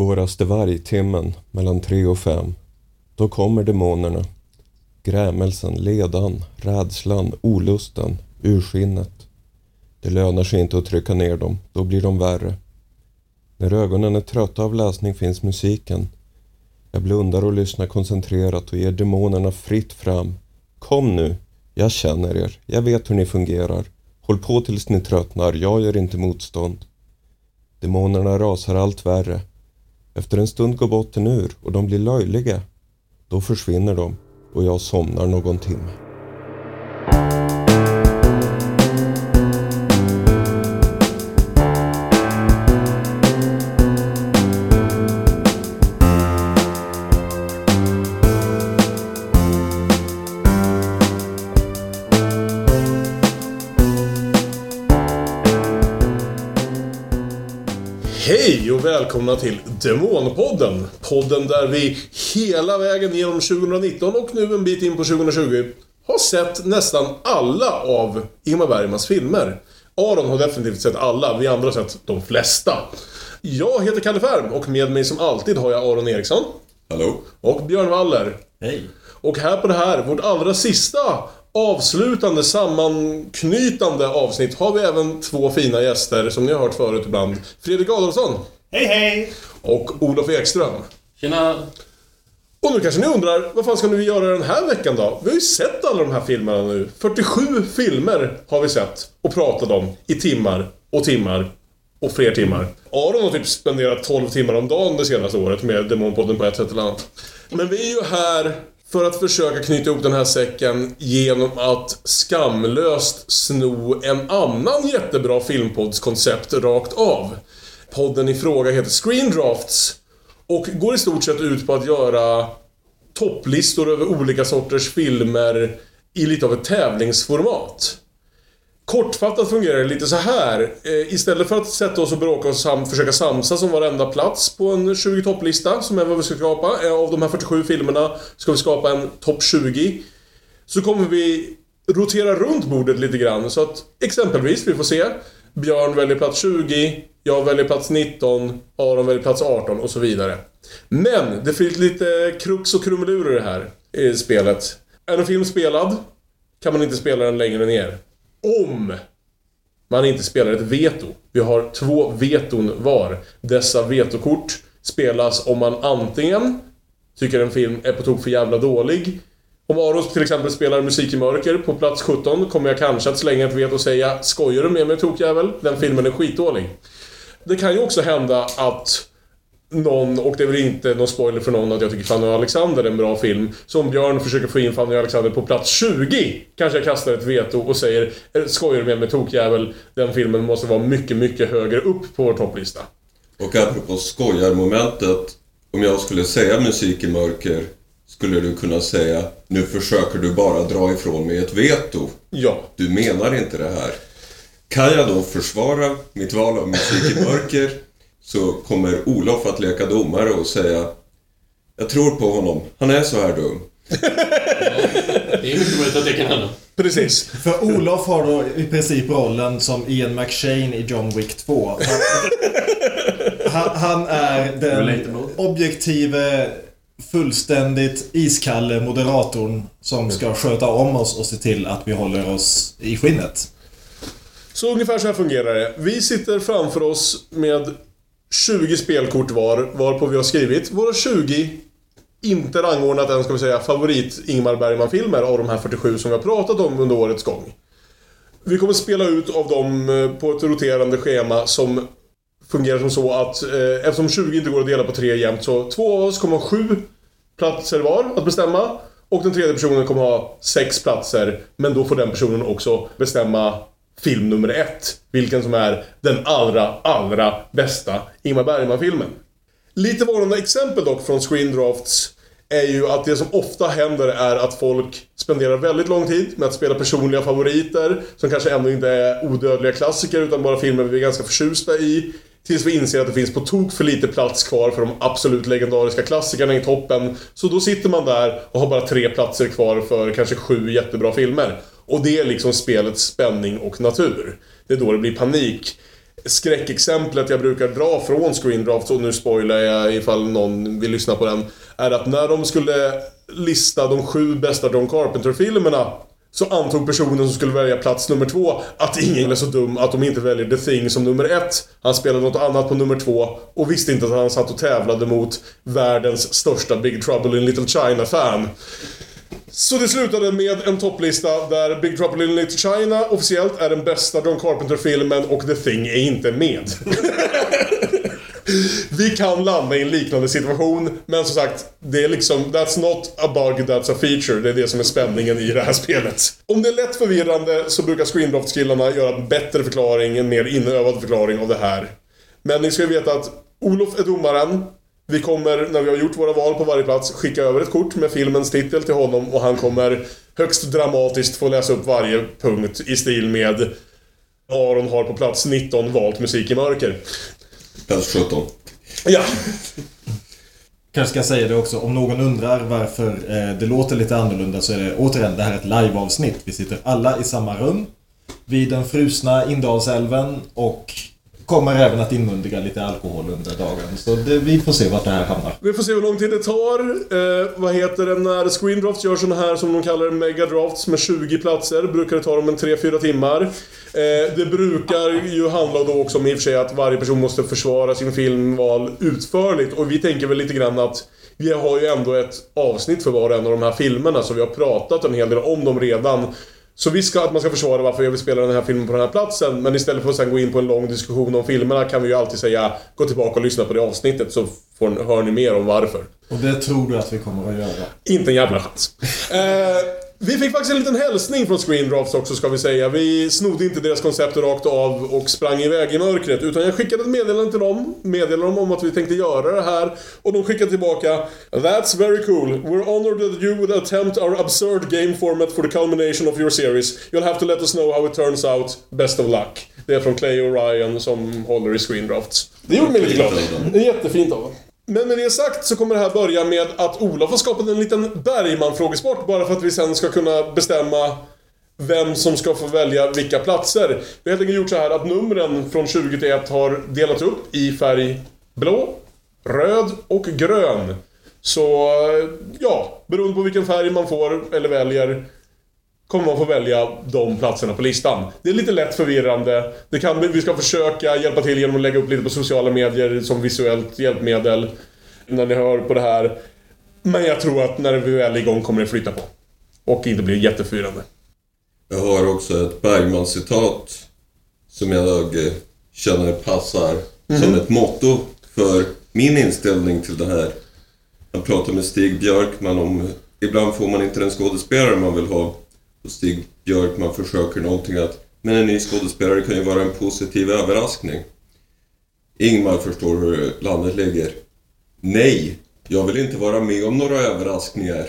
Svåraste vargtimmen mellan tre och fem. Då kommer demonerna. Grämelsen, ledan, rädslan, olusten, urskinnet. Det lönar sig inte att trycka ner dem, då blir de värre. När ögonen är trötta av läsning finns musiken. Jag blundar och lyssnar koncentrerat och ger demonerna fritt fram. Kom nu, jag känner er, jag vet hur ni fungerar. Håll på tills ni tröttnar, jag gör inte motstånd. Demonerna rasar allt värre. Efter en stund går botten ur och de blir löjliga. Då försvinner de och jag somnar någon timme. Välkomna till Demonpodden. Podden där vi hela vägen genom 2019 och nu en bit in på 2020 har sett nästan alla av Ingmar Bergmans filmer. Aron har definitivt sett alla, vi andra har sett de flesta. Jag heter Kalle Färm och med mig som alltid har jag Aron Eriksson. Hallå? Och Björn Waller. Hej. Och här på det här, vårt allra sista avslutande, sammanknytande avsnitt har vi även två fina gäster som ni har hört förut ibland. Fredrik Adolfsson Hej hej! och Olof Ekström. Tjena! Och nu kanske ni undrar, vad fan ska vi göra den här veckan då? Vi har ju sett alla de här filmerna nu. 47 filmer har vi sett och pratat om i timmar och timmar och fler timmar. Aron har typ spenderat 12 timmar om dagen det senaste året med Demonpodden på ett sätt eller annat. Men vi är ju här för att försöka knyta ihop den här säcken genom att skamlöst sno en annan jättebra filmpoddskoncept rakt av. Podden i fråga heter Screen Drafts och går i stort sett ut på att göra topplistor över olika sorters filmer i lite av ett tävlingsformat. Kortfattat fungerar det lite så här. Eh, istället för att sätta oss och bråka och sam försöka samsas om varenda plats på en 20 topplista, som är vad vi ska skapa. Eh, av de här 47 filmerna ska vi skapa en topp 20. Så kommer vi rotera runt bordet lite grann. Så att exempelvis, vi får se. Björn väljer plats 20, jag väljer plats 19, Aron väljer plats 18 och så vidare. Men det finns lite krux och krumelurer i det här i spelet. Är en film spelad kan man inte spela den längre ner. Om man inte spelar ett veto. Vi har två veton var. Dessa vetokort spelas om man antingen tycker en film är på tok för jävla dålig. Om Aros till exempel spelar Musik i mörker på plats 17 kommer jag kanske att slänga ett veto och säga Skojar du med mig tokjävel? Den filmen är skitdålig. Det kan ju också hända att någon, och det är väl inte någon spoiler för någon att jag tycker Fanny och Alexander är en bra film. Så om Björn försöker få in Fanny och Alexander på plats 20 kanske jag kastar ett veto och säger eh, Skojar du med mig tokjävel? Den filmen måste vara mycket, mycket högre upp på vår topplista. Och apropå skojarmomentet. Om jag skulle säga musik i mörker skulle du kunna säga Nu försöker du bara dra ifrån mig ett veto. Ja. Du menar inte det här. Kan jag då försvara mitt val av musik i mörker så kommer Olof att leka domare och säga Jag tror på honom. Han är så här dum. Det är mycket möjligt att det kan hända. Precis. För Olof har då i princip rollen som Ian McShane i John Wick 2. Han, han, han är den objektive, fullständigt iskalle moderatorn som ska sköta om oss och se till att vi håller oss i skinnet. Så ungefär så här fungerar det. Vi sitter framför oss med 20 spelkort var, varpå vi har skrivit våra 20 inte rangordnat än ska vi säga favorit Ingmar Bergman-filmer av de här 47 som vi har pratat om under årets gång. Vi kommer spela ut av dem eh, på ett roterande schema som fungerar som så att eh, eftersom 20 inte går att dela på tre jämnt så två av oss kommer ha sju platser var att bestämma och den tredje personen kommer ha sex platser men då får den personen också bestämma film nummer ett. Vilken som är den allra, allra bästa Ingmar Bergman-filmen. Lite varnande exempel dock från Screen Drafts är ju att det som ofta händer är att folk spenderar väldigt lång tid med att spela personliga favoriter som kanske ändå inte är odödliga klassiker utan bara filmer vi är ganska förtjusta i. Tills vi inser att det finns på tok för lite plats kvar för de absolut legendariska klassikerna i toppen. Så då sitter man där och har bara tre platser kvar för kanske sju jättebra filmer. Och det är liksom spelets spänning och natur. Det är då det blir panik. skräckexemplet jag brukar dra från Screendraft, och nu spoilar jag ifall någon vill lyssna på den, är att när de skulle lista de sju bästa John Carpenter-filmerna så antog personen som skulle välja plats nummer två att ingen är så dum att de inte väljer The Thing som nummer ett. Han spelade något annat på nummer två och visste inte att han satt och tävlade mot världens största Big Trouble in Little China-fan. Så det slutade med en topplista där Big Trouble in Little China officiellt är den bästa John Carpenter-filmen och The Thing är inte med. Vi kan landa i en liknande situation, men som sagt, det är liksom... That's not a bug, that's a feature. Det är det som är spänningen i det här spelet. Om det är lätt förvirrande så brukar Screendraft-killarna göra en bättre förklaring, en mer inövad förklaring av det här. Men ni ska ju veta att Olof är domaren. Vi kommer, när vi har gjort våra val på varje plats, skicka över ett kort med filmens titel till honom och han kommer högst dramatiskt få läsa upp varje punkt i stil med Aron har på plats 19 valt musik i mörker. Plats 17. Ja, Kanske ska säga det också, om någon undrar varför eh, det låter lite annorlunda så är det återigen, det här är ett liveavsnitt. Vi sitter alla i samma rum vid den frusna Indalsälven och kommer även att inmundiga lite alkohol under dagen. Så det, vi får se vart det här hamnar. Vi får se hur lång tid det tar. Eh, vad heter det när Screendrafts gör sådana här som de kallar megadrafts med 20 platser. Brukar det ta dem en 3-4 timmar. Eh, det brukar ju handla då också om i och för sig att varje person måste försvara sin filmval utförligt. Och vi tänker väl lite grann att vi har ju ändå ett avsnitt för var och en av de här filmerna så vi har pratat en hel del om dem redan. Så visst ska att man ska försvara varför jag vill spela den här filmen på den här platsen, men istället för att sen gå in på en lång diskussion om filmerna kan vi ju alltid säga gå tillbaka och lyssna på det avsnittet så får, hör ni mer om varför. Och det tror du att vi kommer att göra. Inte en jävla chans. Eh, vi fick faktiskt en liten hälsning från Screendrafts också ska vi säga. Vi snodde inte deras koncept rakt av och sprang iväg i mörkret. Utan jag skickade ett meddelande till dem. Meddelade dem om att vi tänkte göra det här. Och de skickade tillbaka That's very cool. We're honored that you would attempt our absurd game format for the culmination of your series. You'll have to let us know how it turns out. Best of luck. Det är från Clay O'Ryan som håller i Screendrafts. Det gjorde mig lite glad. Det är jättefint av honom. Men med det sagt så kommer det här börja med att Olof har skapat en liten Bergman-frågesport bara för att vi sen ska kunna bestämma vem som ska få välja vilka platser. Vi har helt enkelt gjort så här att numren från 20 till 1 har delats upp i färg blå, röd och grön. Så, ja, beroende på vilken färg man får eller väljer kommer man få välja de platserna på listan. Det är lite lätt förvirrande. Det kan, vi ska försöka hjälpa till genom att lägga upp lite på sociala medier som visuellt hjälpmedel. När ni hör på det här. Men jag tror att när vi väl är igång kommer det flytta på. Och inte bli jätteförvirrande. Jag har också ett Bergman-citat som jag eh, känner passar som ett motto för min inställning till det här. Jag pratade med Stig Björkman om ibland får man inte den skådespelare man vill ha. Och Stig Björkman försöker någonting att men en ny skådespelare kan ju vara en positiv överraskning. Ingmar förstår hur landet ligger. Nej, jag vill inte vara med om några överraskningar.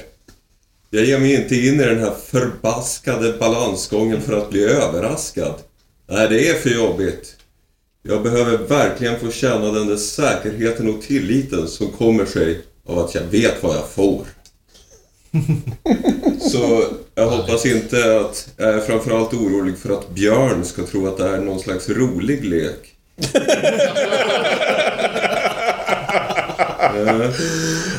Jag ger mig inte in i den här förbaskade balansgången för att bli överraskad. Nej, det är för jobbigt. Jag behöver verkligen få känna den där säkerheten och tilliten som kommer sig av att jag vet vad jag får. Så jag hoppas inte att... Jag är framförallt orolig för att Björn ska tro att det är någon slags rolig lek.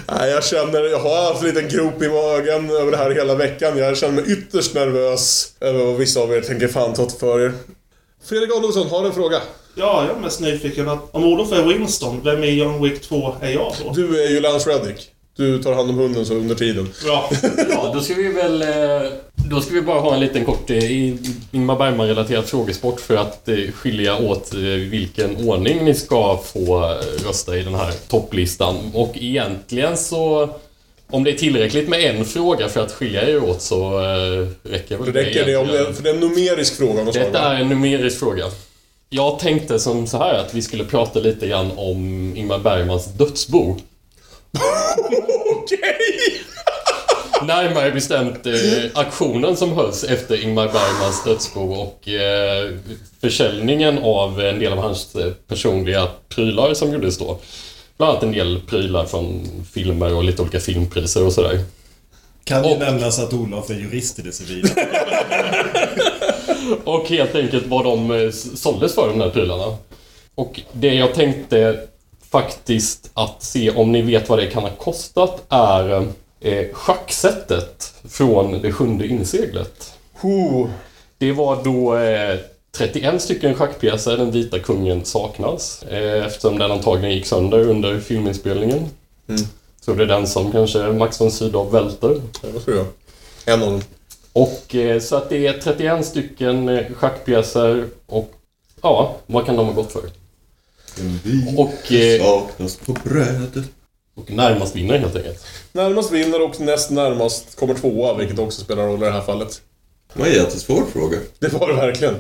Nej, jag känner... Jag har haft en liten grop i magen över det här hela veckan. Jag känner mig ytterst nervös över vad vissa av er tänker fan ta för er. Fredrik Adolfsson har en fråga. Ja, jag är mest nyfiken att om Olof är Winston, vem i John Wick 2 är jag då? Du är ju Lance Reddick. Du tar hand om hunden så under tiden. Ja. Ja, då ska vi väl... eh, Då ska vi bara ha en liten kort eh, Ingmar Bergman-relaterad frågesport för att eh, skilja åt vilken ordning ni ska få rösta i den här topplistan. Och egentligen så... Om det är tillräckligt med en fråga för att skilja er åt så räcker väl Det räcker det om det, för det är en numerisk fråga. Detta är en numerisk fråga. Jag tänkte som så här att vi skulle prata lite grann om Ingmar Bergmans dödsbo. Okej! Närmare bestämt eh, aktionen som hölls efter Ingmar Bergmans dödsbo och eh, försäljningen av en del av hans eh, personliga prylar som gjordes då. Bland annat en del prylar från filmer och lite olika filmpriser och sådär. Kan ju Och- nämnas att Olof är jurist i det civila. Och helt enkelt vad de eh, såldes för, de där prylarna. Och det jag tänkte faktiskt att se om ni vet vad det kan ha kostat är eh, schacksättet från det sjunde inseglet. Huh. Det var då eh, 31 stycken schackpjäser, den vita kungen saknas. Eh, eftersom den antagligen gick sönder under filminspelningen. Så det är den som kanske Max von Sydow välter. Ja, vad tror jag? En av dem. Och eh, så att det är 31 stycken eh, schackpjäser och ja, vad kan de ha gått för? Och, eh, saknas på brödet. och närmast vinner helt enkelt. Närmast vinner och näst närmast kommer tvåa, vilket också spelar roll i det här fallet. Det var en jättesvår fråga. Det var det verkligen.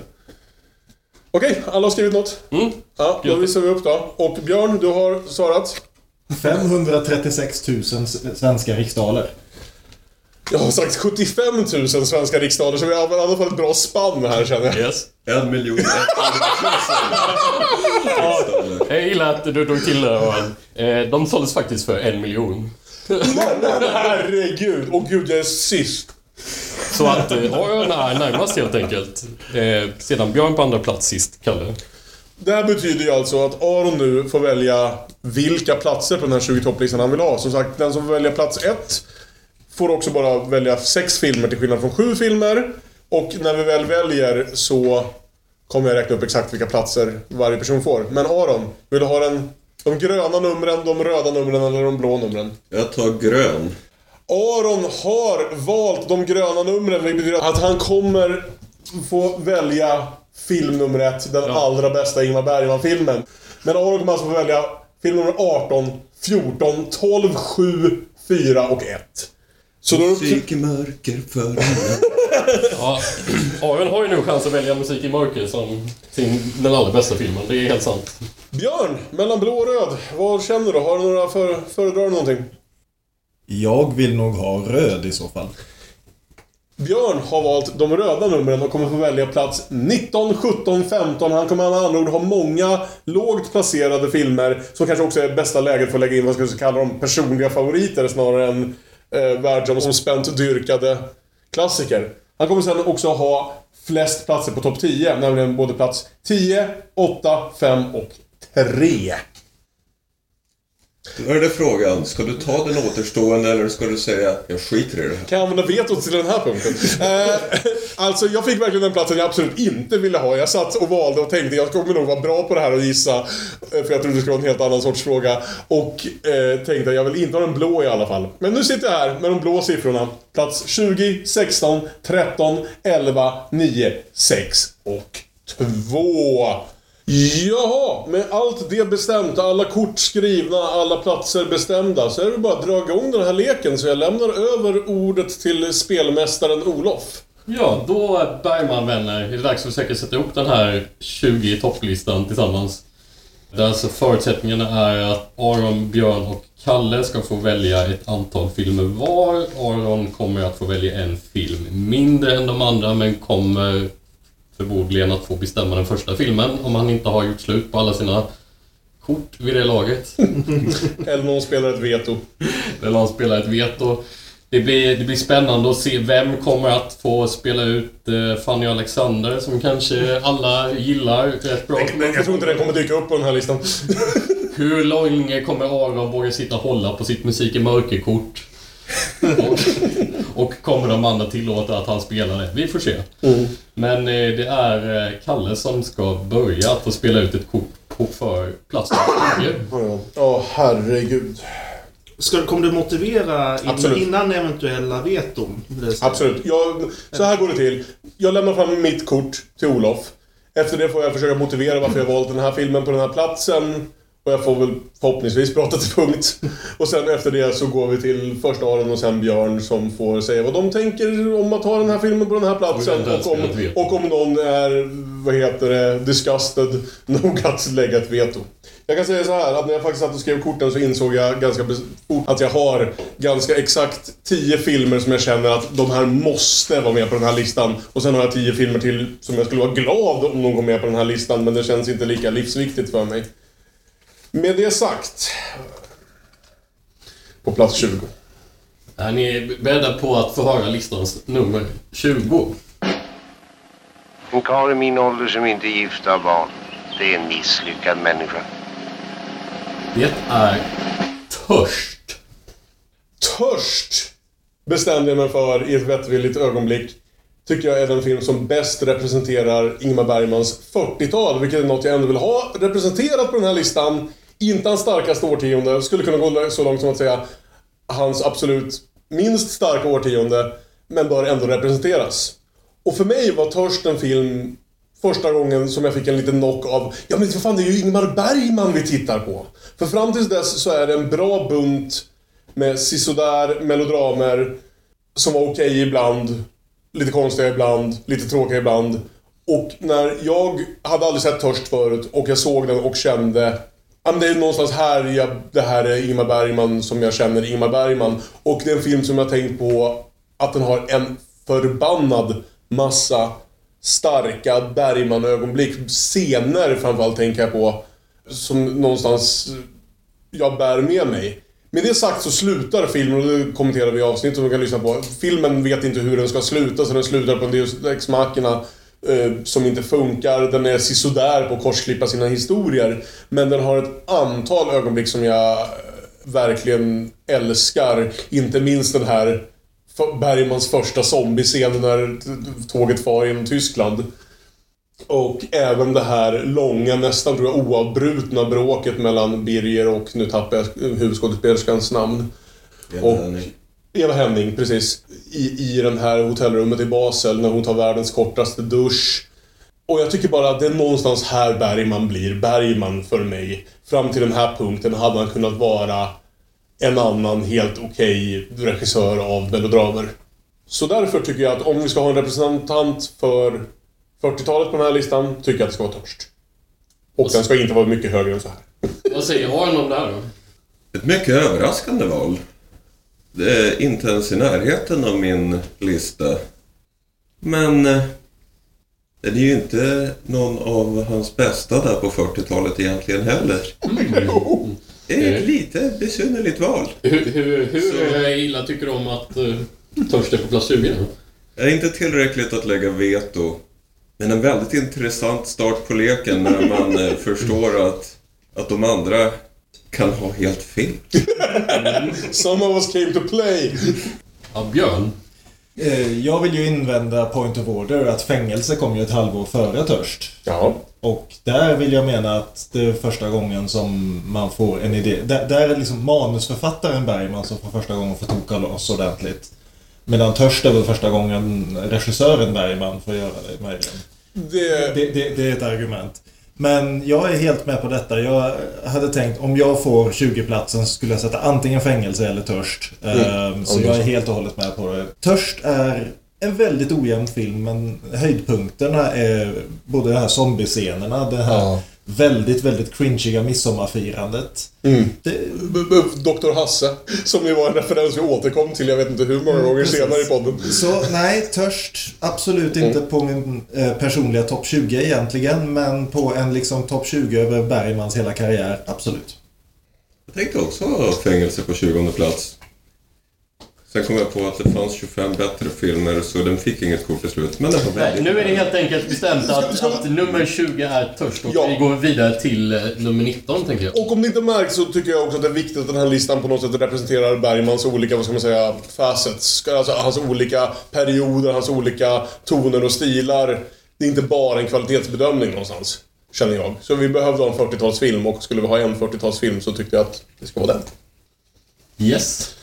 Okej, alla har skrivit något? Mm. Ja, då visar vi upp då. Och Björn, du har svarat? 536 000 svenska riksdaler. Jag har sagt 75 000 svenska riksdaler, så vi har i alla fall ett bra spann här känner jag. Yes. En miljon Jag gillar att du drog till det. Johan. Eh, De såldes faktiskt för en miljon. Men herregud! Och gud, jag är sist. Så att eh, Aron är närmast helt enkelt. Eh, Sedan Björn på andra plats sist, Kalle. Det här betyder ju alltså att Aron nu får välja vilka platser på den här 20 topplistan han vill ha. Som sagt, den som får välja plats 1 får också bara välja sex filmer till skillnad från sju filmer. Och när vi väl väljer så kommer jag räkna upp exakt vilka platser varje person får. Men Aron, vill du ha den, de gröna numren, de röda numren eller de blå numren? Jag tar grön. Aron har valt de gröna numren, vilket betyder att han kommer få välja film nummer ett, den allra bästa Ingmar Bergman-filmen. Men Aron kommer alltså få välja film nummer 18, 14, 12, 7, 4 och 1. Så då... Musik i mörker för Ja, Aron har ju nu chans att välja Musik i mörker som sin, den allra bästa filmen. Det är helt sant. Björn, mellan blå och röd. Vad känner du? Har du några för, föredrar du någonting? Jag vill nog ha röd i så fall. Björn har valt de röda numren och kommer få välja plats 19, 17, 15. Han kommer med andra ord ha många lågt placerade filmer som kanske också är bästa läget för att lägga in vad ska jag kalla dem personliga favoriter snarare än eh, världsomspänt dyrkade klassiker. Han kommer sen också ha flest platser på topp 10, nämligen både plats 10, 8, 5 och 3. Då är det frågan, ska du ta den återstående eller ska du säga jag skiter i det här? Kan jag använda vetot till den här punkten? Eh, alltså, jag fick verkligen den platsen jag absolut inte ville ha. Jag satt och valde och tänkte jag kommer nog vara bra på det här och gissa. eh, För jag trodde det skulle vara en helt annan sorts fråga. Och eh, tänkte jag vill inte ha den blå i alla fall. Men nu sitter jag här med de blå siffrorna. Plats 20, 16, 13, 11, 9, 6 och 2. Jaha, med allt det bestämt, alla kort skrivna, alla platser bestämda, så är det bara att dra igång den här leken. Så jag lämnar över ordet till spelmästaren Olof. Ja, då Bergman vänner, är det dags att försöka sätta ihop den här 20 topplistan tillsammans. Där alltså förutsättningarna är att Aron, Björn och Kalle ska få välja ett antal filmer var. Aron kommer att få välja en film mindre än de andra men kommer förmodligen att få bestämma den första filmen om han inte har gjort slut på alla sina kort vid det laget. Eller någon spelar ett veto. Eller han spelar ett veto. Det blir, det blir spännande att se vem kommer att få spela ut eh, Fanny Alexander som kanske alla gillar rätt bra. Men jag tror inte den kommer dyka upp på den här listan. Hur länge kommer Aron våga sitta och hålla på sitt musik i mörkerkort? Och, och kommer de andra tillåta att han spelar det? Vi får se. Men eh, det är eh, Kalle som ska börja att få spela ut ett kort på för plats 20. Ja, herregud. Ska, kommer du motivera in, innan eventuella veton? Absolut. Jag, så här går det till. Jag lämnar fram mitt kort till Olof. Efter det får jag försöka motivera varför jag valt den här filmen på den här platsen. Och jag får väl förhoppningsvis prata till punkt. Och sen efter det så går vi till först Aron och sen Björn som får säga vad de tänker om att ha den här filmen på den här platsen. Och om, och om någon är, vad heter det, disgusted nog att lägga ett veto. Jag kan säga så här att när jag faktiskt satt och skrev korten så insåg jag ganska fort att jag har ganska exakt 10 filmer som jag känner att de här måste vara med på den här listan. Och sen har jag 10 filmer till som jag skulle vara glad om de kom med på den här listan men det känns inte lika livsviktigt för mig. Med det sagt. På plats 20. Är ni beredda på att få höra listans nummer 20? En karl i min ålder som inte är gift har barn. inte en misslyckad människa. Det är Törst. Törst bestämde jag mig för i ett vettvilligt ögonblick. Tycker jag är den film som bäst representerar Ingmar Bergmans 40-tal, vilket är något jag ändå vill ha representerat på den här listan. Inte hans starkaste årtionde, skulle kunna gå så långt som att säga hans absolut minst starka årtionde, men bör ändå representeras. Och för mig var Törst en film första gången som jag fick en liten knock av Ja men för fan det är ju Ingmar Bergman vi tittar på. För fram tills dess så är det en bra bunt med sisådär melodramer som var okej ibland, lite konstiga ibland, lite tråkiga ibland. Och när jag hade aldrig sett Törst förut och jag såg den och kände Ja, men det är någonstans här jag, det här är Ingmar Bergman som jag känner Ingmar Bergman. Och det är en film som jag har tänkt på att den har en förbannad massa starka Bergman-ögonblick. Scener framförallt tänker jag på. Som någonstans jag bär med mig. Med det sagt så slutar filmen, och det kommenterar vi i avsnittet som vi kan lyssna på. Filmen vet inte hur den ska sluta, så den slutar på en Deus Ex Machina som inte funkar. Den är sisådär på att korsklippa sina historier. Men den har ett antal ögonblick som jag eh, verkligen älskar. Inte minst den här Bergmans första zombiescen när tåget far genom Tyskland. Och även det här långa, nästan tror jag oavbrutna bråket mellan Birger och, nu tappar jag huvudskådespelerskans namn. Och Eva Henning, precis. I, I den här hotellrummet i Basel när hon tar världens kortaste dusch. Och jag tycker bara att det är någonstans här Bergman blir Bergman för mig. Fram till den här punkten hade han kunnat vara en annan helt okej regissör av melodramer. Så därför tycker jag att om vi ska ha en representant för 40-talet på den här listan, tycker jag att det ska vara Törst. Och den ska inte vara mycket högre än så här. Vad säger Aron om det här då? Ett mycket överraskande val. Det är inte ens i närheten av min lista. Men eh, det är ju inte någon av hans bästa där på 40-talet egentligen heller. Det är ett lite besynnerligt val. Hur, hur, hur illa tycker du om att uh, Törst är på plats 20? då? Det är inte tillräckligt att lägga veto. Men en väldigt intressant start på leken när man eh, förstår att, att de andra kan ha helt fel. Some of us came to play. Ja, Björn. Eh, Jag vill ju invända point of order att fängelse kom ju ett halvår före Törst. Ja. Och där vill jag mena att det är första gången som man får en idé. Där, där är liksom manusförfattaren Bergman som för första gången får toka loss ordentligt. Medan Törst är väl första gången regissören Bergman får göra det möjligen. Det... Det, det, det är ett argument. Men jag är helt med på detta. Jag hade tänkt om jag får 20-platsen så skulle jag sätta antingen fängelse eller törst. Ehm, Så jag är helt och hållet med på det. Törst är en väldigt ojämn film men höjdpunkterna är både de här zombiescenerna, det här Ja. Väldigt, väldigt cringiga midsommarfirandet. Mm. Det, Dr. Hasse, som ju var en referens vi återkom till, jag vet inte hur många gånger precis. senare i podden. Så nej, Törst absolut inte på min eh, personliga topp 20 egentligen. Men på en liksom topp 20 över Bergmans hela karriär, absolut. Jag tänkte också ha fängelse på 20 plats. Sen kom jag på att det fanns 25 bättre filmer så den fick inget kort till slut. Men den var Nej, väldigt nu är det helt enkelt bestämt att, att nummer 20 är Törst och Ja. vi går vidare till eh, nummer 19, tänker jag. Och om det inte märks så tycker jag också att det är viktigt att den här listan på något sätt representerar Bergmans olika, vad ska man säga, facets. Alltså hans olika perioder, hans olika toner och stilar. Det är inte bara en kvalitetsbedömning någonstans, känner jag. Så vi behövde ha en 40-talsfilm och skulle vi ha en 40-talsfilm så tyckte jag att det ska vara den. Yes.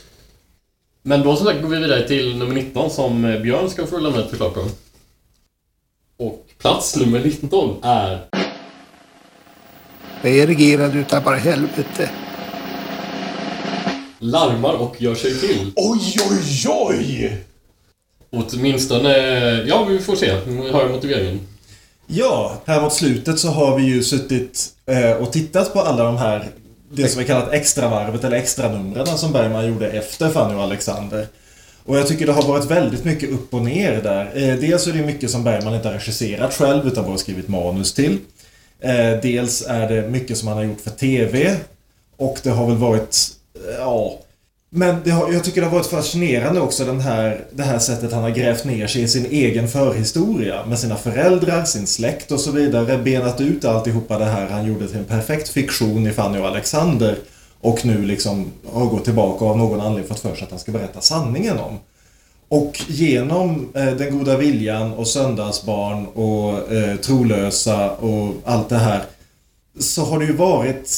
Men då som sagt går vi vidare till nummer 19 som eh, Björn ska få lämna ett förslag på. Och plats nummer 19 är... Reagerade utav bara helvete. Larmar och gör sig till. Oj, oj, oj! Åtminstone... Ja, vi får se. Vi hör motiveringen. Ja, här mot slutet så har vi ju suttit eh, och tittat på alla de här det som är kallat extravarvet eller extranumren som Bergman gjorde efter Fanny och Alexander. Och jag tycker det har varit väldigt mycket upp och ner där. Eh, dels är det mycket som Bergman inte har regisserat själv utan bara skrivit manus till. Eh, dels är det mycket som han har gjort för TV. Och det har väl varit, eh, ja, men det har, jag tycker det har varit fascinerande också den här, det här sättet han har grävt ner sig i sin egen förhistoria. Med sina föräldrar, sin släkt och så vidare. Benat ut alltihopa det här han gjorde till en perfekt fiktion i Fanny och Alexander. Och nu liksom har gått tillbaka och av någon anledning fått för sig att han ska berätta sanningen om. Och genom eh, Den goda viljan och Söndagsbarn och eh, Trolösa och allt det här så har det ju varit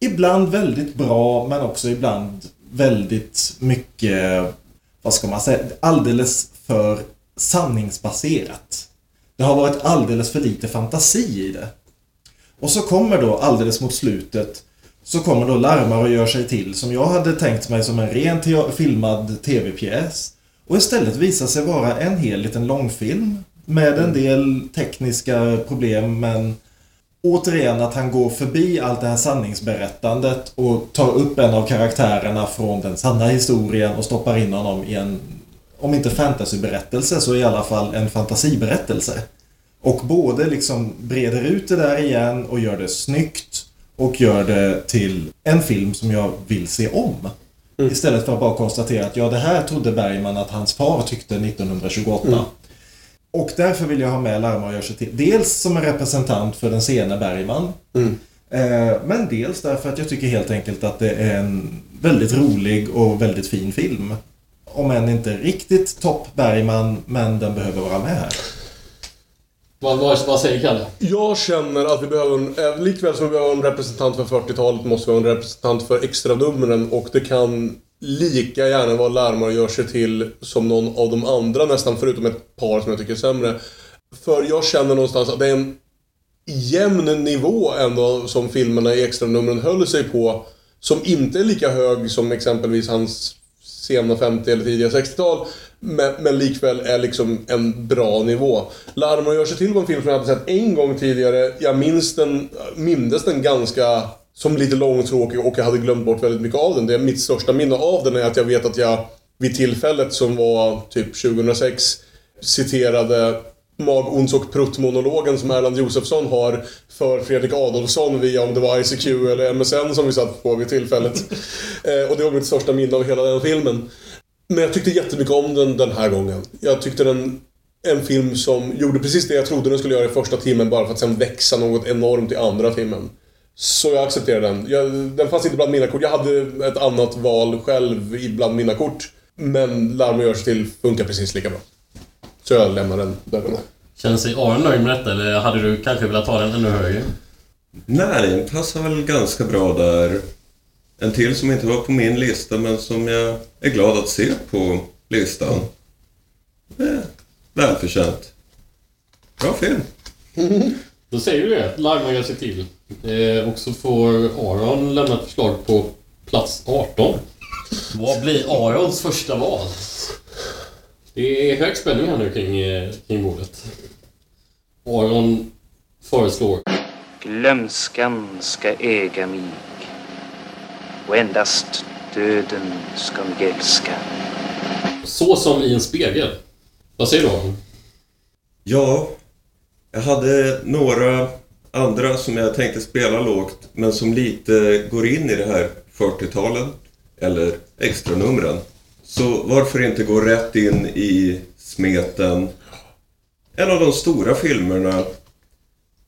ibland väldigt bra men också ibland väldigt mycket, vad ska man säga, alldeles för sanningsbaserat. Det har varit alldeles för lite fantasi i det. Och så kommer då alldeles mot slutet så kommer då Larmar och gör sig till som jag hade tänkt mig som en ren te- filmad tv-pjäs. Och istället visar sig vara en hel liten långfilm med en del tekniska problem men återigen att han går förbi allt det här sanningsberättandet och tar upp en av karaktärerna från den sanna historien och stoppar in honom i en, om inte fantasyberättelse så i alla fall en fantasiberättelse. Och både liksom breder ut det där igen och gör det snyggt och gör det till en film som jag vill se om. Istället för att bara konstatera att ja, det här trodde Bergman att hans far tyckte 1928. Och därför vill jag ha med Larma och gör sig till. Dels som en representant för den sena Bergman. Eh, men dels därför att jag tycker helt enkelt att det är en väldigt rolig och väldigt fin film. Om än inte riktigt topp Bergman, men den behöver vara med här. Vad, vad, vad säger Kalle? Jag känner att vi behöver en, eh, likväl som vi behöver en representant för 40-talet måste vi ha en representant för extranumren och det kan lika gärna vara Larmar och gör sig till som någon av de andra nästan, förutom ett par som jag tycker är sämre. För jag känner någonstans att det är en jämn nivå ändå som filmerna i extranumren höll sig på. Som inte är lika hög som exempelvis hans sena 50 eller tidiga 60-tal. Men, men likväl är liksom en bra nivå. Larmar gör sig till var en film som jag hade sett en gång tidigare. Jag minns den, mindes den ganska som lite långtråkig och jag hade glömt bort väldigt mycket av den. Det är mitt största minne av den är att jag vet att jag vid tillfället som var typ 2006 citerade mag-, och pruttmonologen som Erland Josefsson har för Fredrik Adolfsson via om det var ICQ eller MSN som vi satt på vid tillfället. eh, och det var mitt största minne av hela den filmen. Men jag tyckte jättemycket om den den här gången. Jag tyckte den en film som gjorde precis det jag trodde den skulle göra i första timmen bara för att sen växa något enormt i andra timmen. Så jag accepterar den. Jag, den fanns inte bland mina kort. Jag hade ett annat val själv i- bland mina kort. Men Larm och gör sig till funkar precis lika bra. Så jag lämnar den där den är. Känner sig Aron nöjd med detta eller hade du kanske velat ta den ännu högre? Nej, den passar väl ganska bra där. En till som inte var på min lista men som jag är glad att se på listan. Eh, välförtjänt. Bra film. Då säger vi det. Larma gör sig till. Eh, och så får Aron lämna ett förslag på plats 18. Vad blir Arons första val? Det är hög spänning här nu kring, eh, kring bordet. Aron föreslår Glömskan ska äga mig och endast döden ska mig älska. Så som i en spegel. Vad säger du Aron? Ja, jag hade några andra som jag tänkte spela lågt men som lite går in i det här 40-talen eller extranumren. Så varför inte gå rätt in i smeten? En av de stora filmerna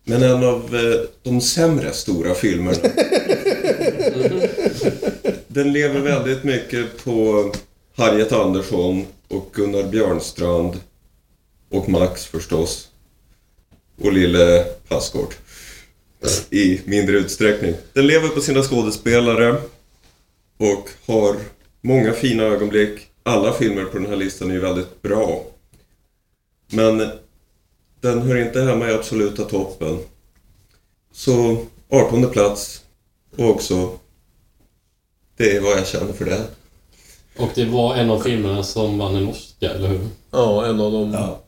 men en av eh, de sämre stora filmerna. Den lever väldigt mycket på Harriet Andersson och Gunnar Björnstrand och Max förstås. Och lille Passgård. I mindre utsträckning. Den lever på sina skådespelare och har många fina ögonblick. Alla filmer på den här listan är ju väldigt bra. Men den hör inte hemma i absoluta toppen. Så 18 plats och också det är vad jag känner för det. Och det var en av filmerna som vann en Oscar, eller hur? Ja, en av de... Ja.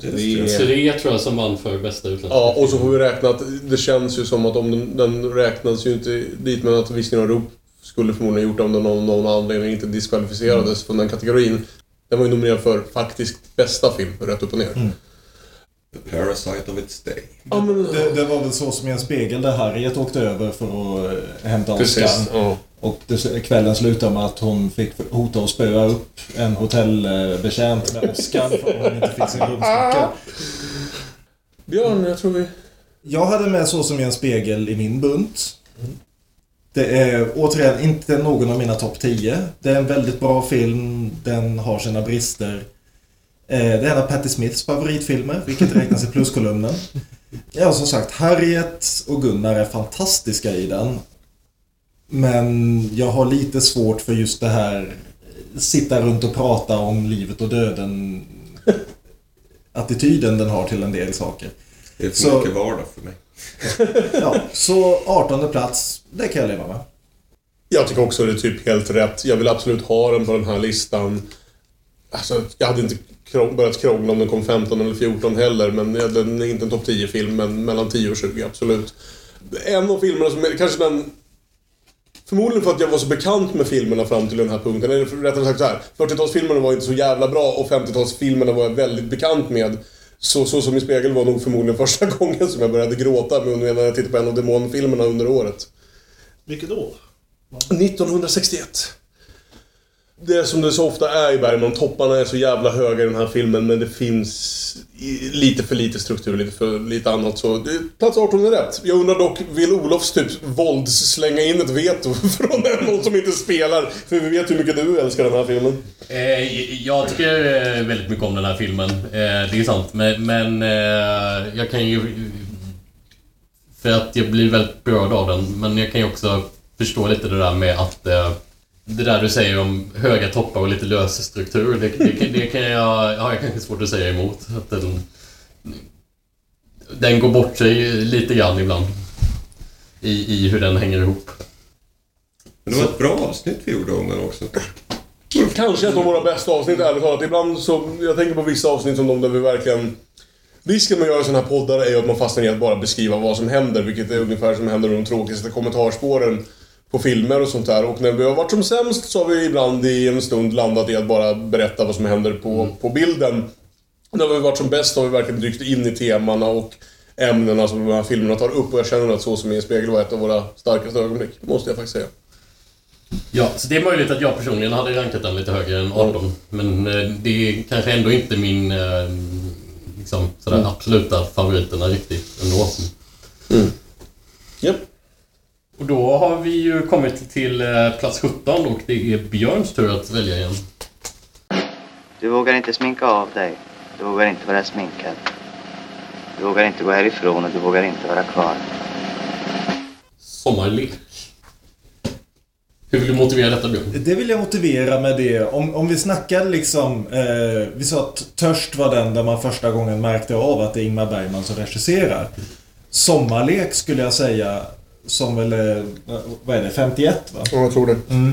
Tre. Tre tror jag som vann för bästa utländska Ja, och så får vi räkna att det känns ju som att om den, den räknas ju inte dit men att Viskning av Rop skulle förmodligen gjort det om den av någon anledning inte diskvalificerades från den kategorin. Den var ju nominerad för faktiskt bästa film, rätt upp och ner. The Parasite of its day. Ja, men... Det, det var väl så som i en spegel där Harriet åkte över för att eh, hämta Precis. Ja. Och det, kvällen slutade med att hon fick hota att spöa upp en hotellbetjänt med Oscar för att hon inte fick sin rumsnyckel. Björn, jag tror vi... Jag hade med Så som i en spegel i min bunt. Det är återigen inte någon av mina topp 10. Det är en väldigt bra film. Den har sina brister. Eh, Det är en av Patti Smiths favoritfilmer, vilket räknas i pluskolumnen. Ja, som sagt, Harriet och Gunnar är fantastiska i den. Men jag har lite svårt för just det här sitta runt och prata om livet och döden attityden den har till en del saker. Det är för Så- mycket vardag för mig. Ja, så 18 plats, det kan jag leva med. Jag tycker också det är typ helt rätt. Jag vill absolut ha den på den här listan. Alltså, jag hade inte krång- börjat krångla om den kom 15 eller 14 heller, men den är inte en topp 10-film, men mellan 10 och 20, absolut. En av filmerna som är kanske den... Förmodligen för att jag var så bekant med filmerna fram till den här punkten. Eller rättare sagt så här. 40-talsfilmerna var inte så jävla bra och 50-talsfilmerna var jag väldigt bekant med. Så, så som i spegel var nog förmodligen första gången som jag började gråta med när jag tittade på en av demonfilmerna under året. Vilket år? 1961. Det är som det så ofta är i Bergman, topparna är så jävla höga i den här filmen men det finns lite för lite struktur, lite för lite annat. Så det, plats 18 är rätt. Jag undrar dock, vill Olofs typ vålds slänga in ett veto från någon som inte spelar? För vi vet hur mycket du älskar den här filmen. Eh, jag tycker eh, väldigt mycket om den här filmen. Eh, det är sant. Men, men eh, jag kan ju... För att jag blir väldigt berörd av den. Men jag kan ju också förstå lite det där med att... Eh, det där du säger om höga toppar och lite lös struktur. Det, det, kan- det kan jag... Har jag kanske svårt att säga emot. Att den, den går bort sig lite grann ibland. I, i hur den hänger ihop. Men det var ett bra avsnitt vi gjorde om den också. Kanske ett av våra bästa avsnitt, ärligt talat. Ibland så... Jag tänker på vissa avsnitt som de där vi verkligen... Risken med att göra sådana här poddar är ju att man fastnar i att bara beskriva vad som händer, vilket är ungefär som händer i de tråkigaste kommentarspåren på filmer och sånt där. Och när vi har varit som sämst så har vi ibland i en stund landat i att bara berätta vad som händer på, på bilden. När vi har varit som bäst har vi verkligen dykt in i temana och ämnena som de här filmerna tar upp och jag känner att Så som i en spegel var ett av våra starkaste ögonblick, måste jag faktiskt säga. Ja, så det är möjligt att jag personligen hade rankat den lite högre än 18. Men eh, det är kanske ändå inte min eh, liksom, sådär absoluta favoriterna riktigt ändå. Japp. Och då har vi ju kommit till eh, plats 17 och det är Björns tur att välja igen. Du vågar inte sminka av dig. Du vågar inte vara sminkad. Du vågar inte gå härifrån och du vågar inte vara kvar. Sommarlek. Hur vill du motivera detta Björn? Det vill jag motivera med det. Om, om vi snackar liksom... Eh, vi sa att Törst var den där man första gången märkte av att det är Ingmar Bergman som regisserar. Sommarlek skulle jag säga, som väl är... Vad är det? 51 va? Ja, jag tror det. Mm.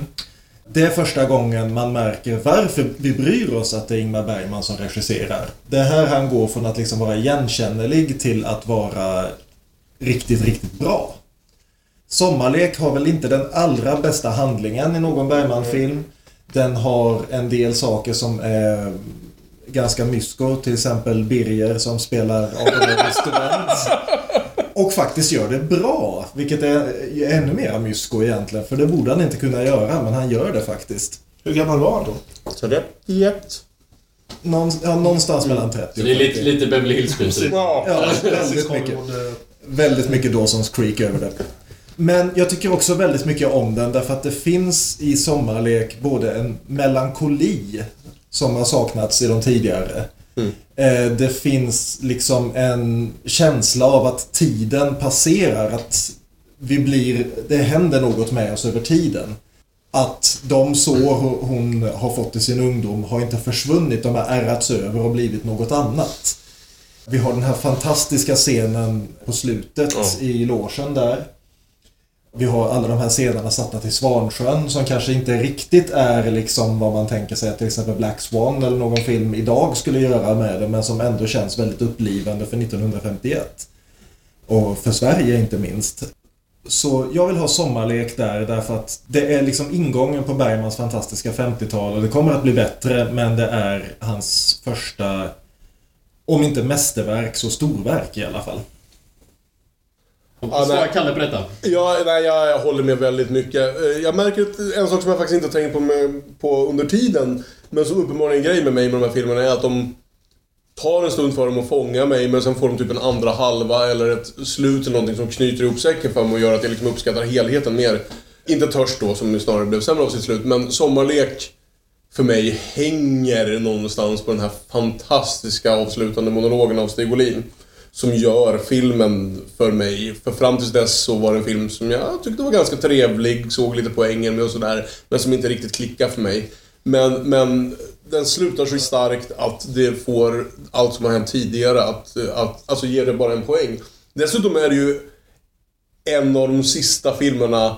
Det är första gången man märker varför vi bryr oss att det är Ingmar Bergman som regisserar. Det är här han går från att liksom vara igenkännlig till att vara riktigt, riktigt bra. Sommarlek har väl inte den allra bästa handlingen i någon Bergman-film. Den har en del saker som är ganska mysko. Till exempel Birger som spelar 18-årig student. Och faktiskt gör det bra. Vilket är ännu mer mysko egentligen. För det borde han inte kunna göra, men han gör det faktiskt. Hur gammal var han då? Så det... Jätt. Någon, ja, någonstans mellan 30 Så det är lite, lite Beverly Hills-princip. Ja. Ja, väldigt mycket. Väldigt mycket Dawson's Creek över det. Men jag tycker också väldigt mycket om den därför att det finns i Sommarlek både en melankoli som har saknats i de tidigare. Eh, Det finns liksom en känsla av att tiden passerar, att vi blir, det händer något med oss över tiden. Att de sår hon har fått i sin ungdom har inte försvunnit, de har ärrats över och blivit något annat. Vi har den här fantastiska scenen på slutet i logen där. Vi har alla de här scenerna satta till Svansjön som kanske inte riktigt är liksom vad man tänker sig att till exempel Black Swan eller någon film idag skulle göra med det men som ändå känns väldigt upplivande för 1951. Och för Sverige inte minst. Så jag vill ha sommarlek där därför att det är liksom ingången på Bergmans fantastiska 50-tal och det kommer att bli bättre men det är hans första Om inte mästerverk så storverk i alla fall. Ja, Svara. Kalle detta. Ja, nej, jag, jag håller med väldigt mycket. Eh, Jag märker att en sak som jag faktiskt inte tänkt på, med, på under tiden, men som uppenbarligen är en grej med mig med de här filmerna, är att de tar en stund för dem att fånga mig, men sen får de typ en andra halva eller ett slut eller någonting som knyter ihop säcken för mig och gör att jag liksom uppskattar helheten mer. Inte Törst då, som snarare blev sämre av sitt slut, men Sommarlek för mig hänger någonstans på den här fantastiska avslutande monologen av Stig Olin. Som gör filmen för mig. För fram tills dess så var det en film som jag tyckte var ganska trevlig, såg lite poängen med och sådär. Men som inte riktigt klickade för mig. Men, men den slutar så starkt att det får allt som har hänt tidigare att, att alltså ger det bara en poäng. Dessutom är det ju en av de sista filmerna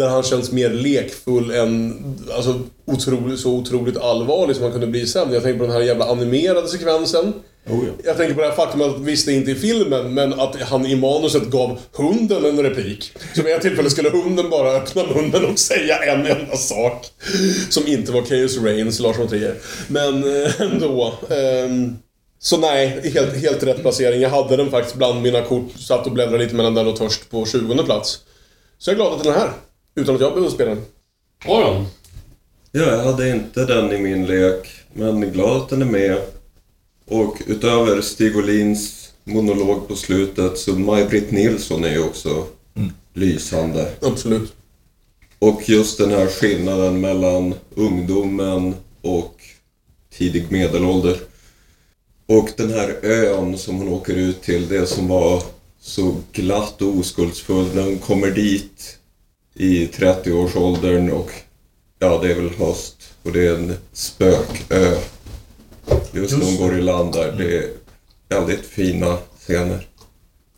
där han känns mer lekfull än alltså, otroligt, så otroligt allvarlig som han kunde bli sen. Jag tänker på den här jävla animerade sekvensen. Oh, ja. Jag tänker på det här faktum att, visst det är inte i filmen, men att han i manuset gav hunden en replik. Så vid ett tillfälle skulle hunden bara öppna munnen och säga en enda sak. Som inte var Chaos Reigns, Lars von Trier. Men eh, ändå. ehm, så nej, helt, helt rätt placering. Jag hade den faktiskt bland mina kort. Satt och bläddrade lite mellan den och Törst på 20 plats. Så jag är glad att den är här. Utan att jag behöver spela den. Aron. Ja, jag hade inte den i min lek, men glad att den är med. Och utöver Stig Olins monolog på slutet så Maj-Britt Nilsson är ju också lysande. Absolut. Och just den här skillnaden mellan ungdomen och tidig medelålder. Och den här ön som hon åker ut till, det som var så glatt och oskuldsfullt när hon kommer dit i 30-årsåldern och ja, det är väl höst och det är en spökö. Just när hon går i land där, det är väldigt fina scener.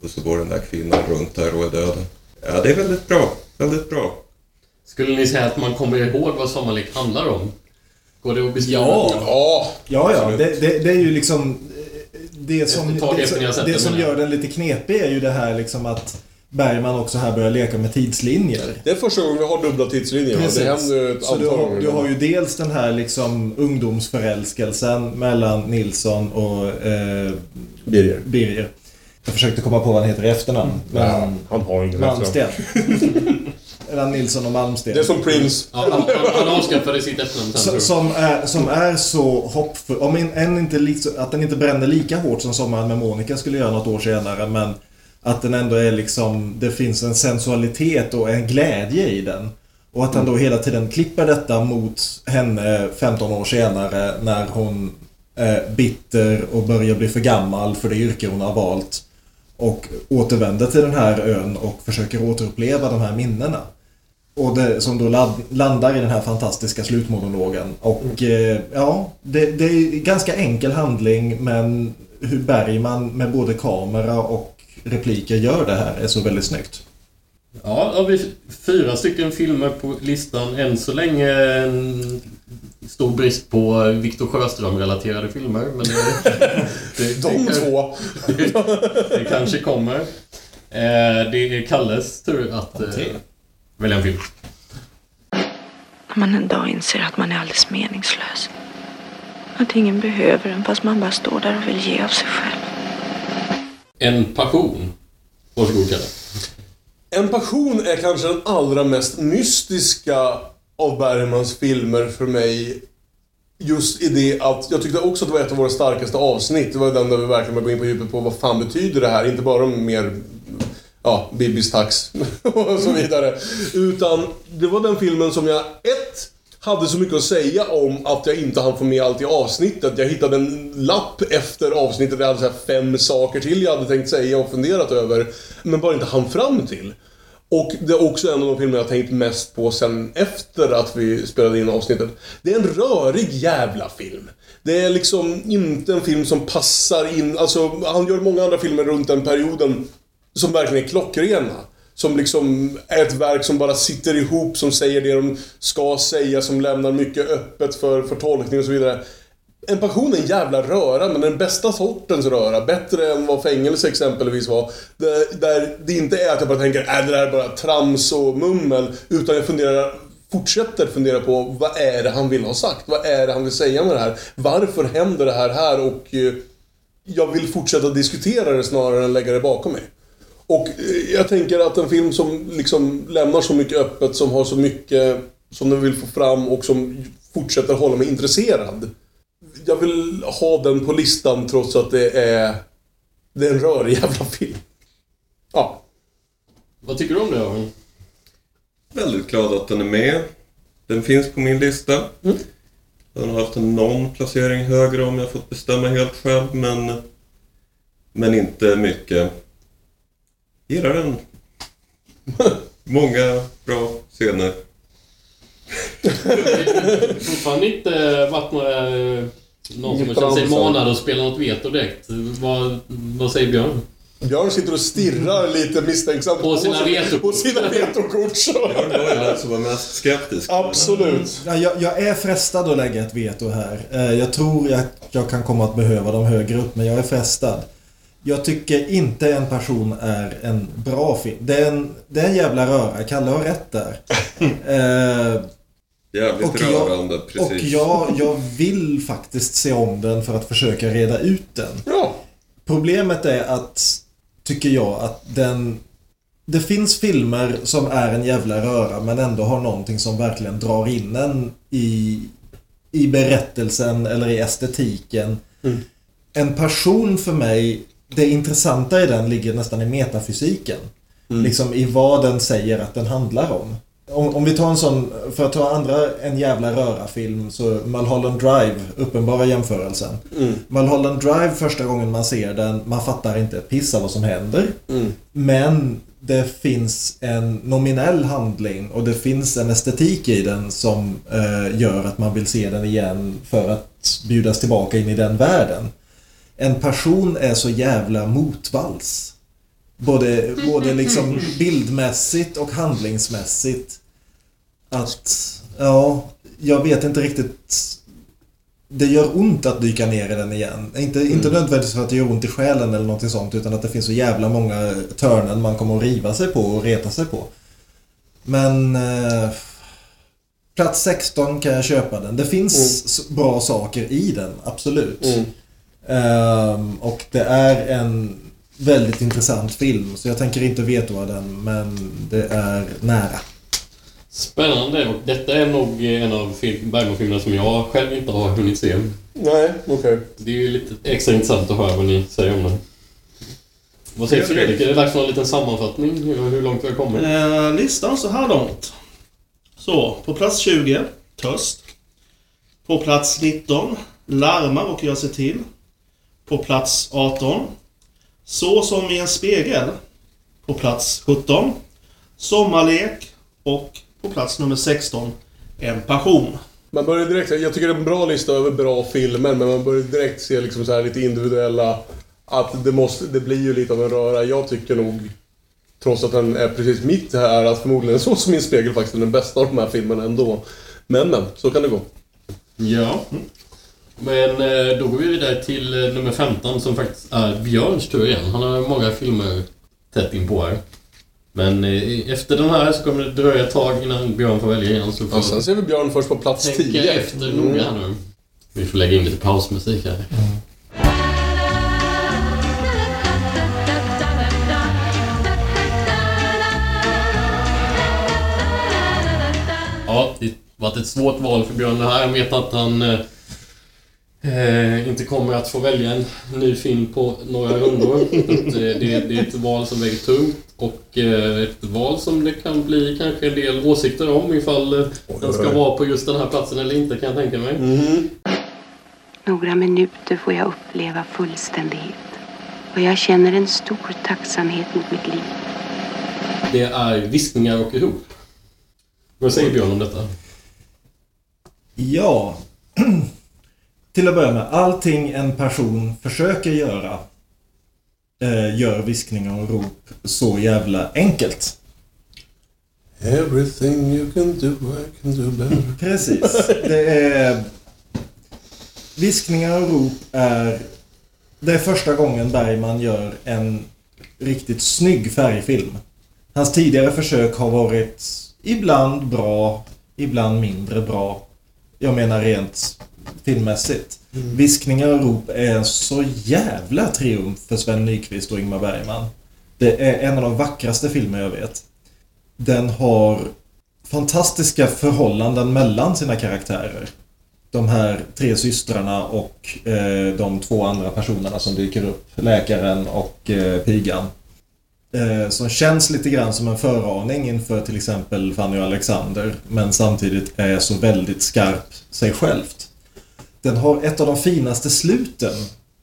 Och så går den där kvinnan runt där och är döden. Ja, det är väldigt bra. Väldigt bra. Skulle ni säga att man kommer ihåg vad Sommarlek handlar om? Går det att beskriva? Ja. Ja, Ja, ja. Det, det, det är ju liksom... eh, Det som, det, som, det som gör den lite knepig är ju det här liksom att Bergman också här börjar leka med tidslinjer. det är första gången vi har dubbla tidslinjer. va? Det händer ju ett Så du antal har, gånger. du har ju dels den här liksom ungdomsförälskelsen mellan Nilsson och eh, Birger. Birger. Jag försökte komma på vad han heter i efternamn. Men Ja, han har ingen Malmsten. mellan Nilsson och Malmsten. Det är som Prince. Ja, han, han, han avskaffade sitt efternamn sen. Som är, som är så hoppfull. Om en, en inte att den inte bränner lika hårt som Sommaren med Monica skulle göra något år senare. Men att den ändå är liksom... Det finns en sensualitet och en glädje i den. Och att han då hela tiden klipper detta mot henne 15 år senare när hon är bitter och börjar bli för gammal för det yrke hon har valt. Och återvänder till den här ön och försöker återuppleva de här minnena. Och det, som då landar i den här fantastiska slutmonologen. Och eh, ja, det, det är ganska enkel handling men hur Bergman med både kamera och repliker gör det här är så väldigt snyggt. Ja, då har vi fyra stycken filmer på listan. Än så länge en stor brist på Viktor Sjöström-relaterade filmer. Men det, det, De det, två. det, det kanske kommer. Eh, det är Kalles tur att eh, välja en film. När man en dag inser att man är alldeles meningslös. Att ingen behöver en fast man bara står där och vill ge av sig själv. En passion. Varsågod Kalle. En passion är kanske den allra mest mystiska av Bergmans filmer för mig. Just i det att, jag tyckte också att det var ett av våra starkaste avsnitt. Det var den där vi verkligen började gå in på djupet på vad fan betyder det här? Inte bara om mer, ja, Bibis tax och så vidare. Utan det var den filmen som jag, ett, hade så mycket att säga om att jag inte hann få med allt i avsnittet. Jag hittade en lapp efter avsnittet där jag hade så här fem saker till jag hade tänkt säga och funderat över. Men bara inte hann fram till. Och det är också en av de filmer jag tänkt mest på sen efter att vi spelade in avsnittet. Det är en rörig jävla film. Det är liksom inte en film som passar in, alltså han gör många andra filmer runt den perioden som verkligen är klockrena. Som liksom är ett verk som bara sitter ihop, som säger det de ska säga, som lämnar mycket öppet för, för tolkning och så vidare. En passion är en jävla röra, men den bästa sortens röra. Bättre än vad fängelse exempelvis var. Där, där det inte är att jag bara tänker äh, det där är bara trams och mummel. Utan jag funderar, fortsätter fundera på vad är det han vill ha sagt? Vad är det han vill säga med det här? Varför händer det här här? Och eh, jag vill fortsätta diskutera det snarare än lägga det bakom mig. Och eh, jag tänker att en film som liksom lämnar så mycket öppet, som har så mycket som den vill få fram och som fortsätter hålla mig intresserad. Jag vill ha den på listan trots att det är... Det är en rörig jävla film. Ja. Vad tycker du om det, Örjan? Väldigt glad att den är med. Den finns på min lista. Mm. Den har haft någon placering högre om jag fått bestämma helt själv, men... Men inte mycket. Gillar den. Många bra scener. Fortfarande inte varit några... eh, Någon som har känt sig manad att spela något veto direkt. Vad, vad säger Björn? Björn sitter och stirrar lite misstänksamt På sina vetokort. På sina vetokort. så. Björn var ju den som var mest skeptisk. Absolut. Ja, jag, jag är frestad att lägga ett veto här. Eh, Jag tror att jag kan komma att behöva dem högre upp, men jag är frestad. Jag tycker inte en person är en bra film. Det är en, det är en jävla röra. Kalle har rätt där. Eh, Jävligt Och jag- rörande, och precis. jag, jag vill faktiskt se om den för att försöka reda ut den. Ja. Problemet är att, tycker jag, att den... Det finns filmer som är en jävla röra men ändå har någonting som verkligen drar in en i, i berättelsen eller i estetiken. En person för mig, det intressanta i den ligger nästan i metafysiken. Liksom i vad den säger att den handlar om. Om, om vi tar en sån, för att ta andra en jävla röra-film, så Mulholland Drive, uppenbara jämförelsen. Mulholland Drive, första gången man ser den, man fattar inte ett piss av vad som händer. Men det finns en nominell handling och det finns en estetik i den som eh, gör att man vill se den igen för att bjudas tillbaka in i den världen. En person är så jävla motvalls. Både, både liksom bildmässigt och handlingsmässigt. Att, ja, jag vet inte riktigt. Det gör ont att dyka ner i den igen. Inte, inte nödvändigtvis för att det gör ont i själen eller någonting sånt utan att det finns så jävla många törnen man kommer att riva sig på och reta sig på. Men... Eh, plats 16 kan jag köpa den. Det finns s- bra saker i den, absolut. Ehm, och det är en väldigt intressant film så jag tänker inte vetoa den men det är nära. Spännande och detta är nog en av film- Bergman-filmerna som jag själv inte har hunnit se. Nej, okej. Det är ju lite extra intressant att höra vad ni säger om den. Vad säger Fredrik? Är det dags för en liten sammanfattning? Hur hur långt vi har kommit? Eh, listan så här långt. Så, på plats 20, Töst. På plats 19, Larmar och gör sig till. På plats 18, Så som i en spegel. På plats 17, Sommarlek. Och på plats nummer 16, En passion. Man börjar direkt, jag tycker det är en bra lista över bra filmer, men man börjar direkt se liksom så här lite individuella... Att det måste, det blir ju lite av en röra. Jag tycker nog, trots att den är precis mitt här, att förmodligen Så som en spegel faktiskt är den bästa av de här filmerna ändå. Men, men, så kan det gå. Ja. Men eh, då går vi vidare till eh, nummer 15 som faktiskt är Björns tur igen. Han har många filmer tätt in på här. Men eh, efter den här så kommer det dröja ett tag innan Björn får välja igen. Så får Och sen ser vi Björn först på plats tänka 10. efter noga här nu. Vi får lägga in lite pausmusik här. Ja, det har varit ett svårt val för Björn det här. Jag vet att han eh, inte kommer att få välja en ny film på några rundor. Att, eh, det, det är ett val som väger tungt och eh, ett val som det kan bli kanske en del åsikter om ifall eh, den ska vara på just den här platsen eller inte kan jag tänka mig. Några minuter får jag uppleva fullständighet. Och jag känner en stor tacksamhet mot mitt liv. Det är viskningar och rop. Vad säger Björn om detta? Ja. Till att börja med, allting en person försöker göra eh, gör viskningar och rop så jävla enkelt. Everything you can do, I can do better. Precis. Det är... Viskningar och rop är... Det är första gången Bergman gör en riktigt snygg färgfilm. Hans tidigare försök har varit ibland bra, ibland mindre bra. Jag menar rent filmmässigt. Viskningar och rop är en så jävla triumf för Sven Nykvist och Ingmar Bergman. Det är en av de vackraste filmer jag vet. Den har fantastiska förhållanden mellan sina karaktärer. De här tre systrarna och eh, de två andra personerna som dyker upp. Läkaren och eh, pigan. Eh, som känns lite grann som en föraning inför till exempel Fanny och Alexander. Men samtidigt är så väldigt skarp sig självt. Den har ett av de finaste sluten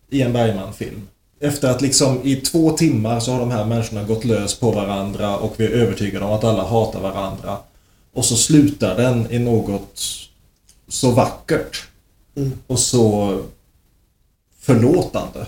i en Bergman-film. Efter att liksom i två timmar så har de här människorna gått lös på varandra och vi är övertygade om att alla hatar varandra. Och så slutar den i något så vackert. Och så förlåtande.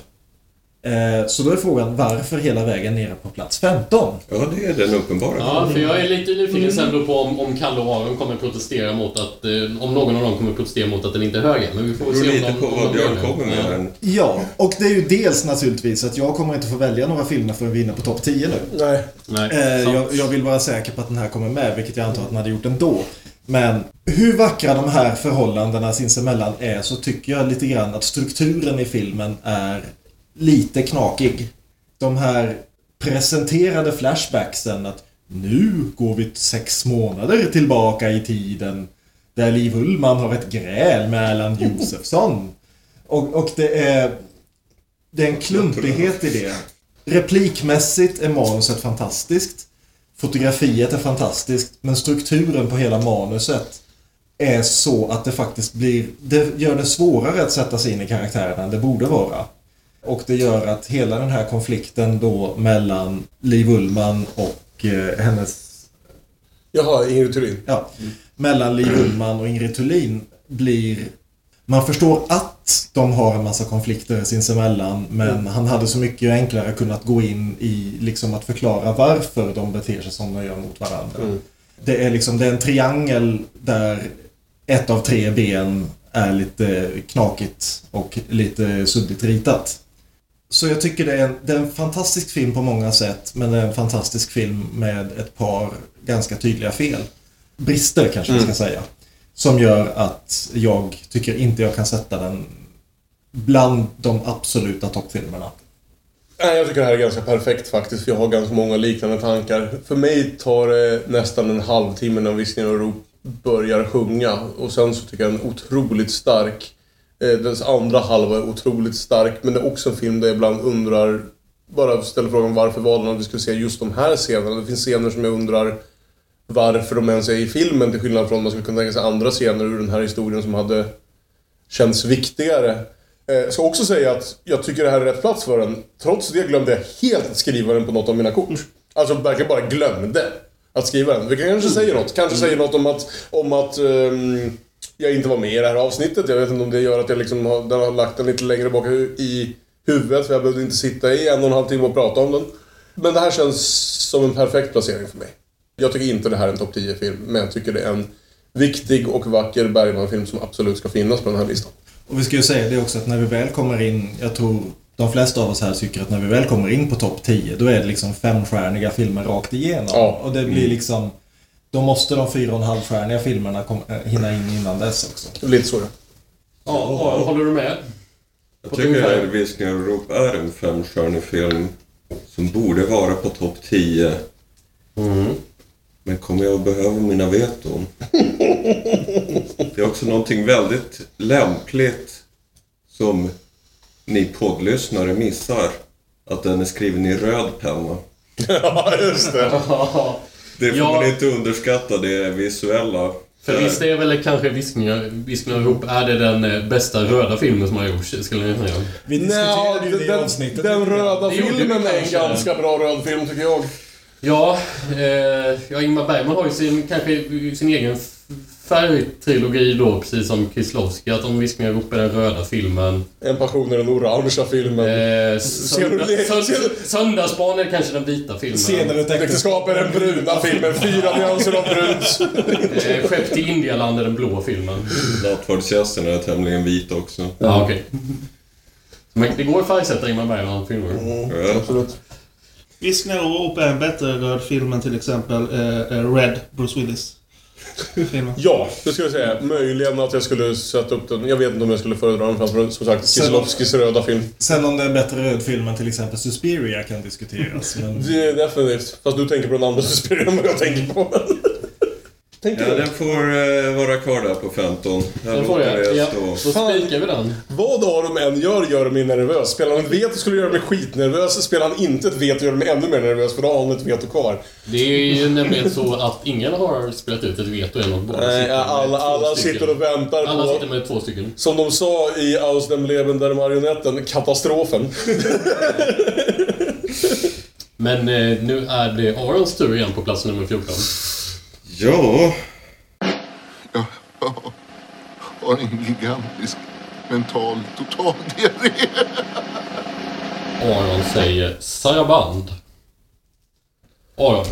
Eh, så då är frågan varför hela vägen nere på plats 15? Ja, det är den uppenbara. Ja, för jag är lite nyfiken sen på om, om Kalle och Aron kommer protestera mot att... Eh, om någon av dem kommer protestera mot att den inte är högre. Men vi får väl se om lite de, på om vad Björn kommer med. Ja. här. Ja, och det är ju dels naturligtvis att jag kommer inte få välja några filmer förrän vi är inne på topp 10 nu. Nej. Nej, Eh, jag, jag vill vara säker på att den här kommer med, vilket jag antar att den hade gjort ändå. Men hur vackra de här förhållandena sinsemellan är så tycker jag lite grann att strukturen i filmen är lite knakig. De här presenterade flashbacksen att nu går vi sex månader tillbaka i tiden där Liv Ullman har ett gräl med Erland Josefsson. Och, och det är det är en klumpighet i det. Replikmässigt är manuset fantastiskt. Fotografiet är fantastiskt. Men strukturen på hela manuset är så att det faktiskt blir... Det gör det svårare att sätta sig in i karaktärerna än det borde vara. Och det gör att hela den här konflikten då mellan Liv Ullman och eh, hennes Jaha, Ingrid Thulin. ja, mellan Liv Ullman och Ingrid Thulin blir... Man förstår att de har en massa konflikter sinsemellan men han hade så mycket enklare kunnat gå in i liksom att förklara varför de beter sig som de gör mot varandra. Det är liksom det är en triangel där ett av tre ben är lite knakigt och lite suddigt ritat. Så jag tycker det är, en, det är en fantastisk film på många sätt men det är en fantastisk film med ett par ganska tydliga fel. Brister kanske man ska säga. Som gör att jag tycker inte jag kan sätta den bland de absoluta toppfilmerna. Nej, jag tycker det här är ganska perfekt faktiskt, för jag har ganska många liknande tankar. För mig tar det nästan en halvtimme när Viskningar och rop börjar sjunga. Och sen så tycker jag den är otroligt stark. Eh, den Dess andra halva är otroligt stark, men det är också en film där jag ibland undrar... Bara ställer frågan varför valde man att vi skulle se just de här scenerna? Det finns scener som jag undrar varför de ens är i filmen, till skillnad från man skulle kunna tänka sig andra scener ur den här historien som hade känts viktigare. Jag ska också säga att jag tycker det här är rätt plats för den. Trots det glömde jag helt att skriva den på något av mina kort. Alltså verkligen bara glömde att skriva den. Vilket kanske säger något. Kanske säger något om att, om att um, jag inte var med i det här avsnittet. Jag vet inte om det gör att jag liksom har, den har lagt den lite längre bak i huvudet. För jag behövde inte sitta i en och en halv timme och prata om den. Men det här känns som en perfekt placering för mig. Jag tycker inte det här är en topp 10-film, men jag tycker det är en viktig och vacker Bergman-film som absolut ska finnas på den här listan. Och vi ska ju säga det också att när vi väl kommer in, jag tror de flesta av oss här tycker att när vi väl kommer in på topp 10 då är det liksom femstjärniga filmer rakt igenom. Ja. Och det blir liksom... Då måste de fyra och en halvstjärniga filmerna kom, äh, hinna in innan dess också. Lite så ja. Ja, håller du med? Jag På tycker att Viskningar och rop är en femstjärnig film som borde vara på topp 10. Men kommer jag att behöva mina veton? Det är också någonting väldigt lämpligt som ni poddlyssnare missar. Att den är skriven i röd penna. Ja, just det. Det får Ja. man inte underskatta, det visuella. För visst är väl kanske Viskningar, Viskningar och rop, är det den eh, bästa röda filmen som har gjorts, skulle ni säga? Vi diskuterade ju det i den, avsnittet. den röda Det filmen är en ganska bra röd film tycker jag. Ja, eh, ja, Ingmar Bergman har ju sin, kanske sin egen färgtrilogi då, precis som Kieslowski. Att om Viskningar och rop är den röda filmen. En passion är den orangea filmen. Eh, sönd, Söndagsbarn är kanske den vita filmen. Scener ur ett äktenskap. Är den bruna filmen. Fyra nyanser av brunt. Eh, Skepp till Indialand är den blå filmen. Nattvardsgästerna är tämligen vita också. Ja, okej. Men det går att färgsätta Ingmar Bergman-filmer. Ja. Absolut. Viskningar och rop är en bättre röd film än till exempel eh, eh, Red, Bruce Willis. Ja, det skulle jag säga. Möjligen att jag skulle sätta upp den. Jag vet inte om jag skulle föredra den framför, som sagt, Kieslowskis röda film. Sen om det är en bättre röd film än till exempel Suspiria kan diskuteras. Men... Det är definitivt. Fast du tänker på den andra Suspiria än vad jag tänker på. Tänker Ja, du? den får eh, vara kvar där på 15. Jag Den får jag. det Ja, då spikar vi den. Vad Aron än gör, gör mig nervös. Spelar han ett veto skulle göra mig skitnervös. Spelar han inte ett veto gör mig ännu mer nervös, för då har han ett veto kvar. Det är ju nämligen så att ingen har spelat ut ett veto än och Nej, sitter alla, alla sitter och väntar Alla på... sitter med två stycken. Som de sa i Aus dem Leben der Marionetten, katastrofen. Men eh, nu är det Arons tur igen på plats nummer 14. Ja, Jag har en gigantisk mental totaldiarré. Aron säger Saraband. Aron.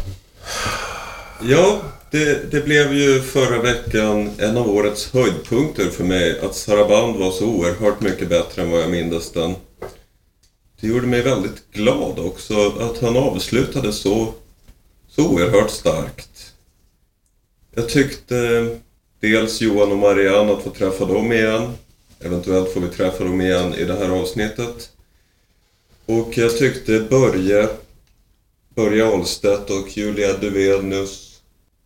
ja det, det blev ju förra veckan en av årets höjdpunkter för mig att Saraband var så oerhört mycket bättre än vad jag mindes den. Det gjorde mig väldigt glad också att han avslutade så, så oerhört starkt. Jag tyckte eh, dels Johan och Marianne att få träffa dem igen. Eventuellt får vi träffa dem igen i det här avsnittet. Och jag tyckte Börje, Börje Ahlstedt och Julia Duvenius,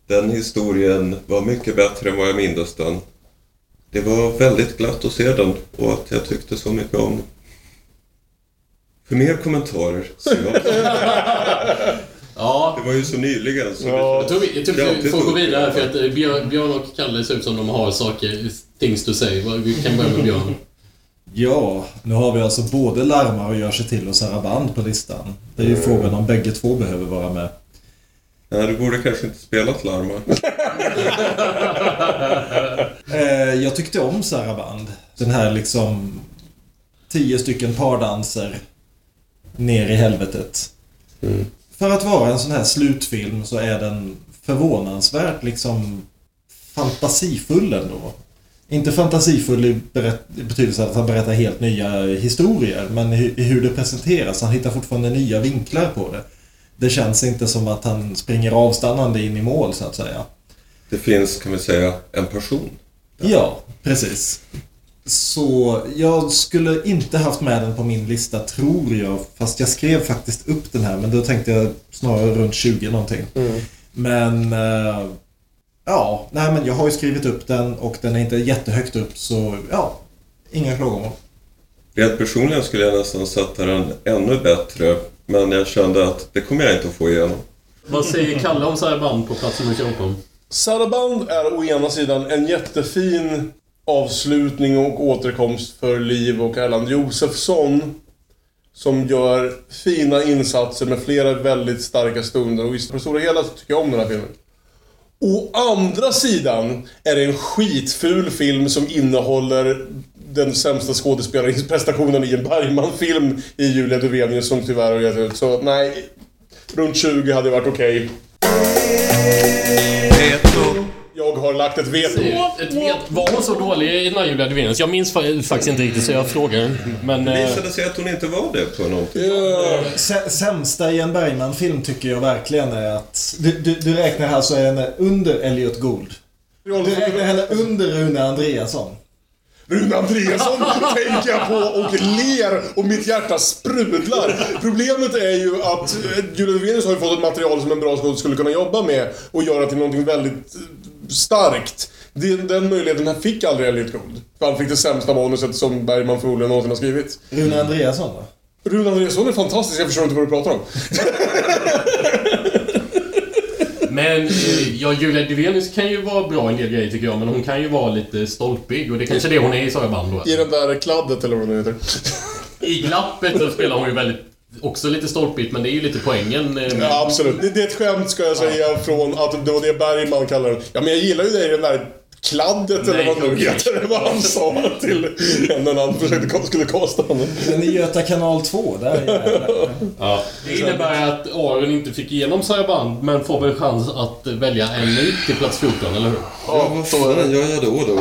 den historien var mycket bättre än vad jag mindes den. Det var väldigt glatt att se den och att jag tyckte så mycket om den. För mer kommentarer, så jag, Ja, det var ju så nyligen så jag tror vi, jag tror vi får gå vidare här för att eh, Björn, Björn och Kalle ser ut som de har saker, things to say. Vi kan börja med Björn. Ja, nu har vi alltså både Larmar och Gör sig till och Saraband på listan. Det är ju frågan om bägge två behöver vara med. Nej, du borde kanske inte spelat Larma. Eh, jag tyckte om Saraband. Den här liksom... Tio stycken pardanser ner i helvetet. För att vara en sån här slutfilm så är den förvånansvärt liksom fantasifull ändå. Inte fantasifull i, i betydelsen att han berättar helt nya historier, men i, i hur det presenteras. Han hittar fortfarande nya vinklar på det. Det känns inte som att han springer avstannande in i mål, så att säga. Det finns, kan vi säga, en person. Ja, precis. Så jag skulle inte haft med den på min lista, tror jag. Fast jag skrev faktiskt upp den här, men då tänkte jag snarare runt 20 någonting. Men... eh, ja, nej men jag har ju skrivit upp den och den är inte jättehögt upp, så ja. Inga klagomål. Rent personligen skulle jag nästan sätta den ännu bättre. Men jag kände att det kommer jag inte att få igenom. Vad säger Kalle om Saraband på plats nummer 14? Saraband är å ena sidan en jättefin avslutning och återkomst för Liv och Erland Josefsson. Som gör fina insatser med flera väldigt starka stunder och visst, på det stora hela så tycker jag om den här filmen. Å andra sidan är det en skitful film som innehåller den sämsta skådespelarprestationen i en Bergman-film i Julia Duvenius som tyvärr har gett ut. Så nej, runt 20 hade varit okej. Jag har lagt ett veto. Ett vet, var hon så dålig i den här Julia Duvenius? Jag minns fa- faktiskt inte riktigt så jag frågar. Men... Det eh, visade sig att hon inte var det på någonting. Sä- Sämsta i en Bergman-film tycker jag verkligen är att... Du, du, du räknar alltså henne under Elliot Gould. Du räknar henne under Rune Andreasson. Rune Andreasson tänker jag på och ler och mitt hjärta sprudlar. Problemet är ju att eh, Julia Duvenius har ju fått ett material som en bra skådespelare skulle kunna jobba med och göra till någonting väldigt starkt. Den, den möjligheten här fick aldrig Elliot Gould. För han fick det sämsta manuset som Bergman förmodligen någonsin har skrivit. Rune Andreasson va? Rune Andreasson är fantastisk, jag förstår inte vad du pratar om. Men eh, ja, Julia Duvenius kan ju vara bra i en del grejer tycker jag, men hon kan ju vara lite stolpig och det är kanske det hon är i Saraband då. I den där kladdet eller vad det heter. I glappet så spelar hon ju väldigt... Också lite stolpigt, men det är ju lite poängen. eh, med- Ja, absolut. Det, det är ett skämt ska jag säga från att det var det Bergman kallar den. Ja, men jag gillar ju det i den där kladdet eller Nej, vad det nu heter. Det var han sa till när han försökte, skulle kasta honom. Den i Göta kanal 2, där är Ja. Det innebär att Aron inte fick igenom Saraband, men får väl chans att välja en ny till plats 14, eller hur? Ja, vad fan gör jag då då?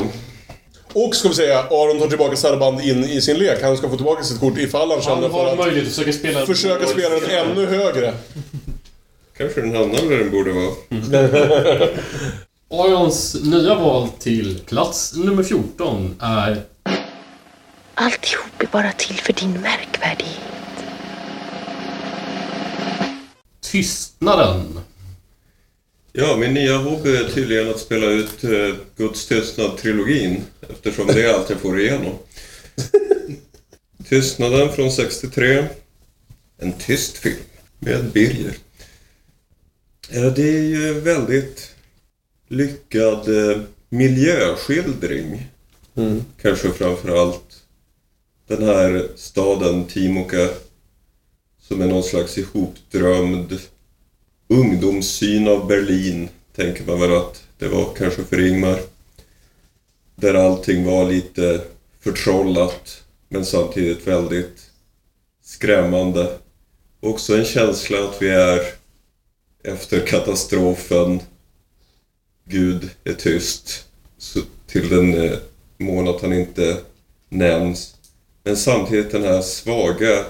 Och ska vi säga, Aron tar tillbaka Saraband in i sin lek. Han ska få tillbaka sitt kort ifall han Han känner har för att möjlighet att försöka spela... försöka spela den ännu högre. Kanske den hamnar där den borde vara. Arons nya val till plats nummer 14 är Alltihop är bara till för din märkvärdighet. Tystnaden. Ja, min nya hobby är tydligen att spela ut eh, Guds tystnad-trilogin eftersom det är allt jag får igenom. Tystnaden från 63. En tyst film med Birger. Ja, det är ju en väldigt lyckad eh, miljöskildring. Kanske framför allt den här staden Timoka som är någon slags ihopdrömd ungdomssyn av Berlin, tänker man väl att det var kanske för Ingmar. Där allting var lite förtrollat, men samtidigt väldigt skrämmande. Också en känsla att vi är efter katastrofen. Gud är tyst. Så till den eh, mån att han inte nämns. Men samtidigt den här svaga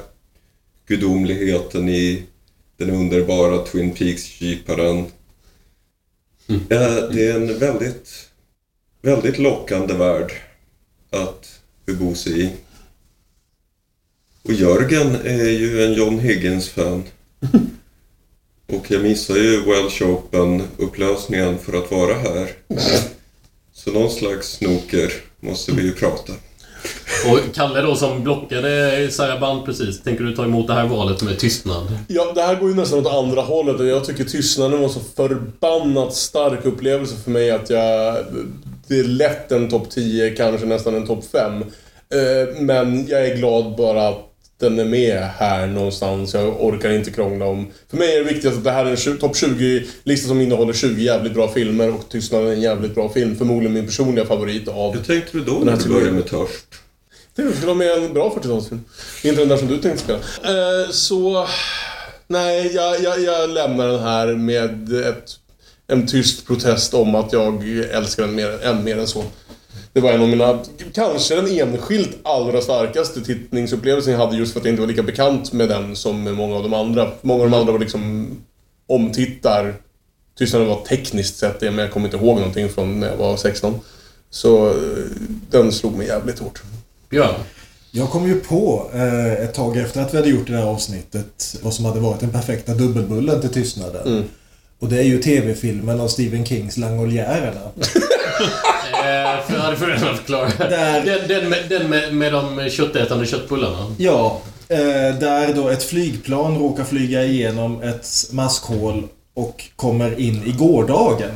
gudomligheten i den underbara Twin Peaks-kyparen. Ja, det är en väldigt, väldigt lockande värld att bebo sig i. Och Jörgen är ju en John Higgins-fan. Och jag missar ju Welsh Open-upplösningen för att vara här. Så någon slags snoker måste vi ju prata. Och Kalle då som blockade Saraband precis. Tänker du ta emot det här valet med tystnad? Ja, det här går ju nästan åt andra hållet och jag tycker tystnaden var så förbannat stark upplevelse för mig att jag... Det är lätt en topp 10, kanske nästan en topp 5. Men jag är glad bara att den är med här någonstans. Jag orkar inte krångla om... För mig är det viktigt att det här är en topp 20-lista som innehåller 20 jävligt bra filmer och Tystnaden är en jävligt bra film. Förmodligen min personliga favorit av... Hur tänkte du då när här du började med Törst? Det skulle vara med en bra 40-talsfilm. Inte den där som du tänkte spela. Eh, så... Nej, jag, jag, jag lämnar den här med ett, en tyst protest om att jag älskar den mer, än mer än så. Det var en av mina, kanske den enskilt allra starkaste tittningsupplevelsen jag hade just för att jag inte var lika bekant med den som med många av de andra. Många av de andra var liksom omtittar. Tystnaden var tekniskt sett det, men jag kommer inte ihåg någonting från när jag var 16. Så eh, den slog mig jävligt hårt. Björn? Jag kom ju på eh, ett tag efter att vi hade gjort det här avsnittet vad som hade varit den perfekta dubbelbullen till tystnaden. Och det är ju tv-filmen av Stephen Kings Langoliärerna. Eh, för jag hade. Där- Den, den, med, den med, med de köttätande köttbullarna. Ja, eh, där då ett flygplan råkar flyga igenom ett maskhål och kommer in i gårdagen.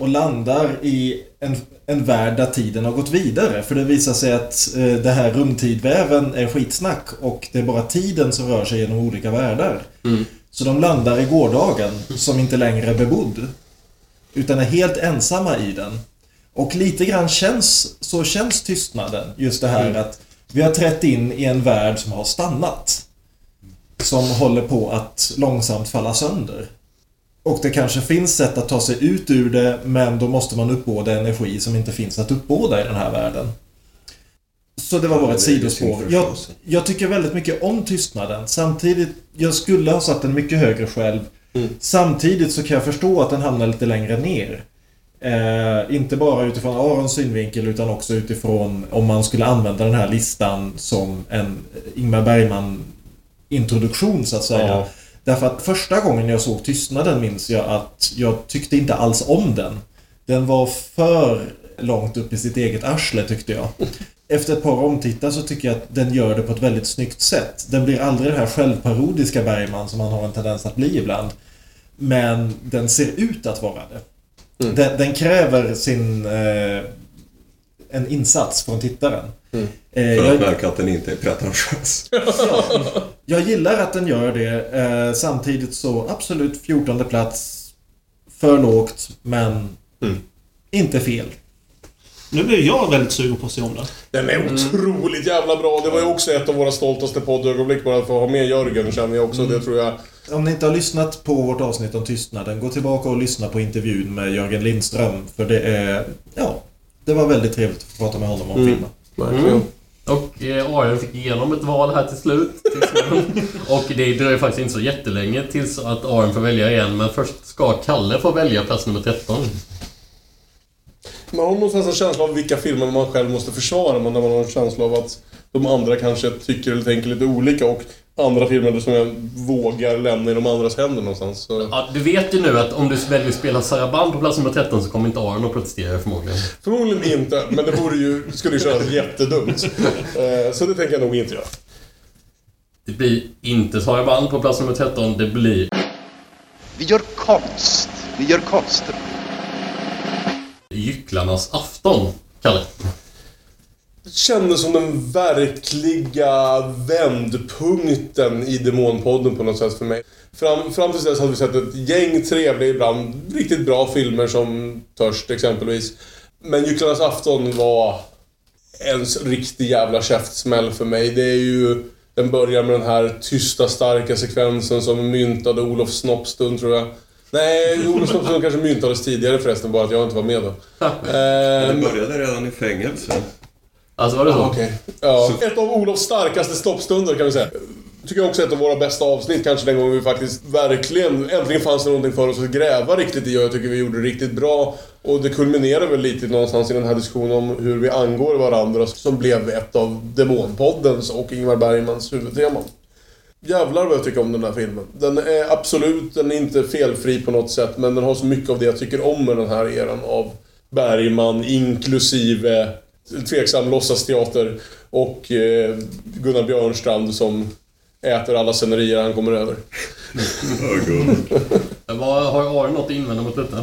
Och landar i en, en värld där tiden har gått vidare. För det visar sig att eh, det här rumtidväven är skitsnack och det är bara tiden som rör sig genom olika världar. Så de landar i gårdagen som inte längre är bebodd. Utan är helt ensamma i den. Och lite grann känns, så känns tystnaden. Just det här att vi har trätt in i en värld som har stannat. Som håller på att långsamt falla sönder. Och det kanske finns sätt att ta sig ut ur det, men då måste man uppbåda energi som inte finns att uppbåda i den här världen. Så det var bara ett sidospår. Jag, jag tycker väldigt mycket om tystnaden. Samtidigt, jag skulle ha satt den mycket högre själv. Samtidigt så kan jag förstå att den hamnar lite längre ner. Eh, inte bara utifrån Arons synvinkel utan också utifrån om man skulle använda den här listan som en Ingmar Bergman-introduktion så att säga. Ja. Därför att första gången jag såg Tystnaden minns jag att jag tyckte inte alls om den. Den var för långt upp i sitt eget arsle tyckte jag. Efter ett par omtittar så tycker jag att den gör det på ett väldigt snyggt sätt. Den blir aldrig den här självparodiska Bergman som han har en tendens att bli ibland. Men den ser ut att vara det. Den, den kräver sin... Eh, en insats från tittaren. Eh, För jag- att märka att den inte är pretentiös. jag gillar att den gör det. Eh, samtidigt så absolut 14 plats. För lågt, men inte fel. Nu blir jag väldigt sugen på att se om den. Den är otroligt jävla bra. Det var ju också ett av våra stoltaste poddögonblick bara att få ha med Jörgen känner jag också. Det tror jag... Om ni inte har lyssnat på vårt avsnitt om tystnaden, gå tillbaka och lyssna på intervjun med Jörgen Lindström. För det är... Ja, det var väldigt trevligt att få prata med honom om filmen. Verkligen. Och eh, Arion fick igenom ett val här till slut. och det dröjer faktiskt inte så jättelänge tills att Arion får välja igen. Men först ska Kalle få välja plats nummer 13. Man har någonstans en känsla av vilka filmer man själv måste försvara, men när man har en känsla av att de andra kanske tycker eller tänker lite olika och andra filmer som jag vågar lämna i de andras händer någonstans. Så. Ja, du vet ju nu att om du väljer att spela Saraband på plats nummer 13 så kommer inte Aron att protestera förmodligen. Förmodligen inte, men det vore ju, skulle ju kännas jättedumt. Eh, Så det tänker jag nog inte göra. Det blir inte Saraband på plats nummer 13, det blir Vi gör konst. Vi gör konst. Gycklarnas afton, Kalle. Kändes som den verkliga vändpunkten i Demonpodden på något sätt för mig. Fram, fram till dess hade vi sett ett gäng trevliga, ibland riktigt bra filmer som Törst exempelvis. Men Gycklarnas afton var en riktig jävla käftsmäll för mig. Det är ju... Den börjar med den här tysta, starka sekvensen som myntade Olof Snoppstund, tror jag. Nej, Olof Snoppstund kanske myntades tidigare förresten, bara att jag inte var med då. Det Ehm, började redan i fängelse. Alltså var det så? Ah, Okej. Ja, ett av Olofs starkaste stoppstunder kan vi säga. Tycker jag också är ett av våra bästa avsnitt, kanske den gången vi faktiskt verkligen, äntligen fanns det någonting för oss att gräva riktigt i och jag tycker vi gjorde det riktigt bra. Och det kulminerar väl lite någonstans i den här diskussionen om hur vi angår varandra som blev ett av Demonpoddens och Ingmar Bergmans huvudteman. Jävlar vad jag tycker om den här filmen. Den är absolut, den är inte felfri på något sätt, men den har så mycket av det jag tycker om med den här eran av Bergman, inklusive tveksam låtsasteater och eh, Gunnar Björnstrand som äter alla scenerier han kommer över. Vad, har Aron något att invända mot detta?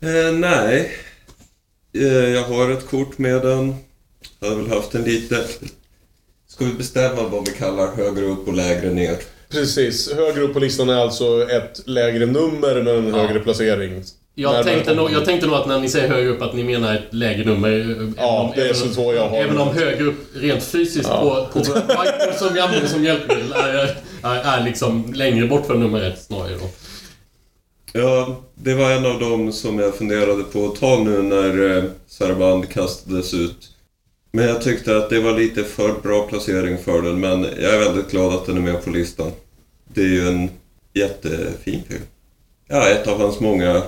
Eh, nej. Eh, jag har ett kort med den. Jag hade väl haft en lite... Ska vi bestämma vad vi kallar högre upp och lägre ner? Precis. Högre upp på listan är alltså ett lägre nummer men en högre placering. Jag tänkte, nog, jag tänkte nog att när ni säger högre upp att ni menar ett lägre nummer. även Ja, om- det är även så om- så jag har Även om högre upp rent fysiskt Ja. på, på whiteboard som vi använder som hjälpmedel är, är, är liksom längre bort från nummer ett snarare då. Ja, det var en av dem som jag funderade på att ta nu när eh, Saraband kastades ut. Men jag tyckte att det var lite för bra placering för den, men jag är väldigt glad att den är med på listan. Det är ju en jättefin film. Ja, ett av hans många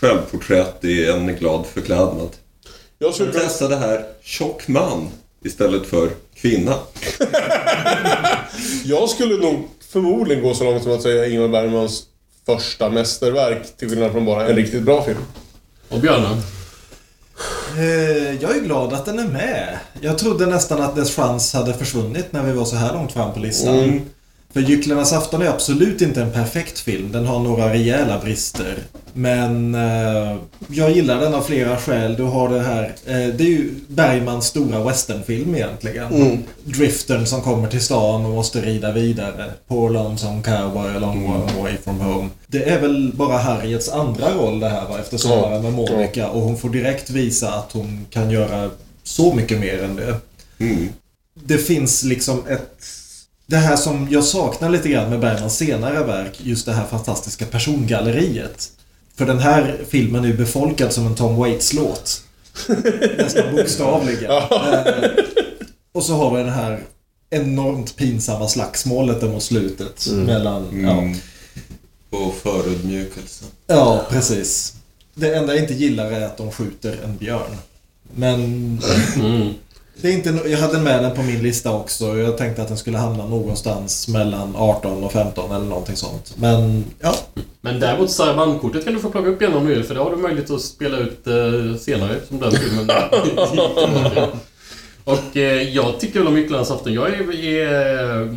självporträtt i en glad förklädnad. Jag skulle testa det här tjock man istället för kvinna. Jag skulle nog förmodligen gå så långt som att säga Ingmar Bergmans första mästerverk till skillnad från bara en riktigt bra film. Och Björnen? Eh, Jag är glad att den är med. Jag trodde nästan att dess chans hade försvunnit när vi var så här långt fram på listan. Mm. För Gycklarnas afton är absolut inte en perfekt film. Den har några rejäla brister. Men eh, jag gillar den av flera skäl. Du har det här... Eh, det är ju Bergmans stora westernfilm egentligen. Mm. Driftern som kommer till stan och måste rida vidare. Poor lonesome cowboy a long way away from home. Det är väl bara Harriets andra roll det här va, efter Sommaren med Monica. Och hon får direkt visa att hon kan göra så mycket mer än det. Det finns liksom ett... Det här som jag saknar lite grann med Bergmans senare verk, just det här fantastiska persongalleriet. För den här filmen är ju befolkad som en Tom Waits-låt. Nästan bokstavligen. Eh, och så har vi det här enormt pinsamma slagsmålet där mot slutet. Mm. Mellan, ja. Mm. Och förödmjukelsen. Ja, precis. Det enda jag inte gillar är att de skjuter en björn. Men... Det är inte, jag hade med den på min lista också. Jag tänkte att den skulle hamna någonstans mellan 18 och 15 eller någonting sånt. Men, ja. Men däremot Saraband-kortet kan du få plocka upp igen om du vill för det har du möjlighet att spela ut eh, senare som den filmen. och eh, jag tycker väl om Gycklarnas afton. Jag är, är eh,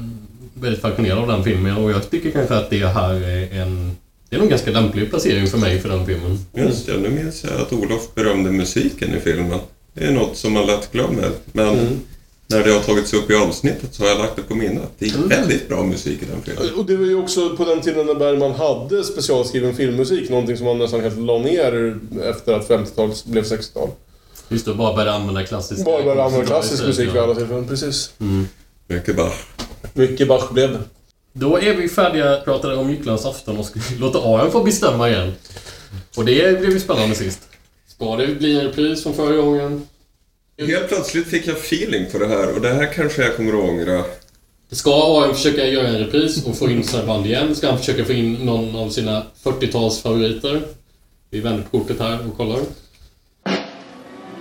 väldigt fascinerad av den filmen och jag tycker kanske att det här är en... Det är nog en ganska lämplig placering för mig för den filmen. Just det, nu minns jag att Olof berömde musiken i filmen. Det är något som man lätt glömmer. Men när det har tagits upp i avsnittet så har jag lagt det på minnet. Det är väldigt bra musik i den filmen. Och det var ju också på den tiden när Bergman hade specialskriven filmmusik, någonting som han nästan helt la ner efter att 50-talet blev 60-tal. Just det, bara började använda klassisk Bara började använda klassisk musik vid alla tillfällen, precis. Mycket Bach. Mycket Bach blev det. Då är vi färdiga, pratade om Gycklarnas afton och ska låta Aron få bestämma igen. Och det blev ju spännande sist. Ska det bli en repris från förra gången? Helt plötsligt fick jag feeling för det här och det här kanske jag kommer att ångra. Ska Aron försöka göra en repris och få in Saraband igen? Ska han försöka få in någon av sina 40-tals favoriter? Vi vänder på kortet här och kollar.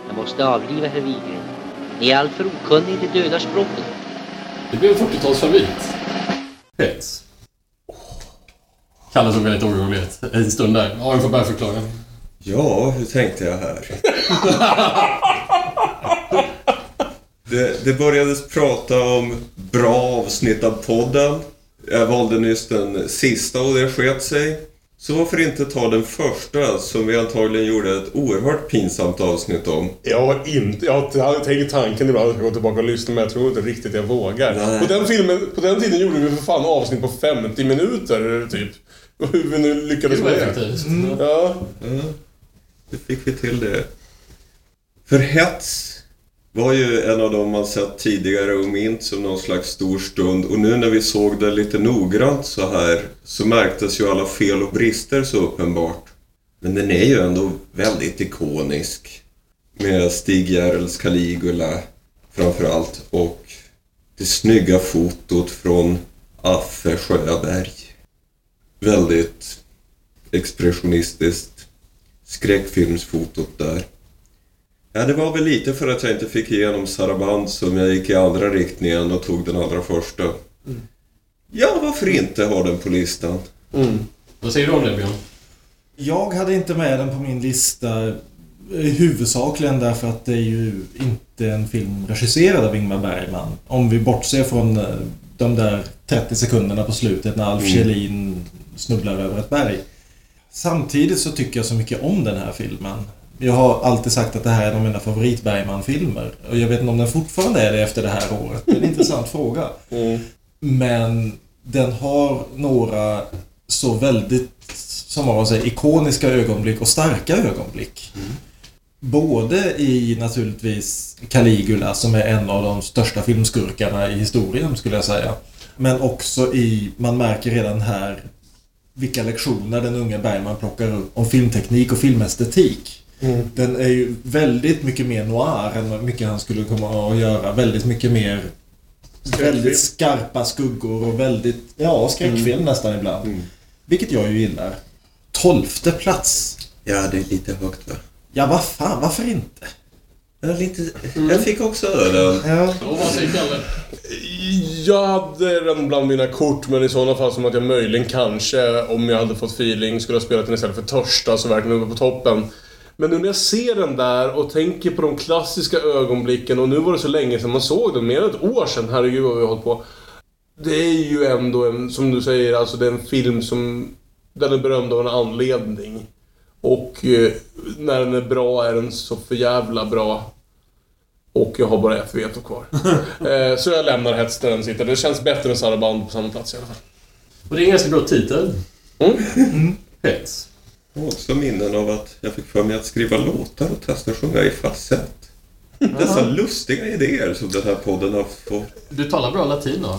Jag måste avliva herr Wigren. Ni är alltför okunnig i det döda språket. Det blev en 40-talsfavorit. Hets. Kalle såg väldigt orolig ut en stund där. Du får börja förklara. Ja, hur tänkte jag här? Det, det började prata om bra avsnitt av podden. Jag valde nyss den sista och det sket sig. Så varför inte ta den första som vi antagligen gjorde ett oerhört pinsamt avsnitt om? Jag har inte... Jag har tänkt tanken ibland att jag gå tillbaka och lyssna men jag tror inte riktigt jag vågar. Nej. På den, filmen, på den tiden gjorde vi för fan avsnitt på 50 minuter typ. Hur vi nu lyckades med det. Mm. Ja. Ja, hur fick vi till det? För hets var ju en av dem man sett tidigare och minns som någon slags stor stund. Och nu när vi såg det lite noggrant så här så märktes ju alla fel och brister så uppenbart. Men den är ju ändå väldigt ikonisk. Med Stig Järrels Caligula framförallt och det snygga fotot från Affe Sjöberg. Väldigt expressionistiskt skräckfilmsfotot där. Ja, det var väl lite för att jag inte fick igenom Saraband som jag gick i andra riktningen och tog den allra första. Ja, varför inte ha den på listan? Vad säger du om det, Björn? Jag hade inte med den på min lista eh, huvudsakligen därför att det är ju inte en film regisserad av Ingmar Bergman. Om vi bortser från eh, de där 30 sekunderna på slutet när Alf Mm. Kjellin snubblar över ett berg. Samtidigt så tycker jag så mycket om den här filmen. Jag har alltid sagt att det här är en av mina favorit Bergman-filmer. Och jag vet inte om den fortfarande är det efter det här året. Det är en intressant fråga. Men den har några så väldigt, som man säger, ikoniska ögonblick och starka ögonblick. Både i naturligtvis Caligula som är en av de största filmskurkarna i historien skulle jag säga. Men också i, man märker redan här vilka lektioner den unge Bergman plockar upp om filmteknik och filmestetik. Mm. Den är ju väldigt mycket mer noir än vad mycket han skulle komma att göra. Väldigt mycket mer väldigt skarpa skuggor och väldigt, ja, skräckfilm nästan ibland. Vilket jag ju gillar. Tolfte plats. Ja, det är lite högt va? Ja, vad fan, varför inte? Ja, lite... Jag fick också den. Ja. Och vad säger Kalle? Jag hade den bland mina kort, men i sådana fall som att jag möjligen kanske, om jag hade fått feeling, skulle ha spelat den istället för Törsta, så verkligen uppe på toppen. Men nu när jag ser den där och tänker på de klassiska ögonblicken, och nu var det så länge sedan man såg den, mer än ett år sedan, herregud vad vi har hållit på. Det är ju ändå en, som du säger, alltså det är en film som... Den är berömd av en anledning. Och eh, när den är bra är den så för jävla bra. Och jag har bara ett veto kvar. eh, så jag lämnar hets där den sitter. Det känns bättre än Saraband på samma plats i alla fall. Och det är en ganska bra titel. Mm. Hets. Och också minnen av att jag fick för mig att skriva låtar och testa sjunga i falsett. Dessa lustiga idéer som den här podden har fått. Du talar bra latin då.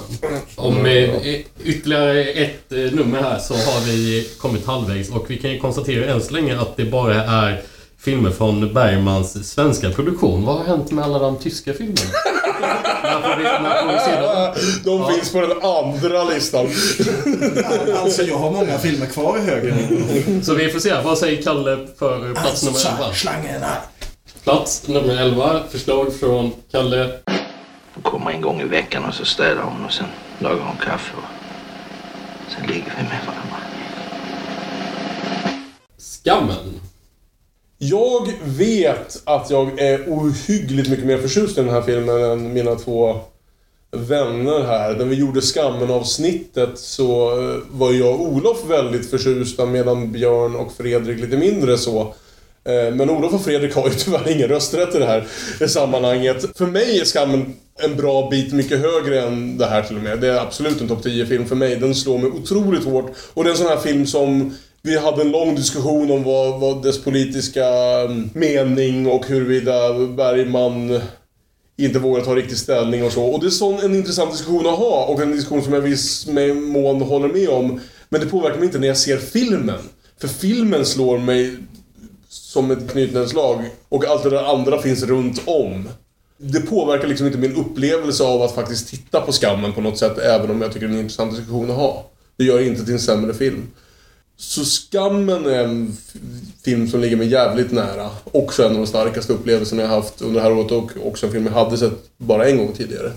Om eh, ytterligare ett eh, nummer här så har vi kommit halvvägs och vi kan ju konstatera än så länge att det bara är filmer från Bergmans svenska produktion. Vad har hänt med alla de tyska filmerna? när får vi, när får vi se dem? De finns på den andra listan. Alltså, jag har många filmer kvar i högen. Så vi får se. Vad säger Kalle för plats nummer 11? Slangerna. Plats nummer 11. Förslag från Kalle. Hon kommer en gång i veckan och så städar hon och sen lagar hon kaffe och sen ligger vi med varandra. Skammen. Jag vet att jag är ohyggligt mycket mer förtjust i den här filmen än mina två vänner här. När vi gjorde Skammen-avsnittet så eh, var jag och Olof väldigt förtjusta medan Björn och Fredrik lite mindre så. Eh, men Olof och Fredrik har ju tyvärr ingen rösträtt i det här sammanhanget. För mig är Skammen en bra bit mycket högre än det här till och med. Det är absolut en topp 10-film för mig. Den slår mig otroligt hårt. Och det är en sån här film som vi hade en lång diskussion om vad, vad dess politiska mm, mening och huruvida Bergman inte vågar ta riktig ställning och så. Och det är sån en intressant diskussion att ha och en diskussion som jag i viss med- mån håller med om. Men det påverkar mig inte när jag ser filmen. För filmen slår mig som ett knytnävsslag och allt det där andra finns runt om. Det påverkar liksom inte min upplevelse av att faktiskt titta på Skammen på något sätt, även om jag tycker det är en intressant diskussion att ha. Det gör inte till en sämre film. Så Skammen är en film som ligger mig jävligt nära. Också en av de starkaste upplevelserna jag haft under det här året och också en film jag hade sett bara en gång tidigare.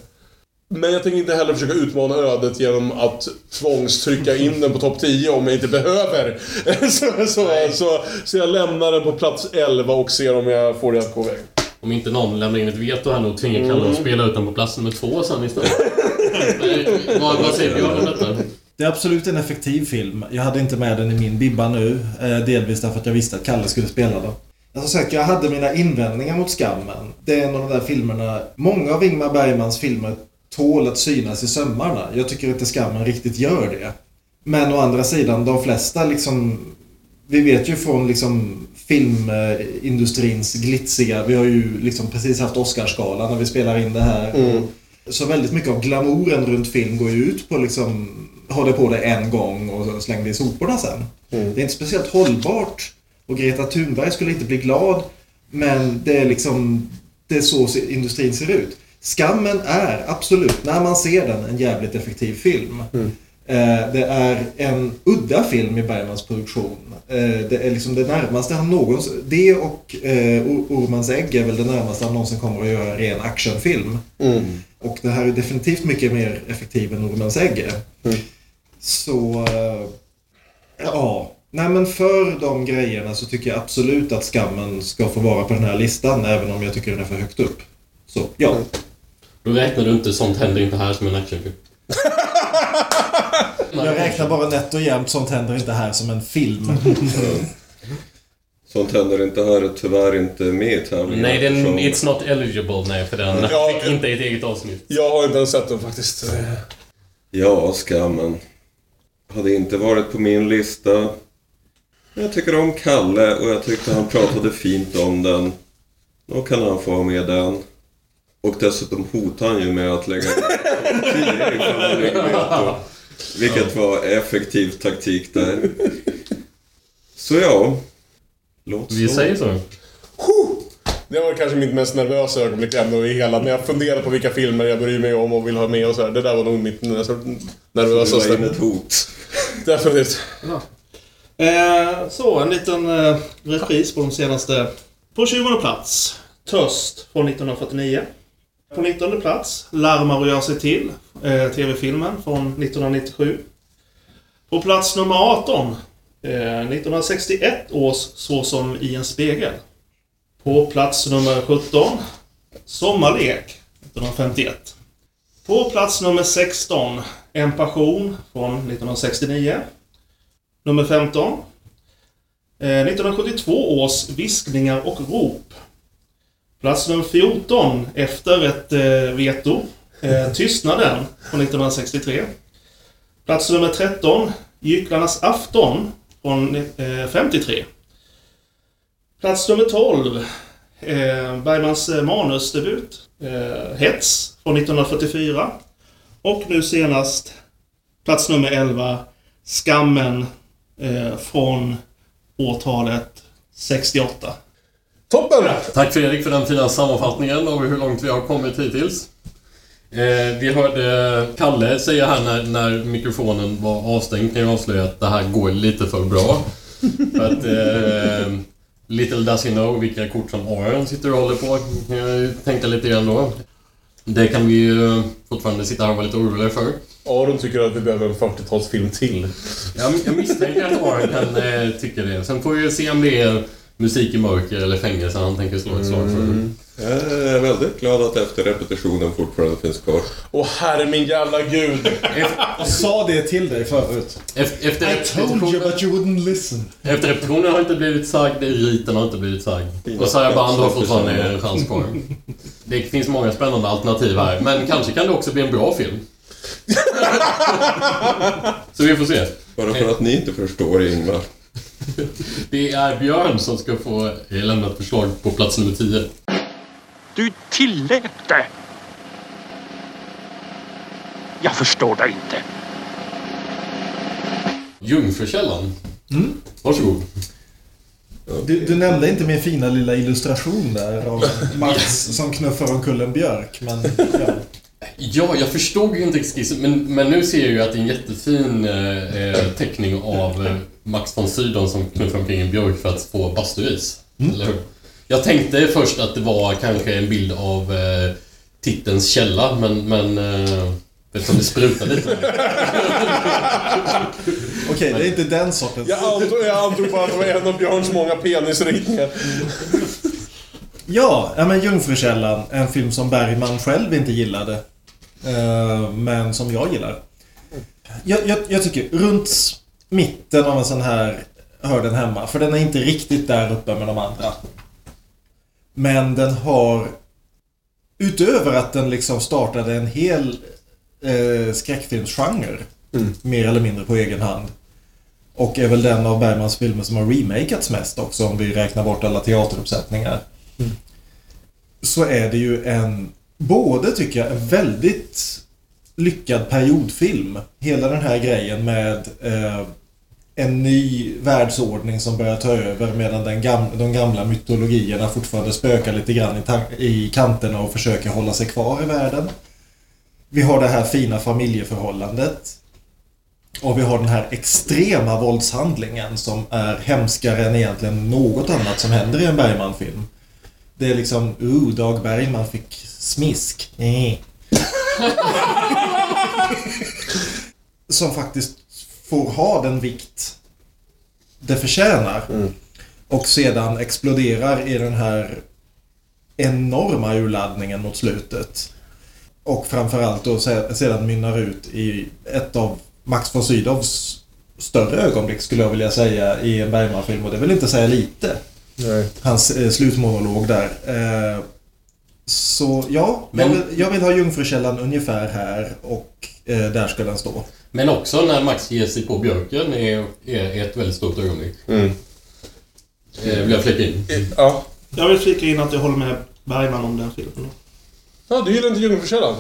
Men jag tänker inte heller försöka utmana ödet genom att tvångstrycka in den på topp 10 om jag inte behöver. så, så, så, så jag lämnar den på plats 11 och ser om jag får det att gå iväg. Om inte någon lämnar in ett veto här nu och tvingar Kalle Mm. att spela ut den på plats nummer två sen istället. Vad, vad säger Björn om detta? Det är absolut en effektiv film. Jag hade inte med den i min bibba nu. Eh, delvis därför att jag visste att Kalle skulle spela den. Jag som sagt, jag hade mina invändningar mot Skammen. Det är en av de där filmerna... Många av Ingmar Bergmans filmer tål att synas i sömmarna. Jag tycker inte Skammen riktigt gör det. Men å andra sidan, de flesta liksom... Vi vet ju från liksom filmindustrins glitsiga... Vi har ju liksom precis haft Oscarsgalan när vi spelar in det här. Mm. Så väldigt mycket av glamouren runt film går ju ut på liksom ha det på det en gång och släng det i soporna sen. Mm. Det är inte speciellt hållbart. Och Greta Thunberg skulle inte bli glad. Men det är liksom det är så industrin ser ut. Skammen är absolut, när man ser den, en jävligt effektiv film. Eh, Det är en udda film i Bergmans produktion. Eh, Det är liksom det närmaste han någonsin... Det och eh, Or- Ormans ägg är väl det närmaste han någonsin kommer att göra en ren actionfilm. Mm. Och det här är definitivt mycket mer effektiv än Ormans ägg. Mm. Så... eh, Ja. Nej men för de grejerna så tycker jag absolut att Skammen ska få vara på den här listan även om jag tycker den är för högt upp. Så, ja. Då räknar du inte Sånt händer inte här som en actionfilm. Jag räknar bara nätt och jämnt. Sånt händer inte här som en film. Sånt händer inte här är tyvärr inte med i tävlingen. Nej, den, eftersom- it's not eligible, nej, för den Ja, fick inte ett eget avsnitt. Jag har inte ens sett den faktiskt. Ja, skammen. Hade inte varit på min lista. Jag tycker om Kalle och jag tyckte han pratade fint om den. Då kan han få med den. Och dessutom hotar han ju med att lägga 10 ifall han. Vilket var effektiv taktik där. Så ja. Låt Vi så. säger så. Det var kanske mitt mest nervösa ögonblick ändå i hela... När jag funderade på vilka filmer jag bryr mig om och vill ha med och så här. Det där var nog mitt nästan Så nervösaste. var ett hot. Definitivt. Eh, så, en liten eh, repris på de senaste. På 20 plats, Törst från 1949. På 19 plats, Larmar och gör sig till, eh, TV-filmen från 1997. På plats nummer 18, eh, 1961 års Så som i en spegel. På plats nummer 17, Sommarlek, 1951. På plats nummer 16, En passion från 1969. Nummer 15. Eh, 1972 års Viskningar och rop. Plats nummer 14 efter ett eh, veto. Eh, Tystnaden från 1963. Plats nummer 13. Gycklarnas afton från eh, 53. Plats nummer 12. Eh, Bergmans eh, manusdebut. Eh, Hets från 1944. Och nu senast plats nummer 11. Skammen eh, från årtalet 68. Toppen! Tack Fredrik för den fina sammanfattningen av hur långt vi har kommit hittills. Eh, vi hörde Kalle säga här när, när mikrofonen var avstängd kan jag avslöja att det här går lite för bra. för att eh, Little does he know vilka kort som Aron sitter och håller på. kan jag tänka lite grann då. Det kan vi ju fortfarande sitta här och vara lite oroliga för. Aron tycker att vi behöver en 40-talsfilm till. Jag, jag misstänker att Aron kan eh, tycka det. Sen får vi se om det är musik i mörker eller fängelse han tänker slå ett slag för. Mm. Jag är väldigt glad att efter repetitionen fortfarande finns kvar. Åh herre min jävla gud. Jag sa det till dig förut. Efter, efter, I told you but you wouldn't listen. Efter repetitionen har inte blivit sagd, riten har inte blivit sagd. Och Sarah Band har fortfarande en chans kvar. Det finns många spännande alternativ här, men kanske kan det också bli en bra film. Så vi får se. Bara för att ni inte förstår Ingmar. Det är Björn som ska få lämna ett förslag på plats nummer 10. Du tillät det. Jag förstår dig inte. Jungfrukällan. Mm. Varsågod. Du, du nämnde inte min fina lilla illustration där av Mats som knuffar omkull en björk, men ja. Ja, jag förstod ju inte skissen, men, men nu ser jag ju att det är en jättefin eh, eh, teckning av eh, Max von Sydow som knuffar omkring en björk för att få bastuis. Eller hur? Jag tänkte först att det var kanske en bild av eh, titelns källa, men, men eh, eftersom det sprutar lite. Okej, det är inte den sortens... Jag antog, jag antog bara att det var en av Björns många penisritningar. Ja, ja men Jungfrukällan. En film som Bergman själv inte gillade. Eh, men som jag gillar. Jag, jag, jag tycker runt mitten av en sån här hör den hemma. För den är inte riktigt där uppe med de andra. Men den har Utöver att den liksom startade en hel eh, skräckfilmsgenre. Mer eller mindre på egen hand. Och är väl den av Bergmans filmer som har remakats mest också om vi räknar bort alla teateruppsättningar. Så är det ju en, både tycker jag, en väldigt lyckad periodfilm. Hela den här grejen med eh, en ny världsordning som börjar ta över medan den gamla, de gamla mytologierna fortfarande spökar lite grann i, i kanterna och försöker hålla sig kvar i världen. Vi har det här fina familjeförhållandet. Och vi har den här extrema våldshandlingen som är hemskare än egentligen något annat som händer i en Bergman-film. Det är liksom, uh, Dag Bergman fick smisk. Eh. som faktiskt får ha den vikt det förtjänar. Och sedan exploderar i den här enorma urladdningen mot slutet. Och framförallt då se- sedan mynnar ut i ett av Max von Sydows större ögonblick skulle jag vilja säga i en Bergman-film och det vill inte säga lite. Nej. Hans eh, slutmonolog där. Eh, så ja, jag, Men- vill, jag vill ha Jungfrukällan ungefär här och eh, där ska den stå. Men också när Max ger sig på björken är, är ett väldigt stort ögonblick. Mm. Eh, vill jag flika in. Ja. Jag vill flika in att jag håller med Bergman om den filmen. Ja, du gillar inte Jungfrukällan?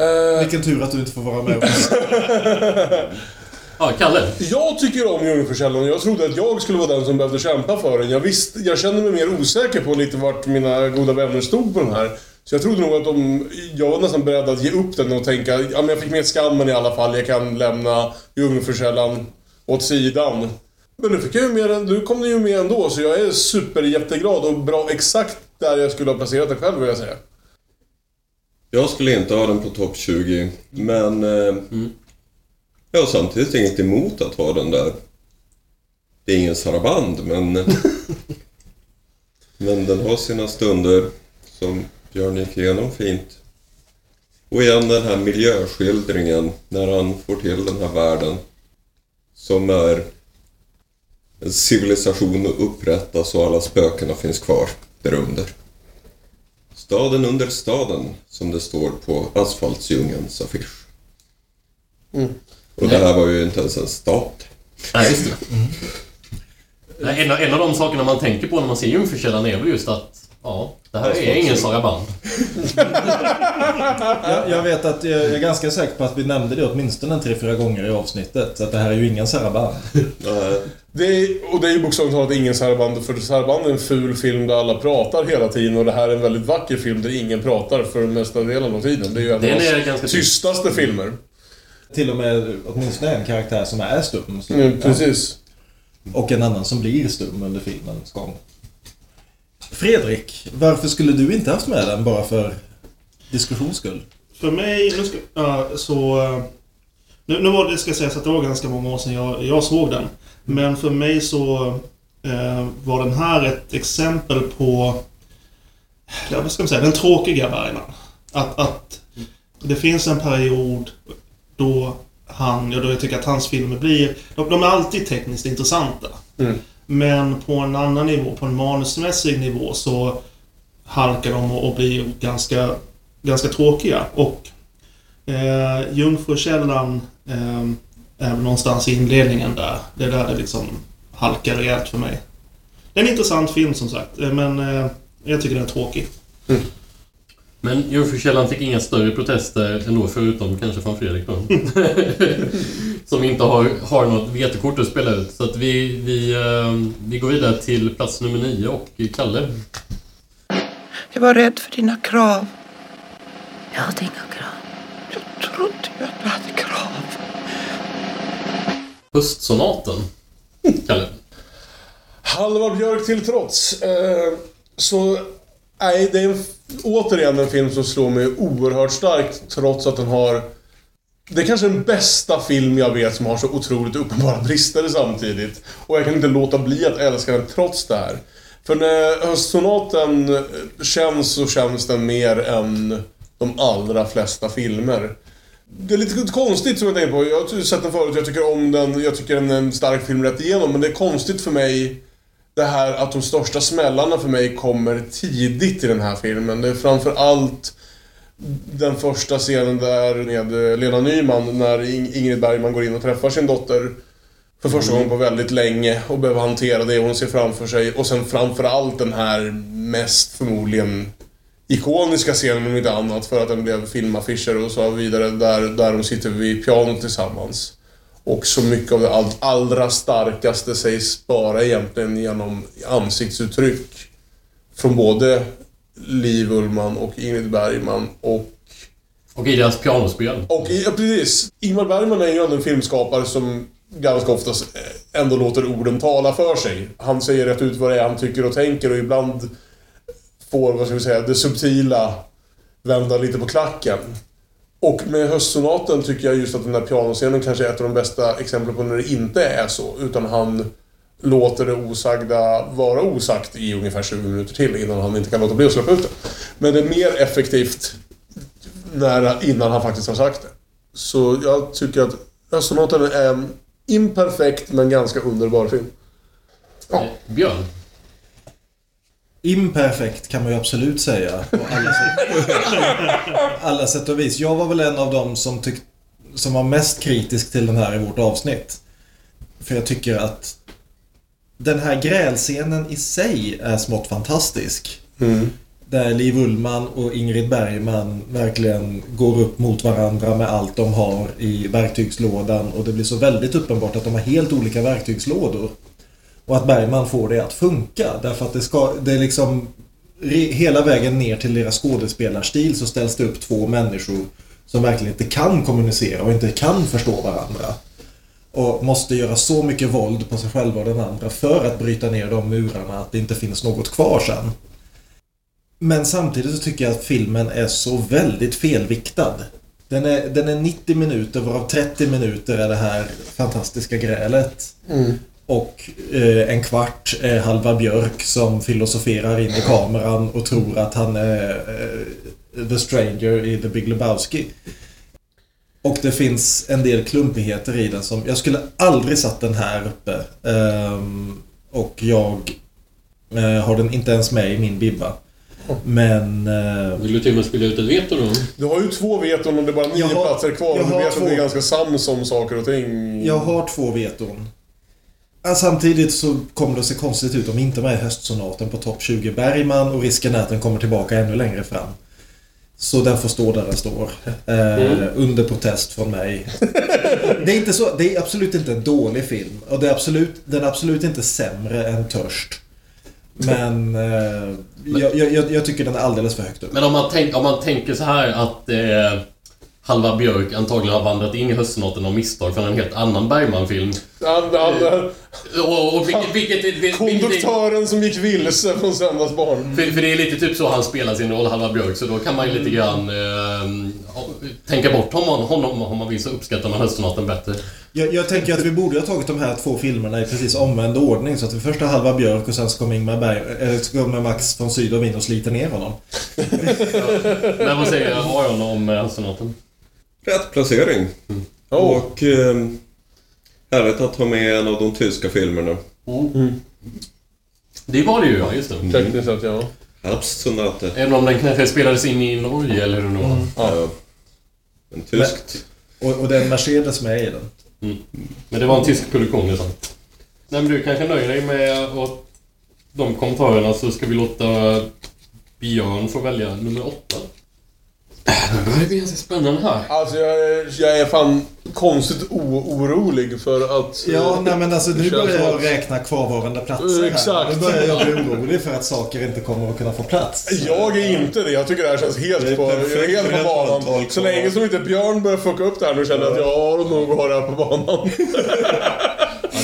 Uh, Vilken tur att du inte får vara med oss. Ja, Kalle. Jag tycker om Jungfrukällan och jag trodde att jag skulle vara den som behövde kämpa för den. Jag, visste, jag kände mig mer osäker på lite vart mina goda vänner stod på den här. Så jag trodde nog att de... Jag var nästan beredd att ge upp den och tänka ja men jag fick med skammen i alla fall. Jag kan lämna Jungfrukällan åt sidan. Men nu fick jag ju med den, nu kom den ju med ändå så jag är super jätteglad och bra exakt där jag skulle ha placerat den själv vill jag säga. Jag skulle inte ha den på topp 20, men... Eh, Jag har samtidigt inget emot att ha den där. Det är ingen saraband, men... men den har sina stunder som Björn gick igenom fint. Och igen den här miljöskildringen när han får till den här världen. Som är en civilisation upprättas och alla spökena finns kvar därunder. Staden under staden, som det står på asfaltsdjungelns affisch. Mm. Och det här var ju inte ens en stat. Nej, just det. Nej, En, av, en av de sakerna man tänker på när man ser Jungfrukällan är väl just att ja, det här är ingen Sara Band. jag, jag vet att jag är ganska säker på att vi nämnde det åtminstone tre, fyra gånger i avsnittet. Så att det här är ju ingen Saraband. Det är, och det är ju bokstavligt talat ingen Saraband, för Saraband är en ful film där alla pratar hela tiden och det här är en väldigt vacker film där ingen pratar för den mesta delen av tiden. Det är ju en av ganska tystaste filmer. Till och med åtminstone en karaktär som är stum. Så- Mm, precis. Och en annan som blir stum under filmens gång. Fredrik, varför skulle du inte haft med den bara för diskussions skull? För mig, nu ska, ja, så... eh, Nu, nu var det, ska sägas att det var ganska många år sedan jag, jag såg den. Men för mig så eh, var den här ett exempel på... Ja, vad ska man säga? Den tråkiga Bergman. Att, att det finns en period då han, ja, då jag tycker att hans filmer blir... De, de är alltid tekniskt intressanta. Mm. Men på en annan nivå, på en manusmässig nivå, så halkar de och och blir ganska, ganska tråkiga. Och eh, Jungfrukällan eh, är någonstans i inledningen där. Det är där det liksom halkar rejält för mig. Det är en intressant film som sagt, eh, men eh, jag tycker den är tråkig. Men Jungfrukällan fick inga större protester ändå, förutom kanske från Fredrik då. Som inte har, har något vetekort att spela ut. Så att vi, vi, eh, vi går vidare till plats nummer nio och Kalle. Jag var rädd för dina krav. Jag hade inga krav. Jag trodde ju att jag hade krav. Höstsonaten. Kalle. Halvar Björk till trots. Eh, så... Nej, det är en, återigen en film som slår mig oerhört starkt trots att den har... Det är kanske den bästa film jag vet som har så otroligt uppenbara brister samtidigt. Och jag kan inte låta bli att älska den trots det här. För när höstsonaten eh, känns så känns den mer än de allra flesta filmer. Det är lite konstigt som jag tänker på. Jag har sett den förut, jag tycker om den, jag tycker den är en stark film rätt igenom. Men det är konstigt för mig det här att de största smällarna för mig kommer tidigt i den här filmen. Det är framför allt den första scenen där med Lena Nyman när In- Ingrid Bergman går in och träffar sin dotter för första gången på väldigt länge och behöver hantera det hon ser framför sig. Och sen framför allt den här mest förmodligen ikoniska scenen om inte annat för att den blev filmaffischer och så vidare där, där de sitter vid pianot tillsammans. Och så mycket av det all, allra starkaste sägs bara egentligen genom ansiktsuttryck. Från både Liv Ullman och Ingrid Bergman och... Och i deras pianospel. Och i, ja, precis. Ingmar Bergman är ju ändå en filmskapare som ganska oftast eh, ändå låter orden tala för sig. Han säger rätt ut vad det är han tycker och tänker och ibland får, vad ska vi säga, det subtila vända lite på klacken. Och med höstsonaten tycker jag just att den där pianoscenen kanske är ett av de bästa exemplen på när det inte är så. Utan han låter det osagda vara osagt i ungefär 20 minuter till innan han inte kan låta bli att släppa ut det. Men det är mer effektivt när, innan han faktiskt har sagt det. Så jag tycker att höstsonaten är en imperfekt men ganska underbar film. Ja. Björn. Imperfekt kan man ju absolut säga. På alla sätt, alla sätt och vis. Jag var väl en av dem som, tyck, som var mest kritisk till den här i vårt avsnitt. För jag tycker att den här grälscenen i sig är smått fantastisk. Mm. Där Liv Ullman och Ingrid Bergman verkligen går upp mot varandra med allt de har i verktygslådan. Och det blir så väldigt uppenbart att de har helt olika verktygslådor. Och att Bergman får det att funka. Därför att det ska, det är liksom hela vägen ner till deras skådespelarstil så ställs det upp två människor som verkligen inte kan kommunicera och inte kan förstå varandra. Och måste göra så mycket våld på sig själva och den andra för att bryta ner de murarna att det inte finns något kvar sen. Men samtidigt så tycker jag att filmen är så väldigt felviktad. Den är, den är 90 minuter varav 30 minuter är det här fantastiska grälet. Mm. Och eh, en kvart är Halva Björk som filosoferar in i kameran och tror att han är eh, The Stranger i The Big Lebowski. Och det finns en del klumpigheter i den som... Jag skulle aldrig satt den här uppe. Ehm, och jag eh, har den inte ens med i min bibba. Men... Eh, Vill du till och med spela ut ett veto då? Du har ju två veton och det är bara nio har- platser kvar. Och du vet att två. vi är ganska sams om saker och ting. Jag har två veton. Ja, Samtidigt så kommer det se konstigt ut om inte med höstsonaten på topp 20 Bergman och risken är att den kommer tillbaka ännu längre fram. Så den får stå där den står. Eh, Mm. Under protest från mig. det, är inte så, det är absolut inte en dålig film. Och det är absolut, den är absolut inte sämre än Törst. Men eh, jag, jag, jag tycker den är alldeles för högt upp. Men om man, tänk, om man tänker så här att eh, Halva Björk antagligen har vandrat in i höstsonaten av misstag från en helt annan Bergman-film. Han, han, Och, och vilket, vilket, vilket, vilket, konduktören som gick vilse från Söndagsbarn. För, för det är lite typ så han spelar sin roll, Halva Björk, så då kan man ju lite grann eh, tänka bort honom, honom om man vill så uppskattar man höstsonaten bättre. Jag, jag tänker att vi borde ha tagit de här två filmerna i precis omvänd ordning. Så att vi först har Halva Björk och sen så kommer, Ingmar Berg, eller så kommer Max von Sydow in och sliter ner honom. Men vad säger Aron om höstsonaten? Rätt placering. Och eh, härligt att ha med en av de tyska filmerna. Det var det ju, ja. Just det. Tekniskt sett, ja. Herbstsonate. Även om den kanske spelades in i Norge, eller hur det var. Ja. Men tyskt. Och, och det är en Mercedes med i den. Mm. Men det var en tysk produktion, sant. Nej, men du kanske nöjer dig med att de kommentarerna så ska vi låta Björn få välja nummer åtta. Det blir ganska spännande här. Alltså jag, är- jag är fan konstigt orolig för att... Ja, eh, nej men alltså nu börjar jag räkna kvarvarande platser här. Exakt. Nu börjar jag bli orolig för att saker inte kommer att kunna få plats. Jag är inte det. Jag tycker det här känns helt på, helt på banan. Så länge som inte Björn börjar fucka upp det här nu känner jag att jag har nog har det här på banan.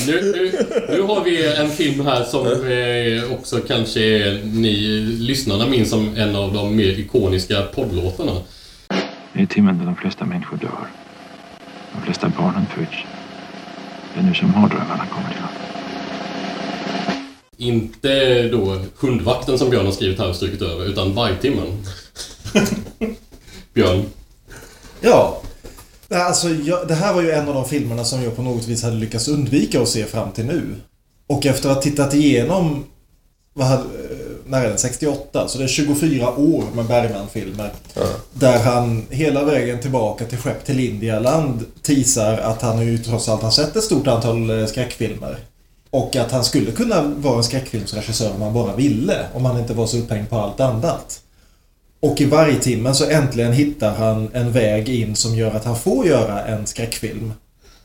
Nu, nu, nu har vi en film här som eh, också kanske ni lyssnarna minns som en av de mer ikoniska poddlåtarna. Det är timmen då de flesta människor dör. De flesta barnen föds. Det är nu som mardrömmarna kommer till oss. Inte då Hundvakten som Björn har skrivit här och strukit över, utan Vargtimmen. Björn. Ja. Alltså, jag, det här var ju en av de filmerna som jag på något vis hade lyckats undvika att se fram till nu. Och efter att ha tittat igenom vad hade, eh, när är den? 68? Så det är 24 år med Bergman-filmer. Där han hela vägen tillbaka till Skepp till Indialand teasar att han ju trots allt har sett ett stort antal eh, skräckfilmer. Och att han skulle kunna vara en skräckfilmsregissör om han bara ville. Om han inte var så upphängd på allt annat. Och i varje timmen så äntligen hittar han en väg in som gör att han får göra en skräckfilm.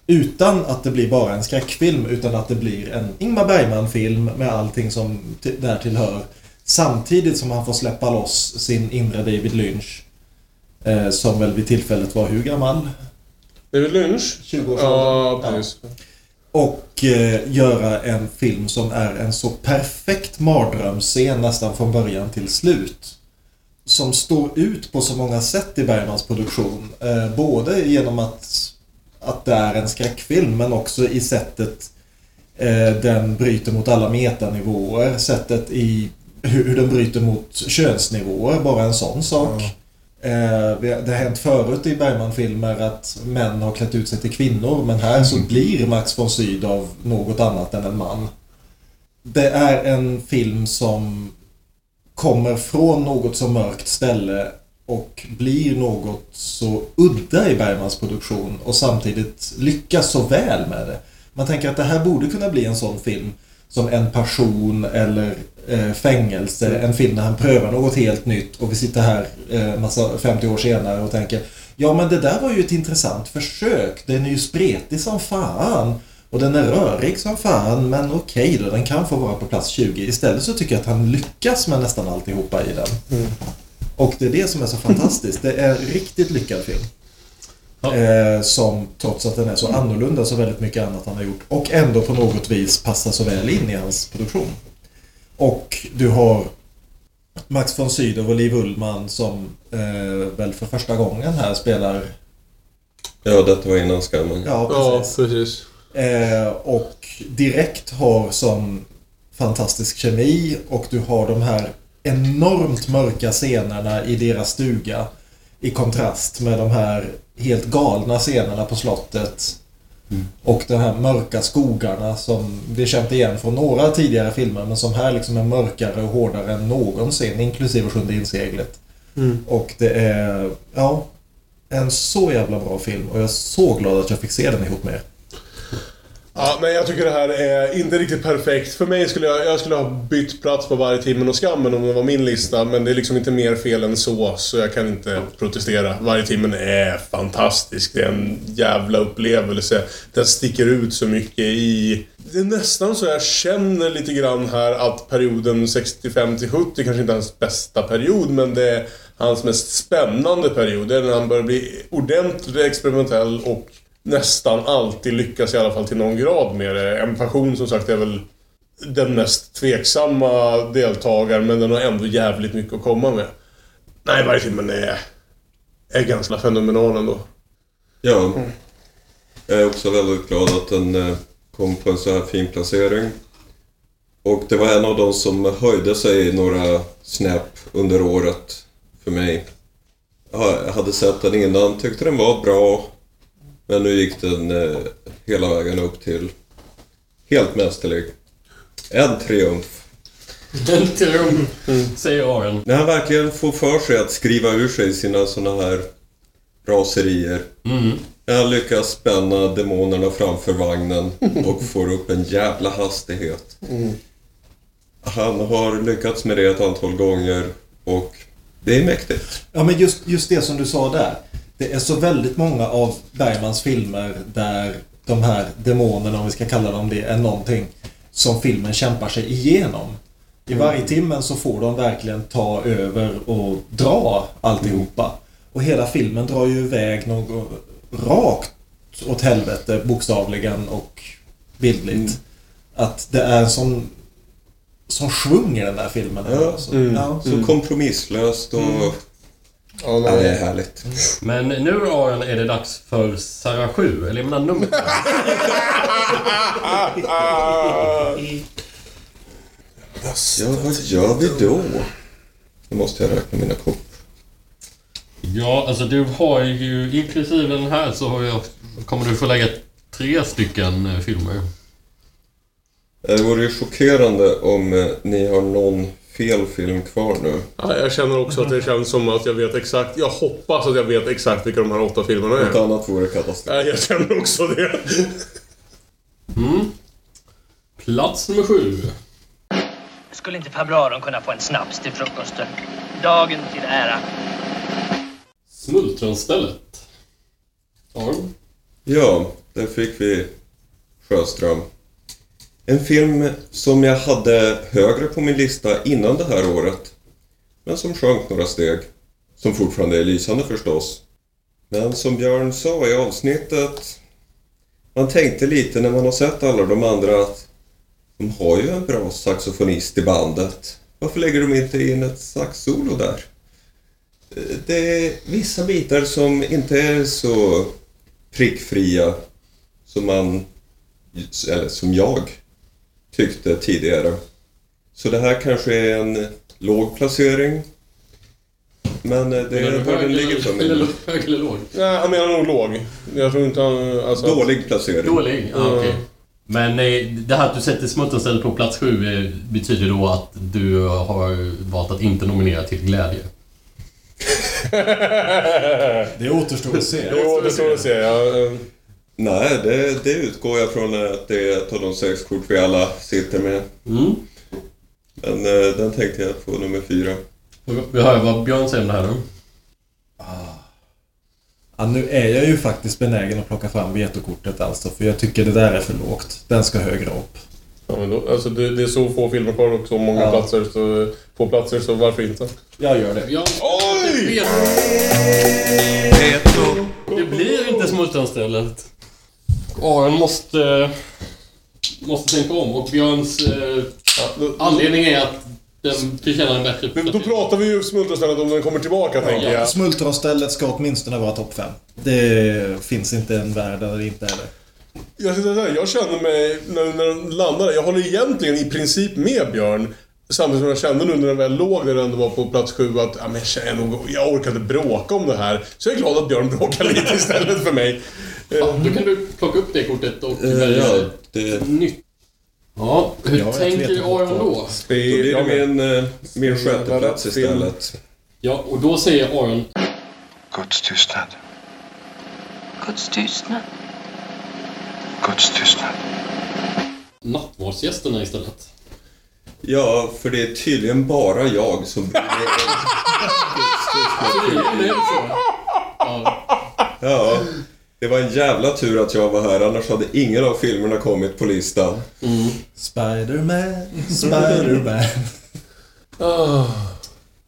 Utan att det blir bara en skräckfilm, utan att det blir en Ingmar Bergman-film med allting som t- därtill hör. Samtidigt som han får släppa loss sin inre David Lynch. Eh, som väl vid tillfället var hur gammal? David Lynch? 20 år Ja, precis. Och eh, göra en film som är en så perfekt mardrömsscen nästan från början till slut. Som står ut på så många sätt i Bergmans produktion. Eh, både genom att, att det är en skräckfilm men också i sättet eh, den bryter mot alla metanivåer. Sättet i hur, hur den bryter mot könsnivåer, bara en sån sak. Eh, vi- det har hänt förut i Bergman-filmer att män har klätt ut sig till kvinnor men här så blir Max von Sydow något annat än en man. Det är en film som kommer från något så mörkt ställe och blir något så udda i Bergmans produktion och samtidigt lyckas så väl med det. Man tänker att det här borde kunna bli en sån film som En passion eller eh, Fängelse. En film där han prövar något helt nytt och vi sitter här eh, massa 50 år senare och tänker Ja men det där var ju ett intressant försök. Den är ju spretig som fan. Och den är rörig som fan men okej då, den kan få vara på plats 20. Istället så tycker jag att han lyckas med nästan alltihopa i den. Och det är det som är så fantastiskt. Det är en riktigt lyckad film. Eh, som trots att den är så annorlunda så väldigt mycket annat han har gjort och ändå på något vis passar så väl in i hans produktion. Och du har Max von Sydow och Liv Ullmann som eh, väl för första gången här spelar Ja, detta var innan skammen. Ja, precis. precis. Eh, och direkt har sån fantastisk kemi och du har de här enormt mörka scenerna i deras stuga i kontrast med de här helt galna scenerna på slottet. Och de här mörka skogarna som vi känt igen från några tidigare filmer men som här liksom är mörkare och hårdare än någonsin, inklusive Sjunde inseglet. Mm. Och det är, ja, en så jävla bra film och jag är så glad att jag fick se den ihop med er. Ja, men jag tycker det här är inte riktigt perfekt. För mig skulle jag, jag skulle ha bytt plats på varje timmen och skammen om det var min lista. Men det är liksom inte mer fel än så, så jag kan inte protestera. Varje timmen är fantastisk. Det är en jävla upplevelse. Den sticker ut så mycket i... Det är nästan så jag känner lite grann här att perioden 65 till 70 kanske inte är hans bästa period, men det är hans mest spännande period. Det är när han börjar bli ordentligt experimentell och nästan alltid lyckas i alla fall till någon grad med det. En passion som sagt är väl den mest tveksamma deltagaren men den har ändå jävligt mycket att komma med. Nej, varje timmen är, är ganska fenomenal ändå. Ja. Jag är också väldigt glad att den eh, kom på en så här fin placering. Och det var en av de som höjde sig några snäpp under året för mig. Jag hade sett den innan, tyckte den var bra. Men nu gick den eh, hela vägen upp till helt mästerlig. En triumf. En triumf, säger Aron. När han verkligen får för sig att skriva ur sig sina såna här raserier. Mm. Han lyckas spänna demonerna framför vagnen och får upp en jävla hastighet. Han har lyckats med det ett antal gånger och Det är mäktigt. Ja, men just, just det som du sa där. Det är så väldigt många av Bergmans filmer där de här demonerna, om vi ska kalla dem det, är någonting som filmen kämpar sig igenom. I Mm. varje timmen så får de verkligen ta över och dra alltihopa. Och hela filmen drar ju iväg något rakt åt helvete, bokstavligen och bildligt. Mm. Att det är sån svung i den där filmen. Ja, Alltså. mm. Ja. Så kompromisslöst och... Ja, Ja, det är härligt. Men nu Aron är det dags för Sarah 7, eller jag menar nummer Ja, vad gör vi då? Nu måste jag räkna mina kort. Ja, alltså du har ju inklusive den här så har jag, kommer du få lägga tre stycken eh, filmer. Det vore ju chockerande om eh, ni har någon fel film kvar nu. Ja, jag känner också att det känns som att jag vet exakt. Jag hoppas att jag vet exakt vilka de här åtta filmerna Något är. annat vore katastrof. Ja, jag känner också det. Mm. Plats nummer sju. Skulle inte farbrören kunna få en snaps till frukosten? Dagen till ära. Smultronstället. Aron? Ja, där fick vi Sjöström. En film som jag hade högre på min lista innan det här året. Men som sjönk några steg. Som fortfarande är lysande förstås. Men som Björn sa i avsnittet. Man tänkte lite när man har sett alla de andra att de har ju en bra saxofonist i bandet. Varför lägger de inte in ett saxsolo där? Det är vissa bitar som inte är så prickfria som man, eller som jag tyckte tidigare. Så det här kanske är en låg placering. Men eh, det är var den ligger för eller, mig. hög eller låg? Nej, han menar nog låg. Jag tror inte han... Alltså, Dålig placering. Dålig? Ja, Mm. okej. Men eh, det här att du sätter Smultronstället på plats sju eh, betyder då att du har valt att inte nominera till Glädje. Det återstår att se. Det återstår att se, ja. Nej, det, det utgår jag från att det är ett av de sex kort vi alla sitter med. Mm. Men eh, den tänkte jag på nummer fyra. Vi hör vad Björn säger om det här nu. Ja, nu är jag ju faktiskt benägen att plocka fram vetokortet alltså, för jag tycker det där är för lågt. Den ska högre upp. Ja, men då, alltså det, det är så få filmer kvar och så många Ja. platser, så, få platser, så varför inte? Jag gör det. Björn, Oj! Det blir inte Smultronstället. Aron måste, måste tänka om och Björns eh, anledning är att den förtjänar en bättre Men då pratar vi ju smultronstället om den kommer tillbaka, tänker jag. Smultronstället ska åtminstone vara topp 5. Det finns inte en värld där det inte är det. Jag, jag känner mig, när, när den landar, jag håller egentligen i princip med Björn. Samtidigt som jag kände nu när den väl låg där den ändå var på plats sju att ja, men jag, känner nog, jag orkar inte bråka om det här. Så jag är glad att Björn bråkar lite istället för mig. Ja, då kan du plocka upp det kortet och Eh, välja ja, det, nytt. Ja, hur Ja, tänker Aron då? då blir det min, eh, min sjätte plats istället. Ja, och då säger Aron Guds tystnad. Guds tystnad. Guds tystnad. nattvardsgästerna istället. Ja, för det är tydligen bara jag som bryr mig med så. Ja, Ja, det var en jävla tur att jag var här, annars hade ingen av filmerna kommit på listan. Spiderman, Spiderman.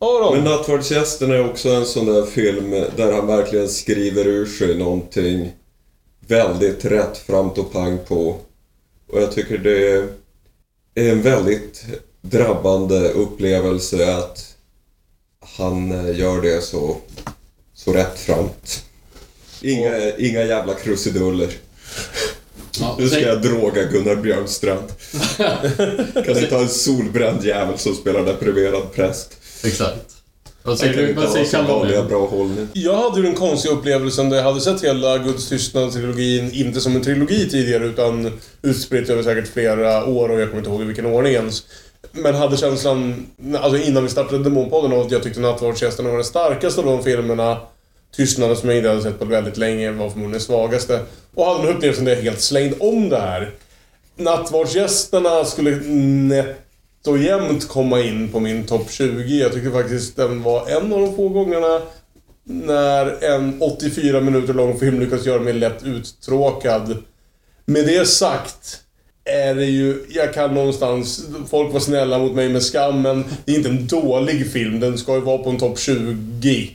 Aron! Men Nattvardsgästen är också en sån där film där han verkligen skriver ur sig någonting väldigt rättframt och pang på. Och jag tycker det är en väldigt drabbande upplevelse att han eh, gör det så, så rättframt. Inga, inga jävla krusiduller. Ja, Nu ska jag droga Gunnar Björnstrand. kan inte ha en solbränd jävel som spelar deprimerad präst. Exakt. Vad säger kan du? inte Vad ha säger Kalle bra hållning. Jag hade ju den konstiga upplevelsen där jag hade sett hela Guds tystnad-trilogin, inte som en trilogi tidigare utan utspritt över säkert flera år och jag kommer inte ihåg i vilken ordning ens. Men hade känslan, alltså innan vi startade Demonpodden, av att jag tyckte Nattvardsgästerna var den starkaste av de filmerna. Tystnaden som jag inte hade sett på väldigt länge var förmodligen den svagaste. Och hade en upplevelsen där jag helt slängd om det här. Nattvardsgästerna skulle nätt och jämnt komma in på min topp 20. Jag tycker faktiskt den var en av de få gångerna när en 84 minuter lång film lyckas göra mig lätt uttråkad. Med det sagt är det ju, jag kan någonstans, folk var snälla mot mig med skam, men det är inte en dålig film. Den ska ju vara på en topp 20.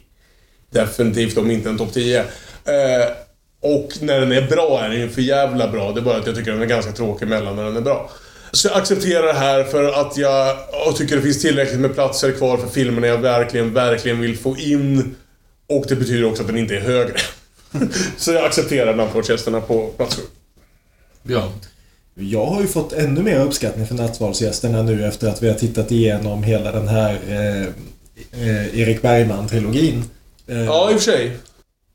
Definitivt om inte en topp 10. Eh, och när den är bra är den ju för jävla bra. Det är bara att jag tycker den är ganska tråkig mellan när den är bra. Så jag accepterar det här för att jag, jag tycker det finns tillräckligt med platser kvar för filmerna jag verkligen, verkligen vill få in. Och det betyder också att den inte är högre. Så jag accepterar nattvardsgästerna på plats. Ja. Jag har ju fått ännu mer uppskattning för nattvardsgästerna nu efter att vi har tittat igenom hela den här eh, eh, Erik Bergman-trilogin. Eh, Ja, i och för sig.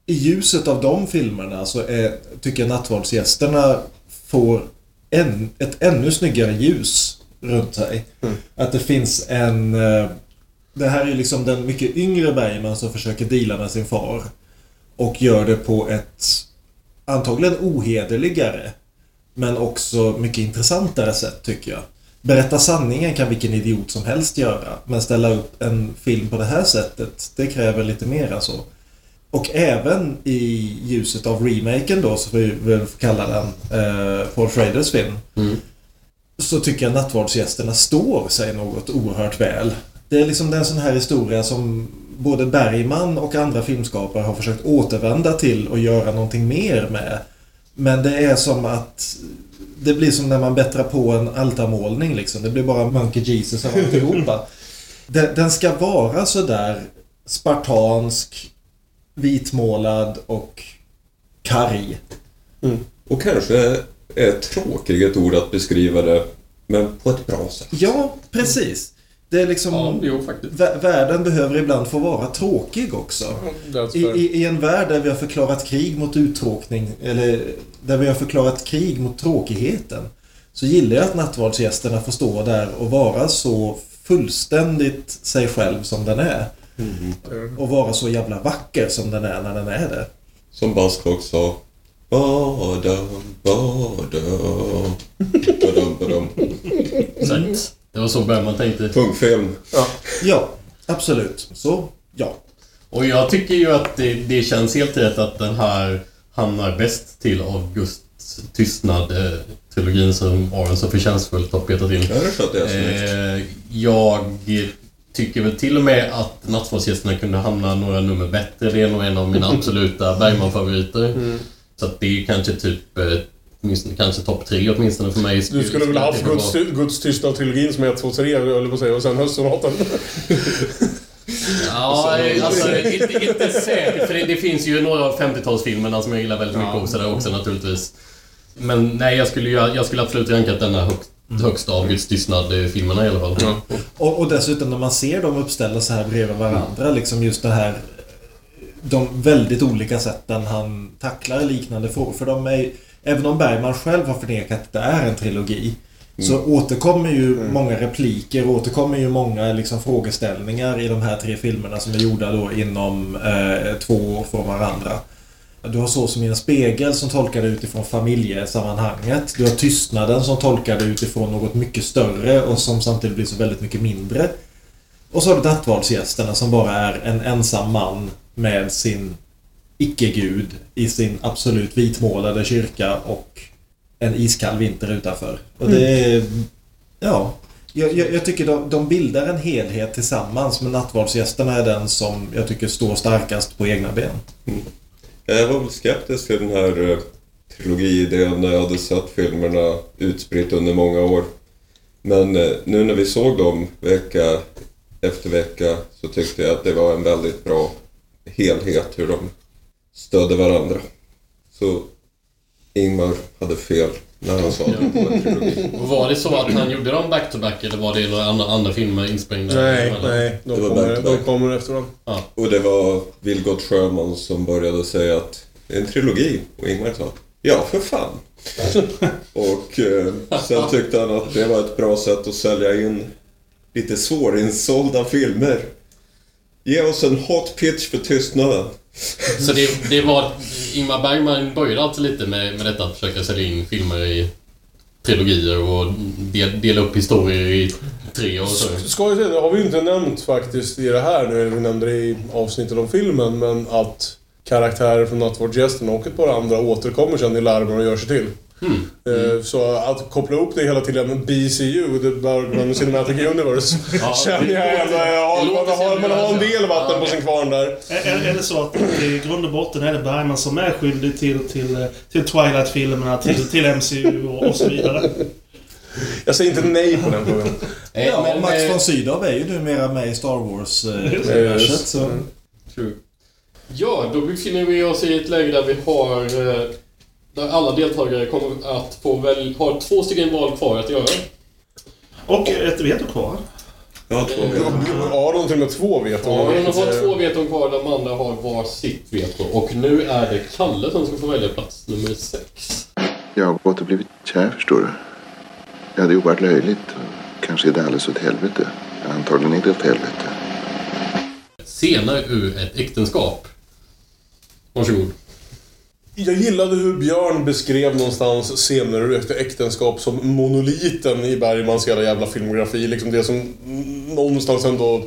I ljuset av de filmerna så är, tycker jag nattvardsgästerna får en, ett ännu snyggare ljus runt sig. Att det finns en... eh, Det här är liksom den mycket yngre Bergman som försöker deala med sin far. Och gör det på ett antagligen ohederligare men också mycket intressantare sätt tycker jag. Berätta sanningen kan vilken idiot som helst göra. Men ställa upp en film på det här sättet, det kräver lite mer än så. Och även i ljuset av remaken då, så vi väl får kalla den, eh, Paul Schraders film. Så tycker jag Nattvardsgästerna står sig något oerhört väl. Det är liksom den sån här historia som både Bergman och andra filmskapare har försökt återvända till och göra någonting mer med. Men det är som att det blir som när man bättrar på en altarmålning liksom. Det blir bara Monkey Jesus av alltihopa. Den, den ska vara sådär spartansk, vitmålad och karg. Och kanske är tråkig ett ord att beskriva det, men på ett bra sätt. Ja, precis. Det är liksom... Ja, jo, Världen behöver ibland få vara tråkig också. That's I, i, I en värld där vi har förklarat krig mot uttråkning, eller där vi har förklarat krig mot tråkigheten, så gillar jag att nattvardsgästerna får stå där och vara så fullständigt sig själv som den är. Och vara så jävla vacker som den är när den är det. Som Buzzcock sa. Bada, bada. Badum, badum. Det var så Bergman tänkte. Pungfilm. Ja, absolut. Så, ja. Och jag tycker ju att det, det känns helt rätt att den här hamnar bäst till Augusts tystnad eh, trilogin som Aron så förtjänstfullt har petat in. Ja, så att det är. Eh, jag tycker väl till och med att Nattvardsgästerna kunde hamna några nummer bättre. Det är nog en av mina absoluta Bergman-favoriter. Mm. Så att det är kanske typ eh, åtminstone, kanske topp tre åtminstone för mig. Du skulle väl ha haft Guds, Guds tystnad-trilogin som är 1, 2, 3, höll jag på att säga, och sen Höstsonaten. Ja, alltså inte, inte säkert. För det, det finns ju några av 50-talsfilmerna som jag gillar väldigt mycket också där också naturligtvis. Men nej, jag skulle, ju, jag skulle absolut rankat denna högst, högst av Guds tystnad-filmerna i alla fall. Och, och dessutom när man ser dem uppställda så här bredvid varandra, liksom just det här de väldigt olika sätten han tacklar liknande frågor. För de är, även om Bergman själv har förnekat att det är en trilogi, så återkommer ju många repliker, återkommer ju många liksom, frågeställningar i de här tre filmerna som är gjorda då inom eh, två år från varandra. Du har Så som i en spegel som tolkar det utifrån familjesammanhanget. Du har Tystnaden som tolkar det utifrån något mycket större och som samtidigt blir så väldigt mycket mindre. Och så har du Nattvardsgästerna som bara är en ensam man med sin icke-gud i sin absolut vitmålade kyrka och en iskall vinter utanför. Och det är... Ja. Jag, jag, jag tycker de, de bildar en helhet tillsammans men Nattvardsgästerna är den som jag tycker står starkast på egna ben. Jag var väl skeptisk till den här eh, trilogiidén när jag hade sett filmerna utspritt under många år. Men eh, nu när vi såg dem vecka efter vecka så tyckte jag att det var en väldigt bra helhet hur de stödde varandra. Så Ingmar hade fel när han sa att det var en trilogi. Och var det så att han gjorde dem back-to-back eller var det några andra, andra filmer insprängda? Nej, nej. De Det var kommer, de kommer efter varandra. Ja. Och det var Vilgot Sjöman som började säga att det är en trilogi. Och Ingmar sa Ja, för fan. och eh, sen tyckte han att det var ett bra sätt att sälja in lite svårinsålda filmer. Ge oss en hot pitch för tystnaden. Så det, det var... Ingmar Bergman började alltså lite med, med detta att försöka sälja in filmer i trilogier och del, dela upp historier i tre och så. Ska jag säga, det har vi ju inte nämnt faktiskt i det här nu, vi nämnde det i avsnittet om filmen, men att karaktärer från Nattvardsgästen och ett par andra återkommer sen i larmen och gör sig till. Mm. Eh, Så att koppla upp det hela till en BCU, The Bergman Cinematic Universe, Ja, känner jag ändå, ja, man, har, man har en del vatten Ja. på sin kvarn där. Är, är det så att i grund och botten är det Bergman som är skyldig till, till, till Twilight-filmerna, till, till MCU och, och så vidare? Jag säger inte nej på den frågan. Ja, men Max eh, von Sydow är ju numera med i Star Wars-universet. så... True. Ja, då befinner vi oss i ett läge där vi har... Där alla deltagare kommer att få väl... Har två stycken val kvar att göra. Och ett veto kvar. Ja, två Aron till och med två veton. Aron har två veton kvar, de andra har var sitt veto. Och nu är det Kalle som ska få välja plats nummer sex. Jag har gått och blivit kär, förstår du. Det hade ju varit löjligt. Kanske är det alldeles åt helvete. Antagligen är det åt helvete. Scener ur ett äktenskap. Varsågod. Jag gillade hur Björn beskrev någonstans scener ur äktenskap som monoliten i Bergmans hela jävla filmografi. Liksom det som någonstans ändå...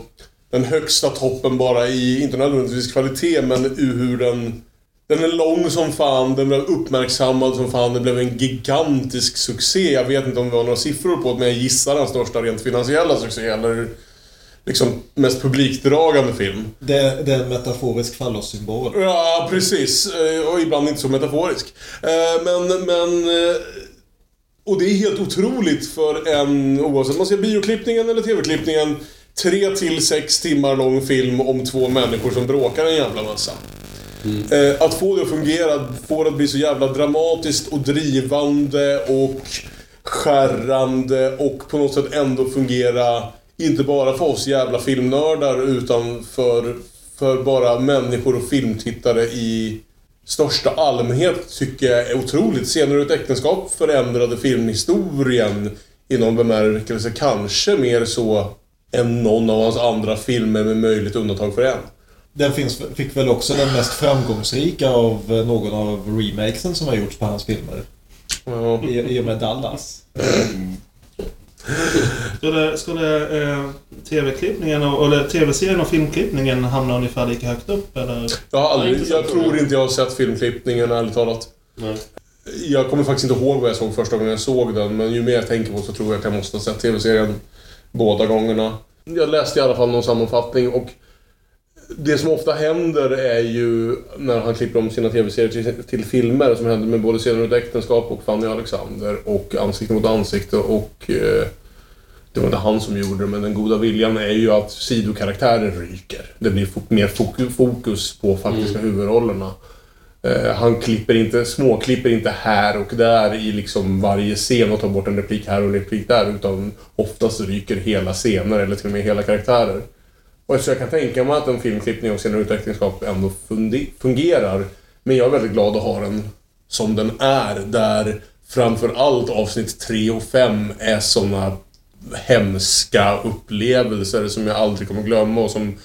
Den högsta toppen bara i, inte nödvändigtvis kvalitet, men hur den... Den är lång som fan, den blev uppmärksammad som fan, det blev en gigantisk succé. Jag vet inte om vi har några siffror på det, men jag gissar den största rent finansiella succé, eller liksom mest publikdragande film. Det, det är en metaforisk fallossymbol. Ja, precis. Eh, Och ibland inte så metaforisk. Eh, Men, men... eh, Och det är helt otroligt för en, oavsett om man ser bioklippningen eller TV-klippningen, tre till sex timmar lång film om två människor som bråkar en jävla massa. Eh, Att få det att fungera, få det att bli så jävla dramatiskt och drivande och skärrande och på något sätt ändå fungera, inte bara för oss jävla filmnördar utan för, för bara människor och filmtittare i största allmänhet tycker jag är otroligt. Scener ur ett äktenskap förändrade filmhistorien i någon bemärkelse. Kanske mer så än någon av hans andra filmer med möjligt undantag för en. Den finns, fick väl också den mest framgångsrika av eh, någon av remakesen som har gjorts på hans filmer. I, I och med Dallas. Skulle, skulle eh, TV-klippningen, och- eller TV-serien och filmklippningen hamna ungefär lika högt upp, eller? Jag, har aldrig, jag tror inte jag har sett filmklippningen, ärligt talat. Jag kommer faktiskt inte ihåg vad jag såg första gången jag såg den, men ju mer jag tänker på så tror jag att jag måste ha sett TV-serien båda gångerna. Jag läste i alla fall någon sammanfattning och det som ofta händer är ju när han klipper om sina TV-serier till, till filmer, som händer med både Scener ur ett äktenskap och Fanny och Alexander och Ansikte mot ansikte och eh, det var inte han som gjorde det, men den goda viljan är ju att sidokaraktärer ryker. Det blir mer fok- fokus på faktiska huvudrollerna. Eh, han klipper inte, småklipper inte här och där i liksom varje scen och tar bort en replik här och en replik där, utan oftast ryker hela scener eller till och med hela karaktärer. Och så jag kan tänka mig att en filmklippning av scener ur ett äktenskap ändå fungerar. Men jag är väldigt glad att ha den som den är, där framförallt avsnitt 3 och 5 är såna hemska upplevelser som jag aldrig kommer glömma och som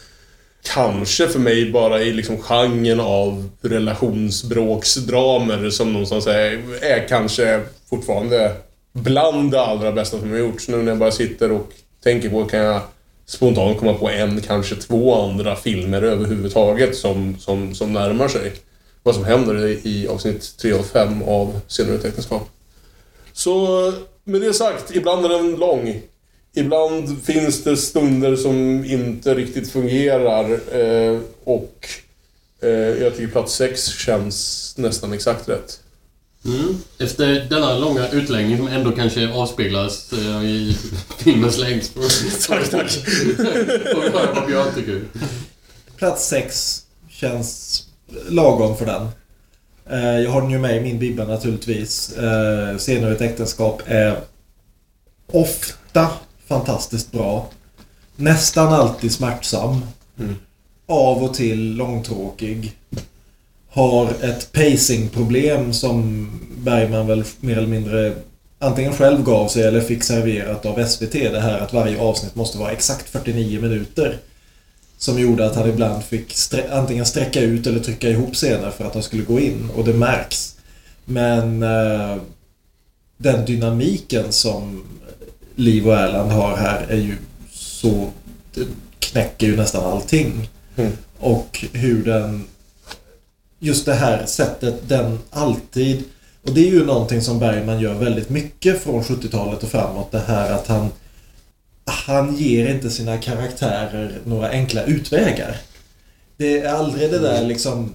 kanske för mig bara i liksom genren av relationsbråksdramer som någonstans är, är kanske fortfarande bland det allra bästa som har gjorts. Nu när jag bara sitter och tänker på kan jag spontant komma på en, kanske två andra filmer överhuvudtaget som, som, som närmar sig vad som händer i, avsnitt 3 och 5 av Scener ur ett äktenskap. Så med det sagt, ibland är den lång. Ibland finns det stunder som inte riktigt fungerar eh, och eh, jag tycker plats 6 känns nästan exakt rätt. Mm. Efter denna långa utläggning som ändå kanske avspeglas eh, i filmens längd. tack, tack. Får vi höra vad Björn tycker. Plats 6 känns lagom för den. Eh, Jag har den ju med i min bibba naturligtvis. Eh, Scener ur ett äktenskap är ofta fantastiskt bra. Nästan alltid smärtsam. Av och till långtråkig. Har ett pacingproblem som Bergman väl mer eller mindre antingen själv gav sig eller fick serverat av SVT. Det här att varje avsnitt måste vara exakt 49 minuter. Som gjorde att han ibland fick strä- antingen sträcka ut eller trycka ihop scener för att han skulle gå in. Och det märks. Men... Eh, den dynamiken som Liv och Erland har här är ju så... Knäcker ju nästan allting. Mm. Och hur den... Just det här sättet den alltid... Och det är ju någonting som Bergman gör väldigt mycket från 70-talet och framåt. Det här att han... Han ger inte sina karaktärer några enkla utvägar. Det är aldrig det där liksom...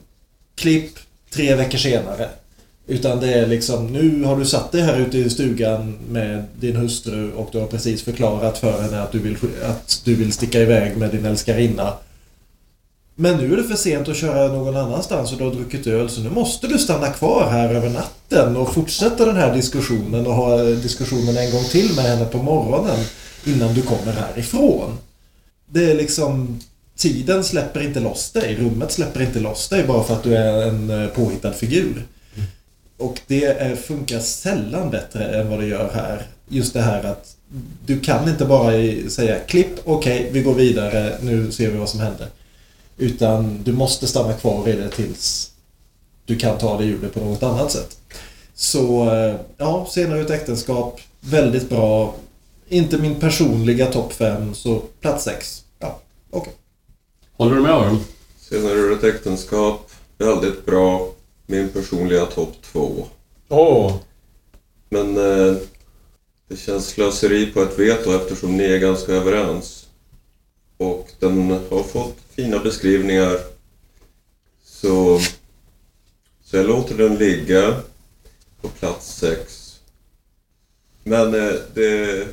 Klipp tre veckor senare. Utan det är liksom, nu har du satt dig här ute i stugan med din hustru och du har precis förklarat för henne att du vill, att du vill sticka iväg med din älskarinna. Men nu är det för sent att köra någon annanstans och du har druckit öl så nu måste du stanna kvar här över natten och fortsätta den här diskussionen och ha diskussionen en gång till med henne på morgonen innan du kommer härifrån. Det är liksom... Tiden släpper inte loss dig, rummet släpper inte loss dig bara för att du är en eh, påhittad figur. Och det funkar sällan bättre än vad det gör här. Just det här att du kan inte bara säga klipp, okej, vi går vidare, nu ser vi vad som händer. Utan du måste stanna kvar i det tills du kan ta dig ur det på något annat sätt. Så eh, ja, senare ut äktenskap, väldigt bra. Inte min personliga topp 5, så plats 6. Ja, okej. Håller du med Aron? Senare ur ett äktenskap, väldigt bra. Min personliga topp två. Åh! Men eh, det känns slöseri på ett veto eftersom ni är ganska överens. Och den har fått fina beskrivningar. Så, så jag låter den ligga på plats sex. Men eh, det är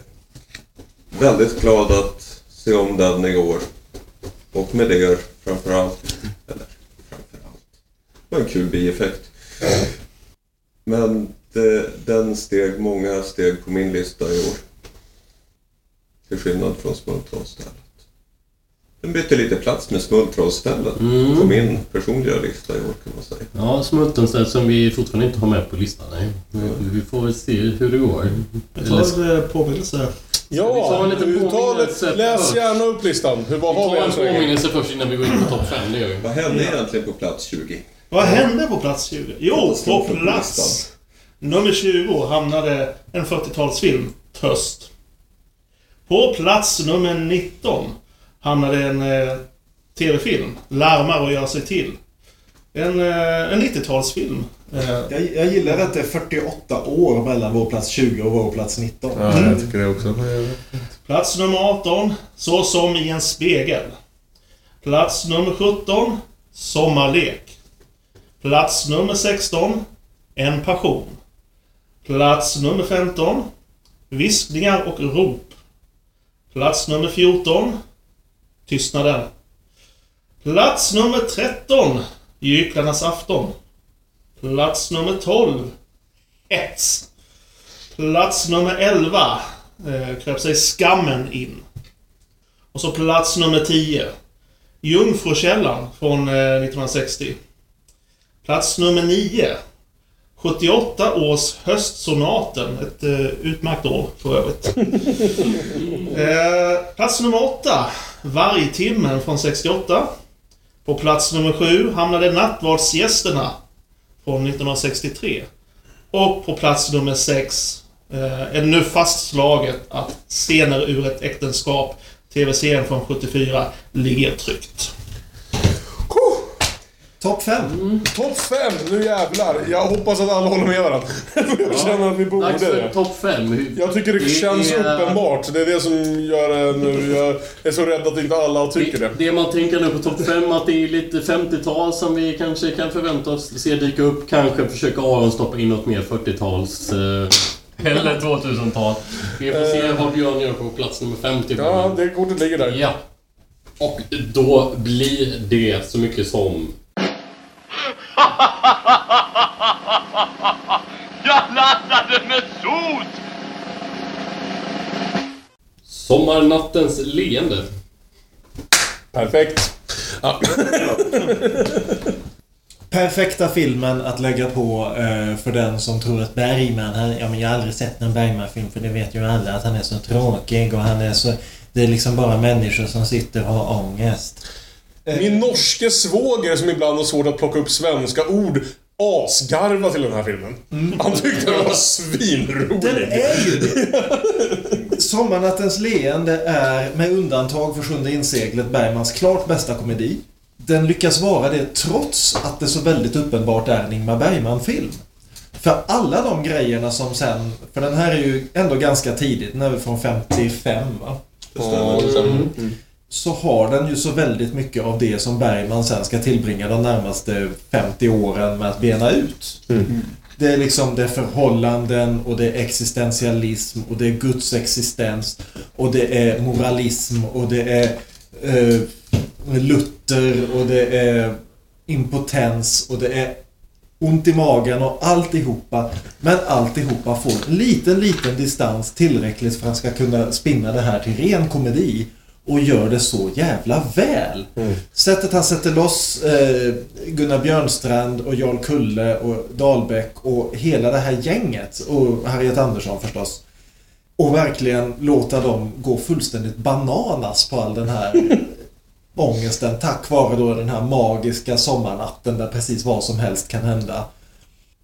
väldigt glad att se om den igår. Och med det framförallt. Eller framförallt. Det var en kul bieffekt. Men det, den steg många steg på min lista i år. Till skillnad från Smultronstället. Den bytte lite plats med Smultronstället Mm. på min personliga lista i år kan man säga. Ja, Smultronstället som vi fortfarande inte har med på listan. Nej. Vi får se hur det går. Jag tar eh, påminnelse. Ja, en det, läs gärna upp listan. Hur, vad Vi har vi tar än en så länge? påminnelse först innan vi går in på topp 5. Det gör vi. Vad hände egentligen på plats 20? Vad hände på plats 20? Jo, på Katastrofen på plats nummer 20 hamnade en 40-talsfilm, Töst. På plats nummer 19 hamnade en eh, TV-film, Larmar och gör sig till. En, eh, en 90-talsfilm. Eh, Jag, jag gillar att det är 48 år mellan vår plats 20 och vår plats 19. Ja, jag tycker det också. Plats nummer 18, Så som i en spegel. Plats nummer 17, Sommarlek. Plats nummer 16, En passion. Plats nummer 15, Viskningar och rop. Plats nummer 14, Tystnaden. Plats nummer 13, Gycklarnas afton. Plats nummer 12, Hets. Plats nummer 11 eh, kröp sig skammen in. Och så plats nummer 10. Jungfrukällan från eh, 1960. Plats nummer 9. 78 års Höstsonaten. Ett eh, utmärkt år för övrigt. eh, plats nummer 8. Vargtimmen från 68. På plats nummer 7 hamnade Nattvardsgästerna från 1963. Och på plats nummer 6 eh, är det nu fastslaget att scener ur ett äktenskap, TV-serien från 74, ligger tryggt. Topp 5. Topp 5, nu jävlar. Jag hoppas att alla håller med varandra. Jag känner att vi borde Dags för det. topp 5. Jag tycker det, känns uppenbart. Det är det som gör det nu. Jag är så rädd att inte alla tycker det. Det man tänker nu på topp 5 att det är lite 50-tal som vi kanske kan förvänta oss se dyka upp. Kanske försöka Aron stoppa in något mer 40-tals... Eh, eller 2000-tal. Vi får se vad Björn gör på plats nummer 50. Ja, det kortet ligger där. Ja. Och då blir det så mycket som... Jag laddade med sot! Sommarnattens leende. Perfekt. Ja. Perfekta filmen att lägga på eh, för den som tror att Bergman, han, ja men jag har aldrig sett någon Bergman-film för det vet ju alla att han är så tråkig och han är så... Det är liksom bara människor som sitter och har ångest. Min norske svåger som ibland har svårt att plocka upp svenska ord asgarva till den här filmen. Han tyckte den var svinrolig. Den är ju det. Sommarnattens leende är, med undantag för Sjunde inseglet, Bergmans klart bästa komedi. Den lyckas vara det trots att det så väldigt uppenbart är en Ingmar Bergman-film. För alla de grejerna som sen, för den här är ju ändå ganska tidigt, den är väl från 55 va? Det stämmer. stämmer. Mm. Så har den ju så väldigt mycket av det som Bergman sen ska tillbringa de närmaste 50 åren med att bena ut. Det är liksom det är förhållanden och det är existentialism och det är Guds existens och det är moralism och det är eh, Luther och det är impotens och det är ont i magen och alltihopa. Men alltihopa får en liten, liten distans tillräckligt för att han ska kunna spinna det här till ren komedi. Och gör det så jävla väl. Sättet han sätter loss eh, Gunnar Björnstrand och Jarl Kulle och Dahlbäck och hela det här gänget och Harriet Andersson förstås. Och verkligen låta dem gå fullständigt bananas på all den här ångesten tack vare då den här magiska sommarnatten där precis vad som helst kan hända.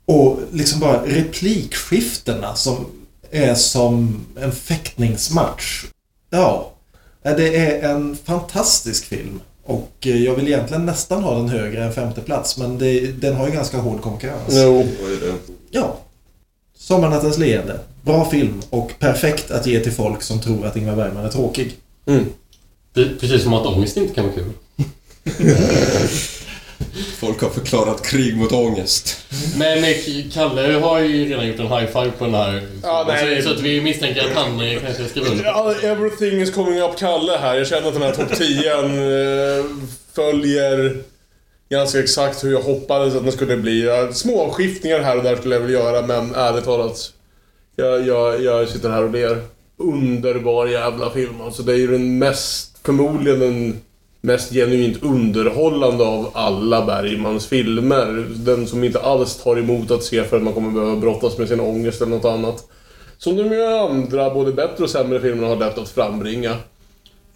Och liksom bara replikskiftena som är som en fäktningsmatch. Ja, det är en fantastisk film. Och eh, jag vill egentligen nästan ha den högre än femte plats men det, den har ju ganska hård konkurrens. Det? Ja. Sommarnattens leende. Bra film och perfekt att ge till folk som tror att Ingmar Bergman är tråkig. Pre- Precis som att ångest inte kan vara kul. Folk har förklarat krig mot ångest. Men eh, Kalle har ju redan gjort en high five på den här. Ja, nej. så, så att vi misstänker att han eh, kanske skriver under. Everything is coming up Kalle här. Jag känner att den här topp 10 eh, följer ganska exakt hur jag hoppades att den skulle bli. Små skiftningar här och där skulle jag vilja göra, men ärligt talat. Jag, jag, jag sitter här och ler. Underbar jävla film. Alltså det är ju den mest, förmodligen den mest genuint underhållande av alla Bergmans filmer. Den som inte alls tar emot att se för att man kommer behöva brottas med sin ångest eller något annat. Som de ju andra, både bättre och sämre filmerna har lätt att frambringa.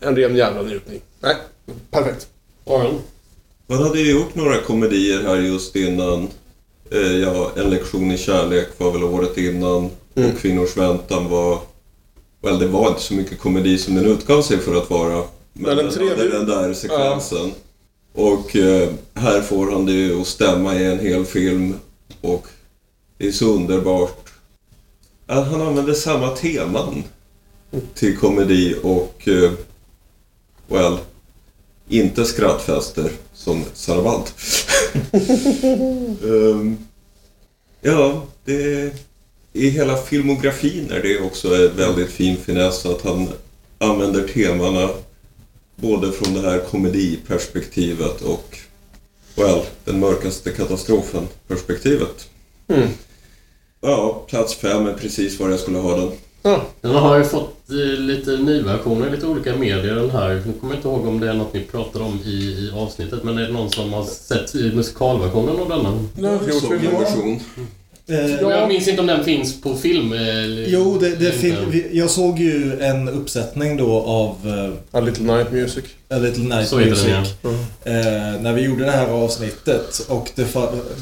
En ren jävla njutning. Nej, perfekt. Aron? Man hade ju gjort några komedier här just innan. Eh, ja, En lektion i kärlek var väl året innan. Mm. Och Kvinnors väntan var... Väl, det var inte så mycket komedi som den utgav sig för att vara. Men den tredje- den där sekvensen. Och eh, här får han det att stämma i en hel film. Och det är så underbart. Att han använder samma teman till komedi och... Eh, well, inte skrattfester som Sarvald. Ehm, ja, det... I hela filmografin är det också en väldigt fin finess att han använder temana både från det här komediperspektivet och well, den mörkaste katastrofen-perspektivet. Mm. Ja, plats fem är precis var jag skulle ha den. Den har ju fått eh, lite nyversioner i lite olika medier den här. Nu kommer jag inte ihåg om det är något ni pratade om i, i avsnittet men är det någon som har sett i musikalversionen av denna? Nej, Såg en version. Eh, Jag minns inte om den finns på film. eller- Jo, det, det vi- jag såg ju en uppsättning då av eh, A Little Night Music. A Little Night Så Music. den, eh, när vi gjorde det här avsnittet. Och det,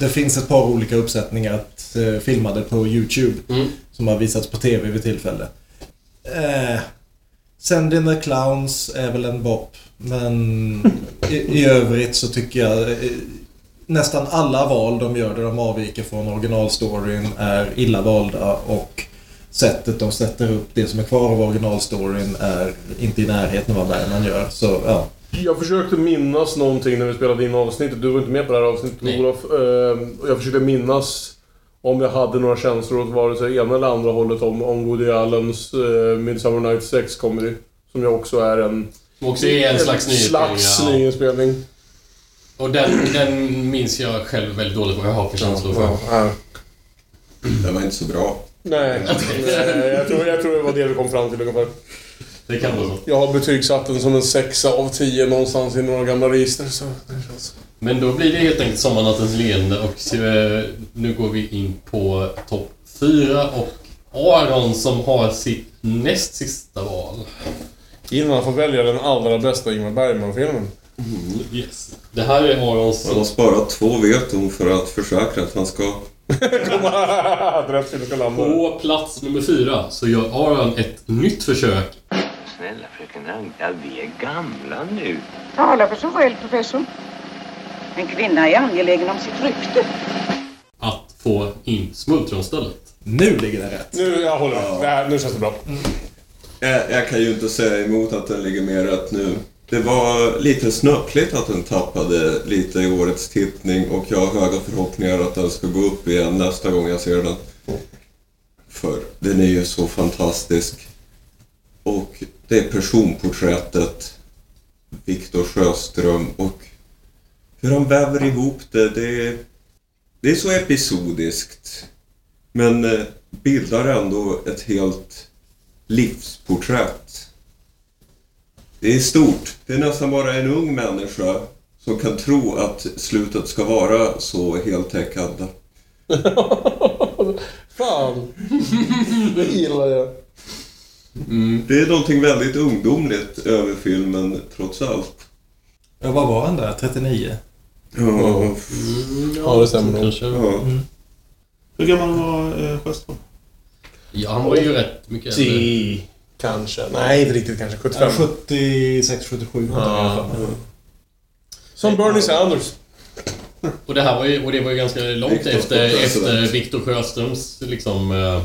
det finns ett par olika uppsättningar att, eh, filmade på YouTube. Mm. Som har visats på TV vid tillfälle. Eh, Send in the Clowns är väl en bop. Men i, i övrigt så tycker jag eh, nästan alla val de gör där de avviker från originalstoryn är illa valda och sättet de sätter upp det som är kvar av originalstoryn är inte i närheten av vad Bergman gör. Så ja. Jag försökte minnas någonting när vi spelade in avsnittet. Du var inte med på det här avsnittet, Nej. Olof. Ehm, och Jag försökte minnas om jag hade några känslor åt vare sig ena eller andra hållet om, om Woody Allens uh, Midsummer Night's Sex Comedy. Som ju också är en... Som också är en slags nyinspelning, slags ja. nyinspelning. Och den, den minns jag själv väldigt dåligt vad jag har för känslor för. Ja. Den var inte så bra. Nej, nej jag, tror, jag tror det var det vi kom fram till ungefär. Det kan vara så. Jag har betygsatt den som en sexa av tio någonstans i några gamla register. Så. Men då blir det helt enkelt Sommarnattens leende och eh, nu går vi in på topp fyra och Aron som har sitt näst sista val. Innan han får välja den allra bästa Ingmar Bergman-filmen. Yes. Det här är Arons... Han har sparat två veton för att försäkra att han ska... På plats nummer fyra så gör Aron ett nytt försök Snälla fröken Agda, vi är gamla nu. Tala för sig själv, professor. En kvinna är angelägen om sitt rykte. att få in smultronstället. Nu ligger det rätt. Nu, jag håller med. Det här, nu känns det bra. Jag, jag kan ju inte säga emot att den ligger mer rätt nu. Det var lite snöpligt att den tappade lite i årets tittning och jag har höga förhoppningar att den ska gå upp igen nästa gång jag ser den. För den är ju så fantastisk. Och det är personporträttet Viktor Sjöström och hur han väver ihop det. Det är, det är så episodiskt. Men eh, bildar ändå ett helt livsporträtt. Det är stort. Det är nästan bara en ung människa som kan tro att slutet ska vara så heltäckande. Fan. Det gillar jag. Det är någonting väldigt ungdomligt över filmen, trots allt. Ja, vad var han där? 39? Ja, Ja, det stämmer nog. Ja. Hur gammal var eh, Sjöström? Ja, han var ju rätt mycket äldre. 10 kanske. Nej, inte riktigt kanske. 75. 76, 77 Ja. Som Bernie Sanders. Och det här var ju, och det var ju ganska långt Viktor efter, efter. Viktor Sjöströms liksom, eh,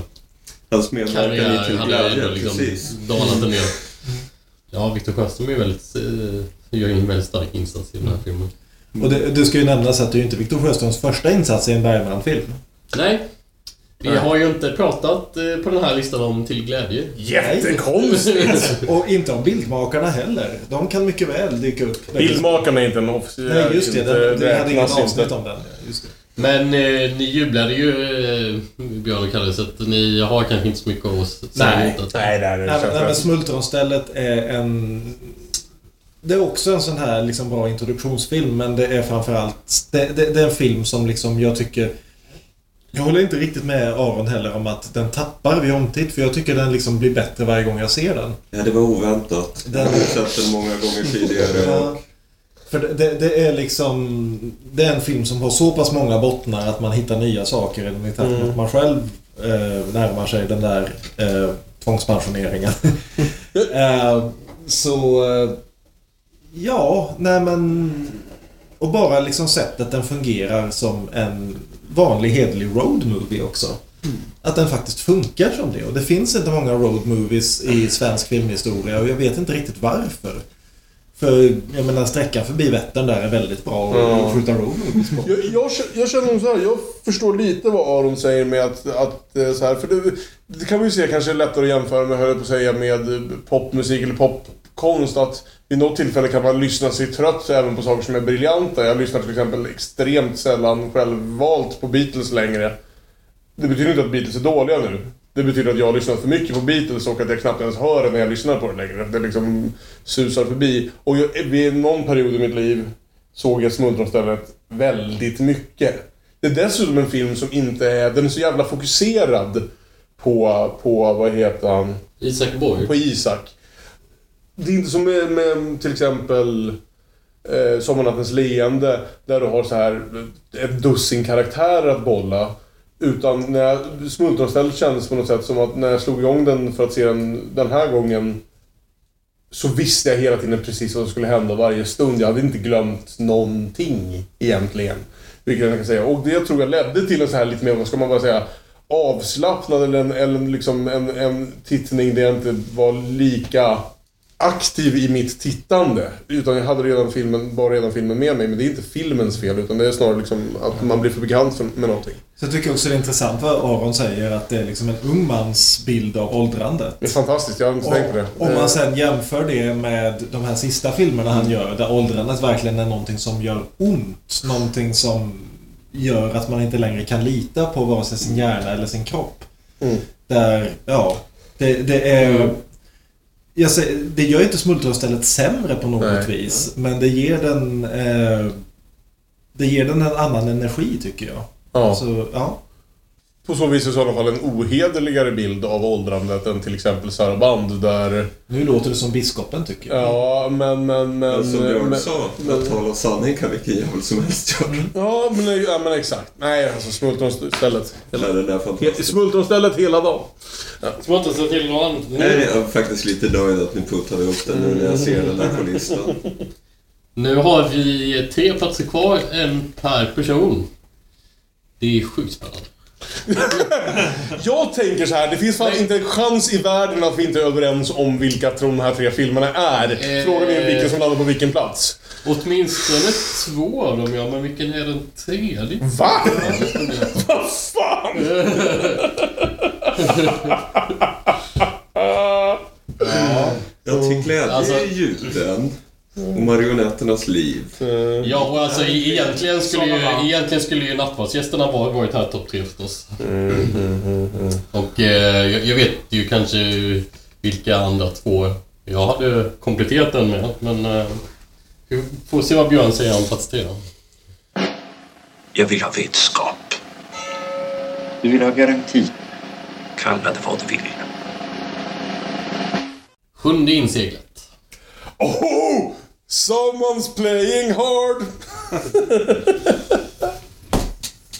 Hans medverkan i hade ändå liksom precis. dalat en del. Ja, Viktor Sjöström är ju väldigt, eh, gör ju en väldigt stark insats i den här filmen. Och det, det ska ju nämnas att det är ju inte Viktor Sjöströms första insats i en Bergman-film. Nej. Vi har ju inte pratat eh, på den här listan om Till glädje. Jättekonstigt! Och inte om bildmakarna heller. De kan mycket väl dyka upp. Bildmakarna är inte en officiell... Nej, just det. Det, det hade inget avsnitt om den. Just det. Men eh, ni jublade ju, eh, Björn och Kalle, så att ni har kanske inte så mycket att säga Nej, att- nej, det. Nej, men- nej, men Smultronstället är en... Det är också en sån här liksom bra introduktionsfilm, men det är framförallt... Det, det, det är en film som liksom jag tycker... Jag håller inte riktigt med Aron heller om att den tappar vid omtitt, för jag tycker den liksom blir bättre varje gång jag ser den. Ja, det var oväntat. Den- Jag har sett den många gånger tidigare. Ja. För det, det, det är liksom... Det är en film som har så pass många bottnar att man hittar nya saker i den i takt med Mm. att man själv eh, närmar sig den där eh, tvångspensioneringen. eh, så... Eh, ja, nej men... Och bara liksom sättet den fungerar som en vanlig hederlig road movie också. Att den faktiskt funkar som det. Och det finns inte många road movies i svensk filmhistoria och jag vet inte riktigt varför. För jag menar sträckan förbi Vättern där är väldigt bra att Ja. skjuta road movies på. Jag, jag, jag känner så här, jag förstår lite vad Aron säger med att, att eh, så här, för det, det kan man ju se kanske är lättare att jämföra med, höll på att säga, med popmusik eller popkonst. Att vid något tillfälle kan man lyssna sig trött även på saker som är briljanta. Jag lyssnar till exempel extremt sällan självvalt på Beatles längre. Det betyder inte att Beatles är dåliga nu. Det betyder att jag har lyssnat för mycket på Beatles och att jag knappt ens hör det när jag lyssnar på det längre. Det liksom susar förbi. Och jag, vid någon period i mitt liv såg jag Smultronstället väldigt mycket. Det är dessutom en film som inte är... Den är så jävla fokuserad på, på vad heter han? Isak Borg. På Isak. Det är inte som med, med till exempel eh, Sommarnattens leende, där du har så här ett dussin karaktärer att bolla. Utan när jag, Smultronstället kändes på något sätt som att när jag slog igång den för att se den den här gången så visste jag hela tiden precis vad som skulle hända varje stund. Jag hade inte glömt någonting egentligen. Vilket jag kan säga. Och det tror jag ledde till en så här lite mer, vad ska man bara säga, avslappnad eller en, eller liksom en, en tittning där jag inte var lika aktiv i mitt tittande. Utan jag hade redan filmen, bara redan filmen med mig. Men det är inte filmens fel utan det är snarare liksom att man blir för bekant för- med någonting. Så jag tycker också det är intressant vad Aron säger att det är liksom en ung mans bild av åldrandet. Det är fantastiskt, jag har inte tänkt på det. Om Eh, man sen jämför det med de här sista filmerna han gör där åldrandet verkligen är någonting som gör ont. Någonting som gör att man inte längre kan lita på vare sig sin hjärna eller sin kropp. Mm. Där, ja, det, det är... Jag säger, det gör inte Smultronstället sämre på något Nej. vis. Men det ger den... Eh, det ger den en annan energi tycker jag. Ja. Alltså, ja. På så vis i sådana fall en ohederligare bild av åldrandet än till exempel Saraband där... Nu låter det som biskopen tycker jag. Ja, men... men, men Men som Björn men, sa, att tala sanning kan vilken jävel som helst göra. Ja, men, ja, men exakt. Nej, alltså smultronstället. Det där. Smultronstället hela dagen. Smartaste till något annat. Nej, jag är faktiskt lite nöjd att ni puttade upp den nu när jag ser den där på listan. Nu har vi tre platser kvar, en per person. Det är sjukt spännande. Jag tänker så här, det finns fan inte en chans i världen att vi inte är överens om vilka de här tre filmerna är. Eh. Frågan är vilken som landar på vilken plats. Åtminstone två av dem, ja. Men vilken är den tredje? Va? Vad fan? Jag till glädje Alltså- i ljuden och marionetternas liv. Ja, och alltså egentligen skulle ju, egentligen skulle ju nattvardsgästerna va- varit här topp tre förstås. Och eh, jag, jag vet ju kanske vilka andra två jag hade kompletterat den med, men... Eh, vi får se vad Björn säger om plats tre. Jag vill ha vetskap. Du vill ha garanti. Kalla det vad du vill. Sjunde inseglet. Oh! Someone's playing hard!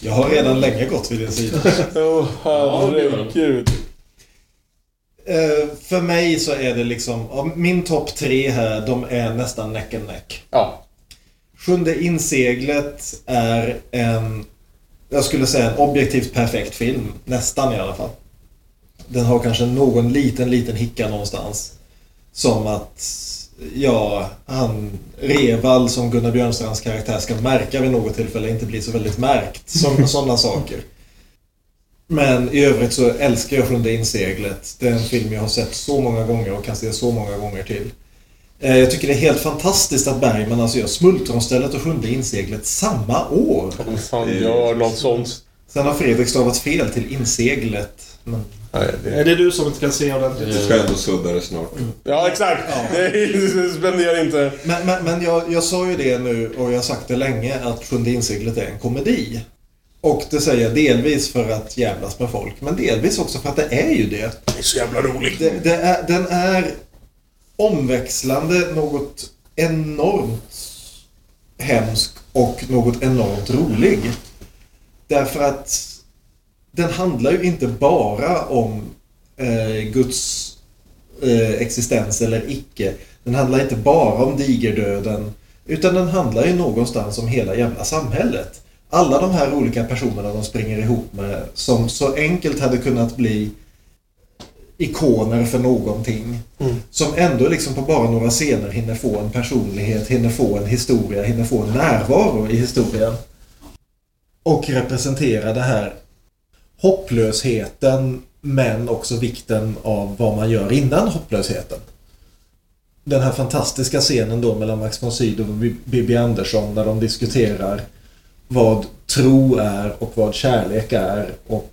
Jag har redan länge gått vid din sida. Åh, herregud. Eh, för mig så är det liksom, min topp tre här, de är nästan neck and neck. Ja. Sjunde inseglet är en, jag skulle säga en objektivt perfekt film. Nästan i alla fall. Den har kanske någon liten, liten hicka någonstans. Som att, ja, han, Reval som Gunnar Björnstrands karaktär ska märka vid något tillfälle, inte bli så väldigt märkt. Som, sådana saker. Men i övrigt så älskar jag Sjunde inseglet. Det är en film jag har sett så många gånger och kan se så många gånger till. Eh, Jag tycker det är helt fantastiskt att Bergman alltså gör Smultronstället och Sjunde inseglet samma år. Fan gör något sånt. Sen har Fredrik stavat fel till inseglet. Men... Är det du som inte kan se ordentligt? Du ska ändå sudda det snart. Ja, exakt. Det spenderar inte... Men, men, men jag, jag sa ju det nu och jag har sagt det länge att Sjunde inseglet är en komedi. Och det säger jag delvis för att jävlas med folk, men delvis också för att det är ju det. Det är så jävla roligt. Det, det är, den är omväxlande något enormt hemsk och något enormt rolig. Därför att den handlar ju inte bara om eh, Guds eh, existens eller icke. Den handlar inte bara om digerdöden. Utan den handlar ju någonstans om hela jävla samhället. Alla de här olika personerna de springer ihop med som så enkelt hade kunnat bli ikoner för någonting. Som ändå liksom på bara några scener hinner få en personlighet, hinner få en historia, hinner få en närvaro i historien. Och representera det här hopplösheten men också vikten av vad man gör innan hopplösheten. Den här fantastiska scenen då mellan Max von Sydow och Bibi Andersson när de diskuterar vad tro är och vad kärlek är och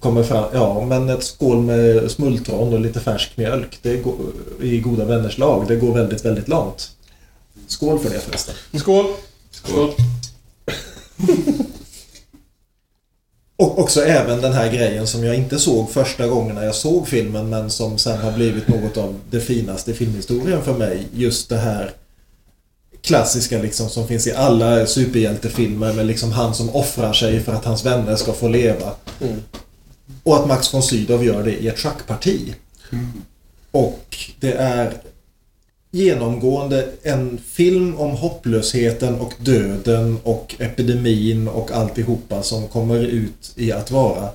kommer fram, ja men ett skål med smultron och lite färsk mjölk det går, i goda vänners lag, det går väldigt, väldigt långt. Skål för det förresten. Skål! Skål. Och också även den här grejen som jag inte såg första gången när jag såg filmen men som sen har blivit något av det finaste i filmhistorien för mig. Just det här klassiska liksom som finns i alla superhjältefilmer med liksom han som offrar sig för att hans vänner ska få leva. Mm. Och att Max von Sydow gör det i ett schackparti. Och det är genomgående en film om hopplösheten och döden och epidemin och alltihopa som kommer ut i att vara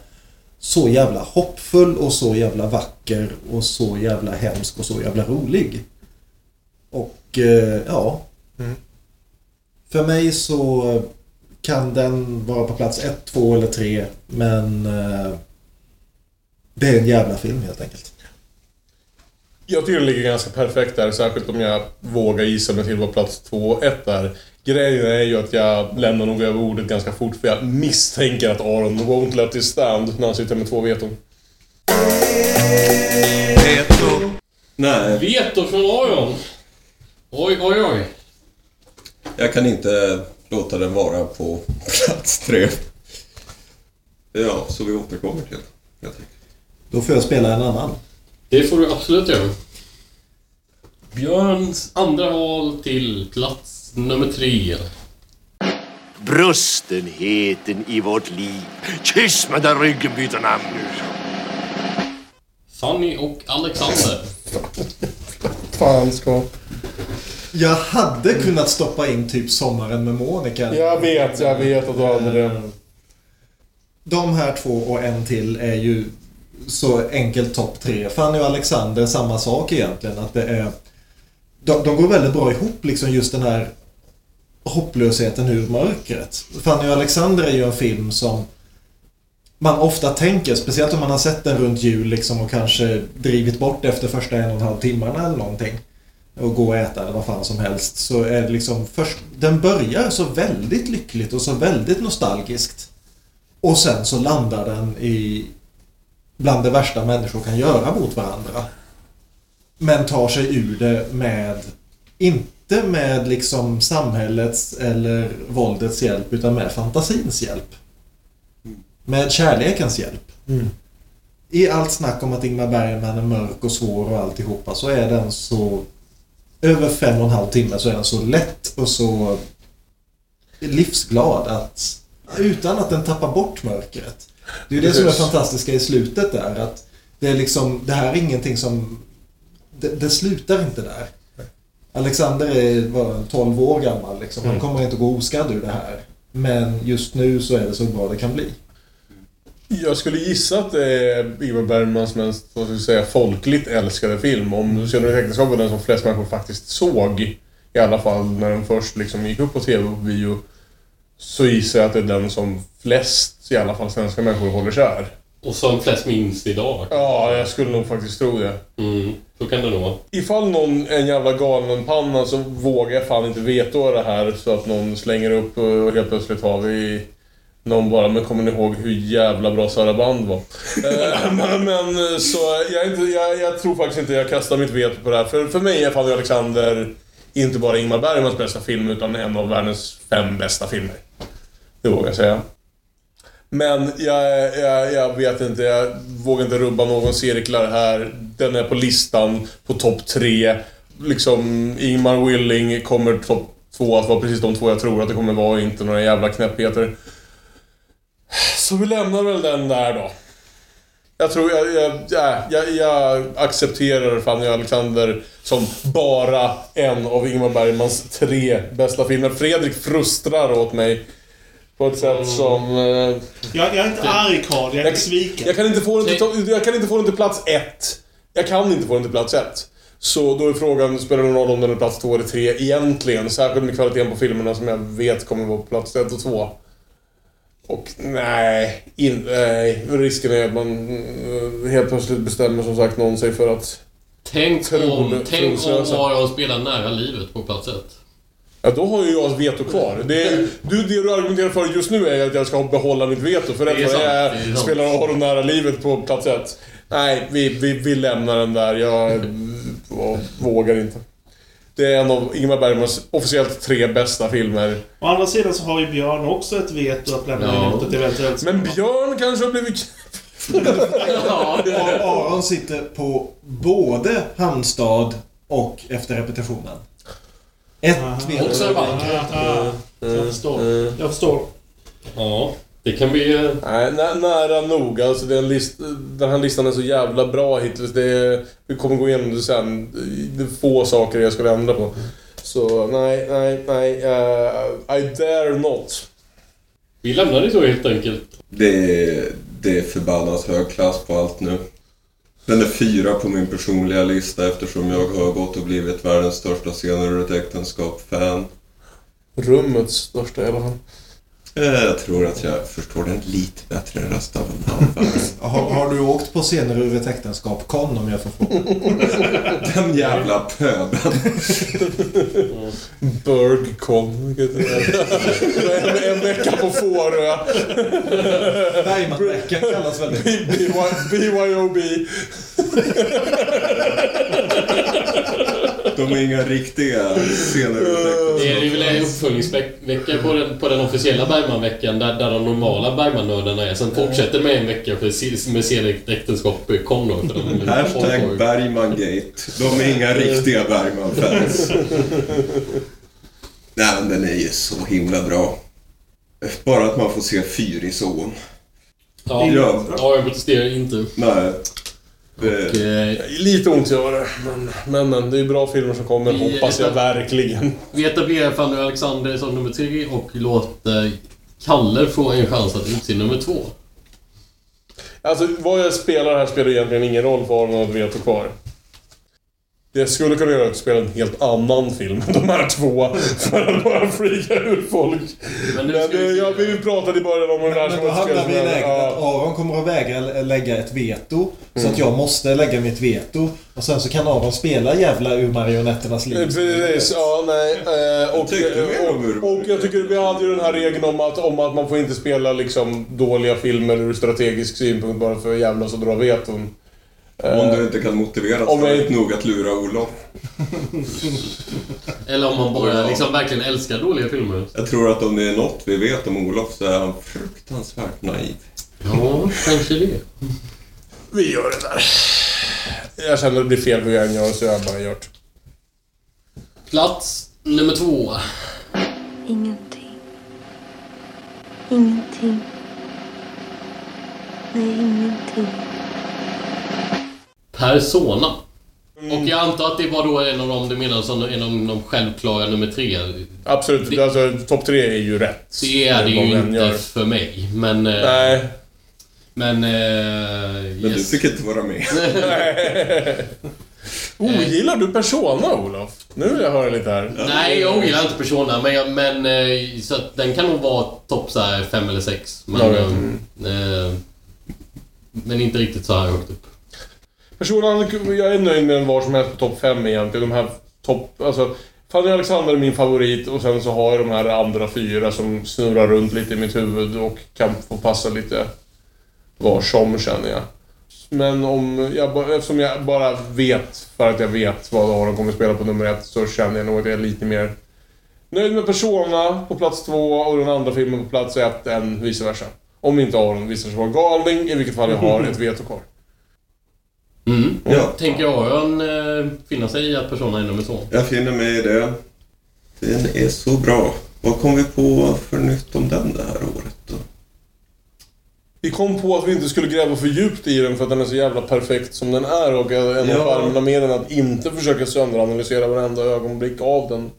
så jävla hoppfull och så jävla vacker och så jävla hemsk och så jävla rolig. Och eh, ja. För mig så kan den vara på plats ett, två eller tre men eh, det är en jävla film helt enkelt. Jag tycker den ligger ganska perfekt där, särskilt om jag vågar gissa mig till vad plats 2 och 1 är. Grejen är ju att jag lämnar nog över ordet ganska fort för jag misstänker att Aron won't let this stand när han sitter med två veton. Veto. Nej, Veto från Aron. Oj, oj, oj. jag kan inte låta den vara på plats tre. Ja, så vi återkommer till. Jag tycker. Då får jag spela en annan. Det får du absolut göra. Björns andra val till plats nummer tre. Brustenheten i vårt liv. Kyss med den ryggen byter namn nu. Fanny och Alexander. Fanskap. Jag hade kunnat stoppa in typ Sommaren med Monica. Jag vet, jag vet att du hade det. De här två och en till är ju så enkelt topp tre. Fanny och Alexander, samma sak egentligen. Att det är, de, de går väldigt bra ihop, liksom just den här hopplösheten ur mörkret. Fanny och Alexander är ju en film som man ofta tänker, speciellt om man har sett den runt jul liksom och kanske drivit bort efter första en och en halv timmarna eller någonting och gå och äta eller vad fan som helst så är det liksom först, den börjar så väldigt lyckligt och så väldigt nostalgiskt och sen så landar den i bland det värsta människor kan göra mot varandra. Men tar sig ur det med, inte med liksom samhällets eller våldets hjälp utan med fantasins hjälp. Med kärlekens hjälp. I allt snack om att Ingmar Bergman är mörk och svår och alltihopa så är den så över fem och en halv timme så är den så lätt och så livsglad att utan att den tappar bort mörkret. Det är ju det som är fantastiska i slutet där att det är liksom, det här är ingenting som det, det slutar inte där. Alexander är var 12 år gammal liksom. Han Mm. kommer inte gå oskadd ur det här. Men just nu så är det så bra det kan bli. Jag skulle gissa att det är Ingmar Bergmans mest, vad ska vi säga, folkligt älskade film. Om Södra äktenskap var den som flest människor faktiskt såg. I alla fall när den först liksom gick upp på TV och bio. Så gissar jag att det är den som flest, i alla fall svenska människor, håller kär. Och som flest minns idag. Ja, jag skulle nog faktiskt tro det. Mm, så kan det nog vara. Ifall någon är en jävla galenpanna så vågar jag fan inte veta det här så att någon slänger upp och helt plötsligt har vi någon bara, men kommer ni ihåg hur jävla bra Sara Band var? Eh, men, men så jag, inte, jag, jag tror faktiskt inte jag kastar mitt veto på det här. För, för mig är Fanny Alexander inte bara Ingmar Bergmans bästa film utan en av världens fem bästa filmer. Det vågar jag säga. Men jag, jag, jag vet inte, jag vågar inte rubba någon cirklar här. Den är på listan på topp tre. Liksom, Ingmar Willing kommer topp två att vara precis de två jag tror att det kommer vara och inte några jävla knäppheter. Så vi lämnar väl den där då. Jag tror jag, jag, ja, jag, jag accepterar Fanny Alexander som bara en av Ingmar Bergmans tre bästa filmer. Fredrik frustrar åt mig på ett sätt som... Eh, Jag, jag är inte arg Karl, jag är besviken. jag kan, inte få den till, jag kan inte få den till plats ett. Jag kan inte få den till plats ett. Så då är frågan, spelar det någon roll om den är plats två eller tre egentligen? Särskilt med kvaliteten på filmerna som jag vet kommer vara på plats ett och två. Och nej, in, nej, risken är att man eh, helt plötsligt bestämmer som sagt någon sig för att... Tänk Tro- om, tänk om trolösa. bara att spela nära livet på plats ett. Ja, då har ju jag veto kvar. Det, är, du, det du argumenterar för just nu är att jag ska behålla mitt veto. För därför sant, jag är spelar Aron nära livet på plats ett. Nej, vi, vi, vi lämnar den där. Jag, jag vågar inte. Det är en av Ingmar Bergmans officiellt tre bästa filmer. Å andra sidan så har ju Björn också ett veto att lämna Ja. emot ett eventuellt Men Björn kanske har blivit... Och Aron sitter på både Halmstad och efter repetitionen. Ett veto. Jag förstår. Jag förstår. Ja, det kan bli... eh, Nej, nä, nära nog. Alltså, det är en list, den här listan är så jävla bra hittills. Det är, vi kommer gå igenom det sen. Det är få saker jag skulle ändra på. Så nej, nej, nej. eh, I dare not. Vi lämnar det så helt enkelt. Det är, det är förbannat hög klass på allt nu. Den är fyra på min personliga lista eftersom jag har gått och blivit världens största scener ur ett äktenskap-fan. Rummets största i alla fall. Eh, Jag tror att jag förstår den lite bättre än resten av här Har, har du åkt på scener ur ett äktenskap? Kon om jag får fråga. Den jävla pöben. Är- en, en vecka på Fårö. Bergmanveckan kallas väl det? BYOB. De är inga riktiga senare Det är väl en uppföljningsvecka på den, på den officiella Bergman-veckan där, där de normala Bergman-nördarna är. Sen fortsätter med en vecka för, med senigt äktenskap kom då. Hashtag Bergmangate. De är inga riktiga Bergman-fans. Nej, men den är ju så himla bra. Bara att man får se Fyrisån. Ja. ja, jag protesterar inte. Nej. Det, Eh, Lite ont gör det, men, men, men det är bra filmer som kommer, Vi- hoppas jag verkligen. Vi etablerar Fanny och Alexander som nummer tre och låter Kalle få en chans att utse nummer två. Alltså, vad jag spelar här spelar egentligen ingen roll för Aron och veto kvar. Det skulle kunna göra att spela en helt annan film än de här två. För att bara freaka ur folk. Men, nu ska det, vi se. ja, vi pratade i början om det där Men som då hamnar vi i läget ja. att Aron kommer att vägra lä- lägga ett veto. Så Mm. att jag måste lägga mitt veto. Och sen så kan Aron spela jävla ur marionetternas liv. Precis, ja nej. Eh, och, och, och jag tycker vi hade ju den här regeln om att, om att man får inte spela liksom dåliga filmer ur strategisk synpunkt bara för att jävlas och dra veton. Om Eh, du inte kan motivera om jag- nog att lura Olof. Eller om man bara liksom verkligen älskar dåliga filmer. Jag tror att om det är något vi vet om Olof så är han fruktansvärt naiv. Ja, kanske det. Vi gör det där. Jag känner att det blir fel vad jag än gör, så jag har bara gjort. Plats nummer två. Ingenting. Ingenting. Nej, ingenting. Persona. Och jag antar att det var då en av dem du menar som en av de självklara nummer tre. Absolut, alltså topp tre är ju rätt. Det är det ju inte gör. för mig, men... eh, Nej. Men... Eh, Men du fick inte vara med. Ogillar du Persona, Olof? Nu vill jag höra lite här. Nej, jag ogillar inte Persona, men, jag, men eh, så att den kan nog vara topp så här fem eller sex. Men, eh, eh, men inte riktigt så här högt upp. Personligen, jag är nöjd med en var som helst på topp 5 egentligen. De här topp... Alltså, Fanny Alexander är min favorit och sen så har jag de här andra fyra som snurrar runt lite i mitt huvud och kan få passa lite var som känner jag. Men om jag, eftersom jag bara vet, för att jag vet vad Aron kommer spela på nummer ett, så känner jag nog att jag är lite mer nöjd med Persona på plats två och den andra filmen på plats ett än vice versa. Om inte Aron visar sig vara galning, i vilket fall jag har ett veto kvar. Mm. Ja. Tänker Aron eh, finna sig i att Persona är nummer två? Jag finner mig i det. Den är så bra. Vad kom vi på för nytt om den det här året då? Vi kom på att vi inte skulle gräva för djupt i den för att den är så jävla perfekt som den är och en av Ja. charmerna med den är att inte försöka sönderanalysera varenda ögonblick av den.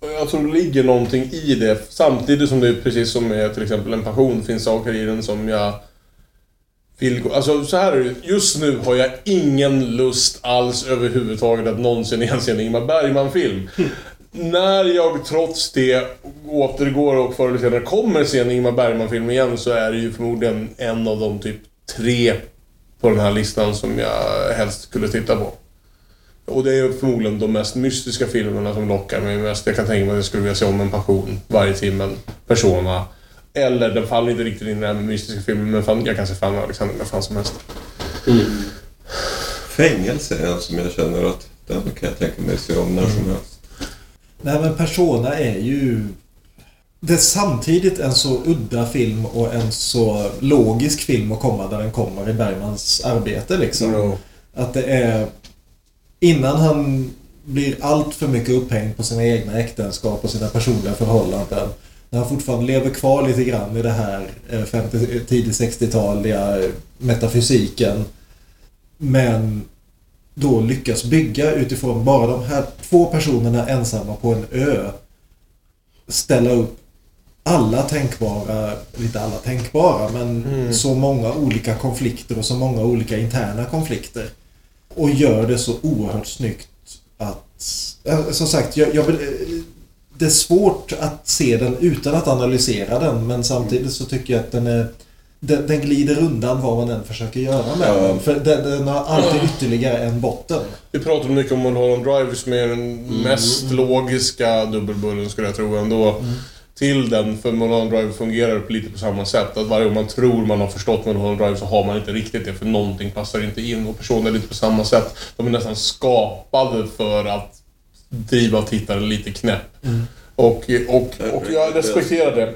Och jag tror det ligger någonting i det. Samtidigt som det, precis som med till exempel En passion, finns saker i den som jag vill gå... Alltså så här är det. Just nu har jag ingen lust alls överhuvudtaget att någonsin igen se en Ingmar Bergman-film. När jag trots det återgår och förr eller senare kommer se en Ingmar Bergman-film igen så är det ju förmodligen en av de typ tre på den här listan som jag helst skulle titta på. Och det är förmodligen de mest mystiska filmerna som lockar mig mest. Jag kan tänka mig att jag skulle vilja se om En passion varje timme. Persona. Eller den faller inte riktigt in i den här mystiska filmen men fan, jag kan se fan Alexander när fan som helst. Fängelse är en som jag känner att den kan jag tänka mig se om när som helst. Nej men Persona är ju... Det är samtidigt en så udda film och en så logisk film att komma där den kommer i Bergmans arbete liksom. Att det är... Innan han blir allt för mycket upphängd på sina egna äktenskap och sina personliga förhållanden. När han fortfarande lever kvar lite grann i det här eh, 50, tidigt 60-taliga eh, metafysiken. Men då lyckas bygga utifrån bara de här två personerna ensamma på en ö. Ställa upp alla tänkbara, inte alla tänkbara, men Mm. så många olika konflikter och så många olika interna konflikter. Och gör det så oerhört snyggt att... eh, Som sagt, jag, jag eh, det är svårt att se den utan att analysera den, men samtidigt så tycker jag att den är... Den, den glider undan vad man än försöker göra med Ja. den. För den, den har alltid ytterligare en botten. Vi pratade mycket om Mulholland Drive som är den mest logiska dubbelbullen skulle jag tro ändå. Till den, för Mulholland Drive fungerar lite på samma sätt. Att varje gång man tror man har förstått Mulholland Drive så har man inte riktigt det för någonting passar inte in. Och personer är lite på samma sätt. De är nästan skapade för att driva tittaren lite knäpp. Och, och, och jag respekterar det.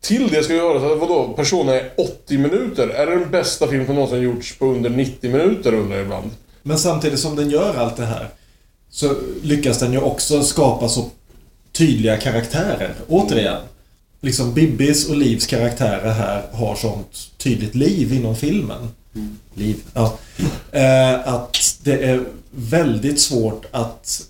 Till det ska vi göra så att, vadå, Persona är 80 minuter. Är det den bästa film som någonsin gjorts på under 90 minuter undrar jag ibland. Men samtidigt som den gör allt det här så lyckas den ju också skapa så tydliga karaktärer. Återigen. Liksom Bibbis och Livs karaktärer här har sånt tydligt liv inom filmen. Liv, ja. Eh, att det är väldigt svårt att...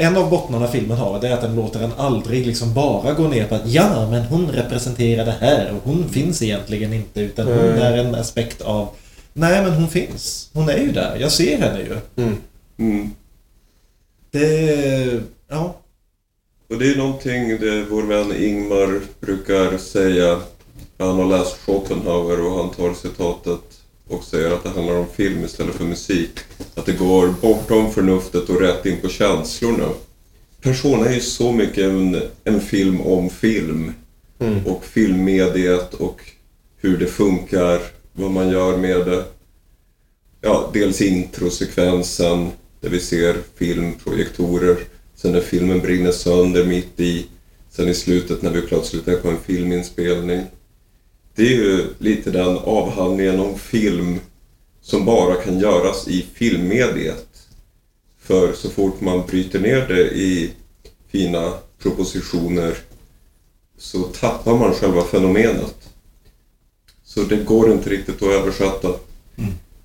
En av bottnarna filmen har det är att den låter en aldrig liksom bara gå ner på att ja, men hon representerar det här och hon finns egentligen inte utan hon Mm. är en aspekt av Nej, men hon finns. Hon är ju där. Jag ser henne ju. Mm. Det... Ja. Och det är någonting det vår vän Ingmar brukar säga. Han har läst Schopenhauer och han tar citatet och säger att det handlar om film istället för musik. Att det går bortom förnuftet och rätt in på känslorna. Persona är ju så mycket en, en film om film. Mm. Och filmmediet och hur det funkar, vad man gör med det. Ja, dels introsekvensen där vi ser filmprojektorer. Sen när filmen brinner sönder mitt i. Sen i slutet när vi plötsligt är på en filminspelning. Det är ju lite den avhandlingen om film som bara kan göras i filmmediet. För så fort man bryter ner det i fina propositioner så tappar man själva fenomenet. Så det går inte riktigt att översätta.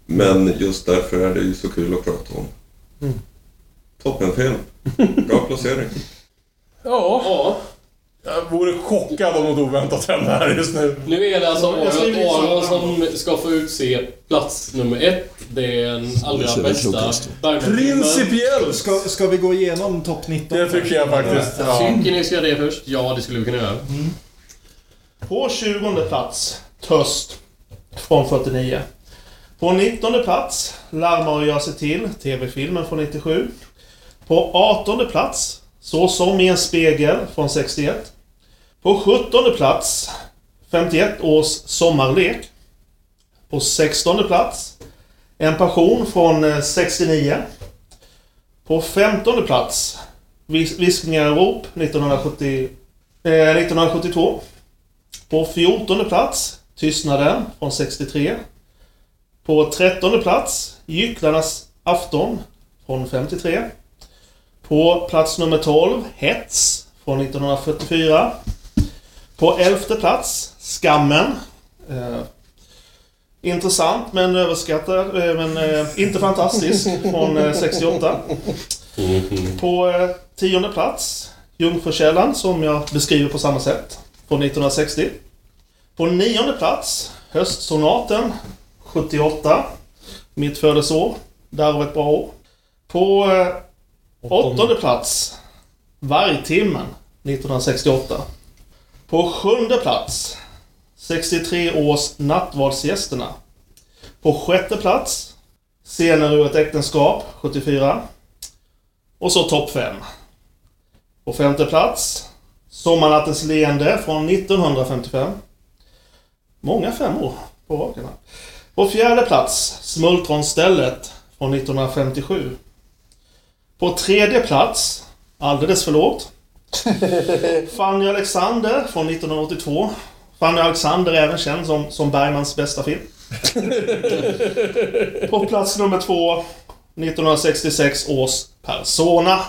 Men just därför är det ju så kul att prata om. Mm. Toppenfilm. Bra placering. Ja. Jag vore chockad om något oväntat hände här just nu. Nu är det alltså Ja, Aron, Aron som ska få utse plats nummer ett. Det är den allra bästa. Bergman-filmen. Ska, ska vi gå igenom topp 19? Det tycker jag faktiskt. Tycker ni ska göra det först? Ja, det skulle vi kunna göra. På 20 plats, Töst från 49. På 19 plats, Larma och gör sig till, TV-filmen från 97. På 18 plats, Så som i en spegel från 61. På 17 plats, 51 års sommarlek. På 16 plats, En passion från eh, 69. På 15 plats, Vis- Viskningar och rop 1970, eh, 1972. På 14 plats Tystnaden från 63. På 13 plats Gycklarnas afton från 53. På plats nummer 12 Hets från 1944. På 11 plats Skammen. Eh, intressant men överskattad, eh, men eh, inte fantastisk från eh, 68. På eh, tionde plats Jungfrukällan som jag beskriver på samma sätt. Från 1960. På nionde plats Höstsonaten 78. Mitt födelseår. Därav ett bra år. På eh, åttonde plats Vargtimmen 1968. På sjunde plats 63 års Nattvardsgästerna. På sjätte plats Scener ur ett äktenskap 74. Och så topp 5. På femte plats Sommarnattens leende från 1955. Många femmor på raken här. På fjärde plats Smultronstället från 1957. På tredje plats, alldeles för lågt, Fanny Alexander från 1982. Fanny Alexander är även känd som, som Bergmans bästa film. På plats nummer två 1966 års Persona.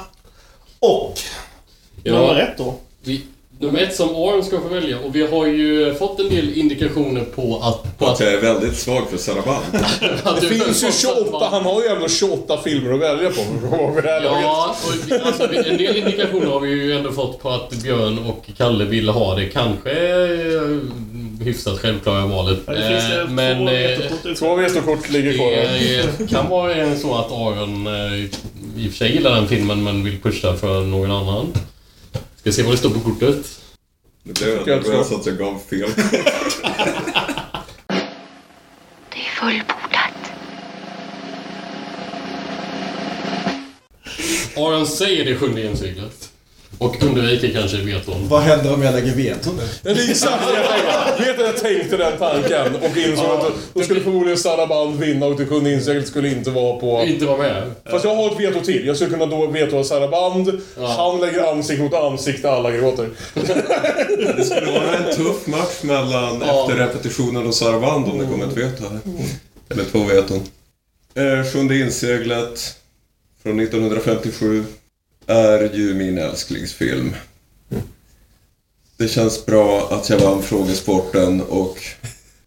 Och nummer ett då. Vi, nummer ett som Aron ska få välja och vi har ju fått en del indikationer på att... På Att jag är väldigt svag för Saraband. att Det finns ju 28, han har ju ändå 28 filmer att välja på. att vid det här. Ja, och alltså, en del indikationer har vi ju ändå fått på att Björn och Kalle ville ha det kanske eh, hyfsat självklara valet. Ja, det finns det Eh, Men... två eh, vetokort ligger kvar. Det kan vara en så att Aron i och för sig gillar den filmen men vill pusha för någon annan. Ska se vad det står på kortet. Nu blev jag nervös att jag gav fel Det är fullbordat. Aron säger det sjunde genseglet. Och undviker kanske veton. Vad händer om jag lägger veto nu? Ja, det är exakt det jag tänkte. Vet att jag tänkte den tanken och insåg att då skulle förmodligen Saraband vinna och det kunde inseglet skulle inte vara på... Inte vara med. Fast jag har ett veto till. Jag skulle kunna då vetoa Saraband. Han lägger ansikte mot ansikte, alla gråter. Det skulle vara en tuff match mellan efter repetitionen och Sarvand om det kommer ett veto här. Eller två veton. Eh, Sjunde inseglet från 1957 är ju min älsklingsfilm. Det känns bra att jag vann frågesporten och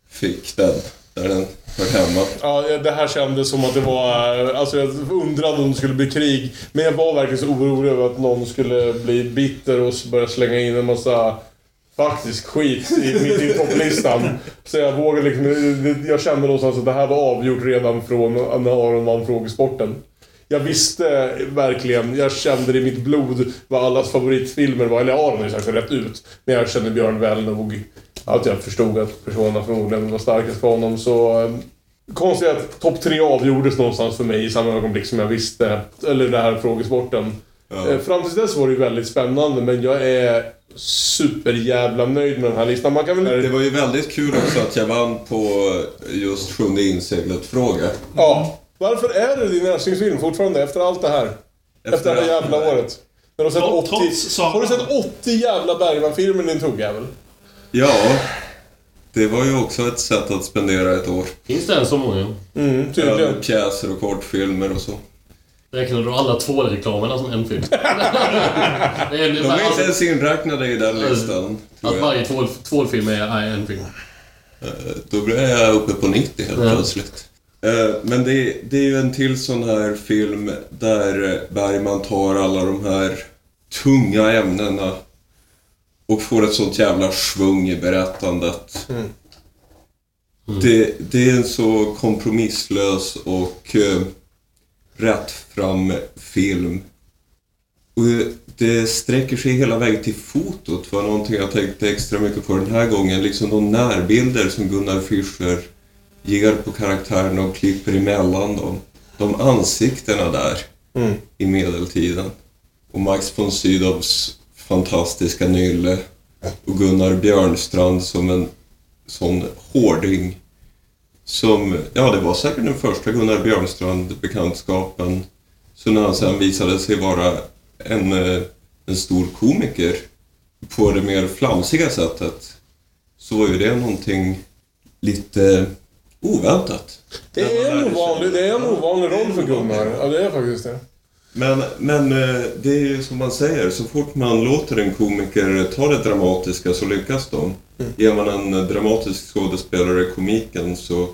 fick den där den hör hemma. Ja, det här kändes som att det var... Alltså jag undrade om det skulle bli krig. Men jag var verkligen så orolig över att någon skulle bli bitter och börja slänga in en massa faktisk skit i, mitt i topplistan. Så jag vågade liksom... Jag kände någonstans att det här var avgjort redan från när Aron vann frågesporten. Jag visste verkligen, jag kände det i mitt blod vad allas favoritfilmer var. Eller har ju sagt det rätt ut. Men jag kände Björn väl nog. Att jag förstod att personerna förmodligen var starkast för honom. Så eh, konstigt att topp tre avgjordes någonstans för mig i samma ögonblick som jag visste. Eller det här frågesporten. Eh, Fram tills dess var det ju väldigt spännande men jag är superjävla nöjd med den här listan. Man kan väl... Det var ju väldigt kul också att jag vann på just Sjunde inseglet-fråga. Ja. Varför är det din älsklingsfilm fortfarande efter allt det här? Efter, det här jävla året. När du har sett 80... Trots Har du sett 80 jävla Bergman-filmer din tuggjävel? Ja, det var ju också ett sätt att spendera ett år. Finns det en så många? Mm, tydligen. Ja, Pjäser och kortfilmer och så. Räknar du alla tvålreklamerna som en film? Det är- De är inte ens inräknade i den listan. Att jag. varje tvål, tvålfilm är är en film. Eh, Då blir jag uppe på 90 helt Ja. plötsligt. Eh, Men det, det är ju en till sån här film där Bergman tar alla de här tunga ämnena och får ett sånt jävla svung i berättandet. Det, det är en så kompromisslös och uh, rättfram film. Och det sträcker sig hela vägen till fotot var någonting jag tänkte extra mycket på den här gången. Liksom de närbilder som Gunnar Fischer ger på karaktärerna och klipper emellan dem. De ansiktena där Mm. i medeltiden. Och Max von Sydows fantastiska nylle. Och Gunnar Björnstrand som en sån hårding. Som, ja det var säkert den första Gunnar Björnstrand-bekantskapen. Så när han sen visade sig vara en, eh, en stor komiker på det mer flamsiga sättet så var ju det någonting lite oväntat. Det är en ovanlig, det är en ovanlig roll för Gunnar. Ja, det är faktiskt det. Men, men eh, det är ju som man säger, så fort man låter en komiker ta det dramatiska så lyckas de. Ger man en dramatisk skådespelare komiken så,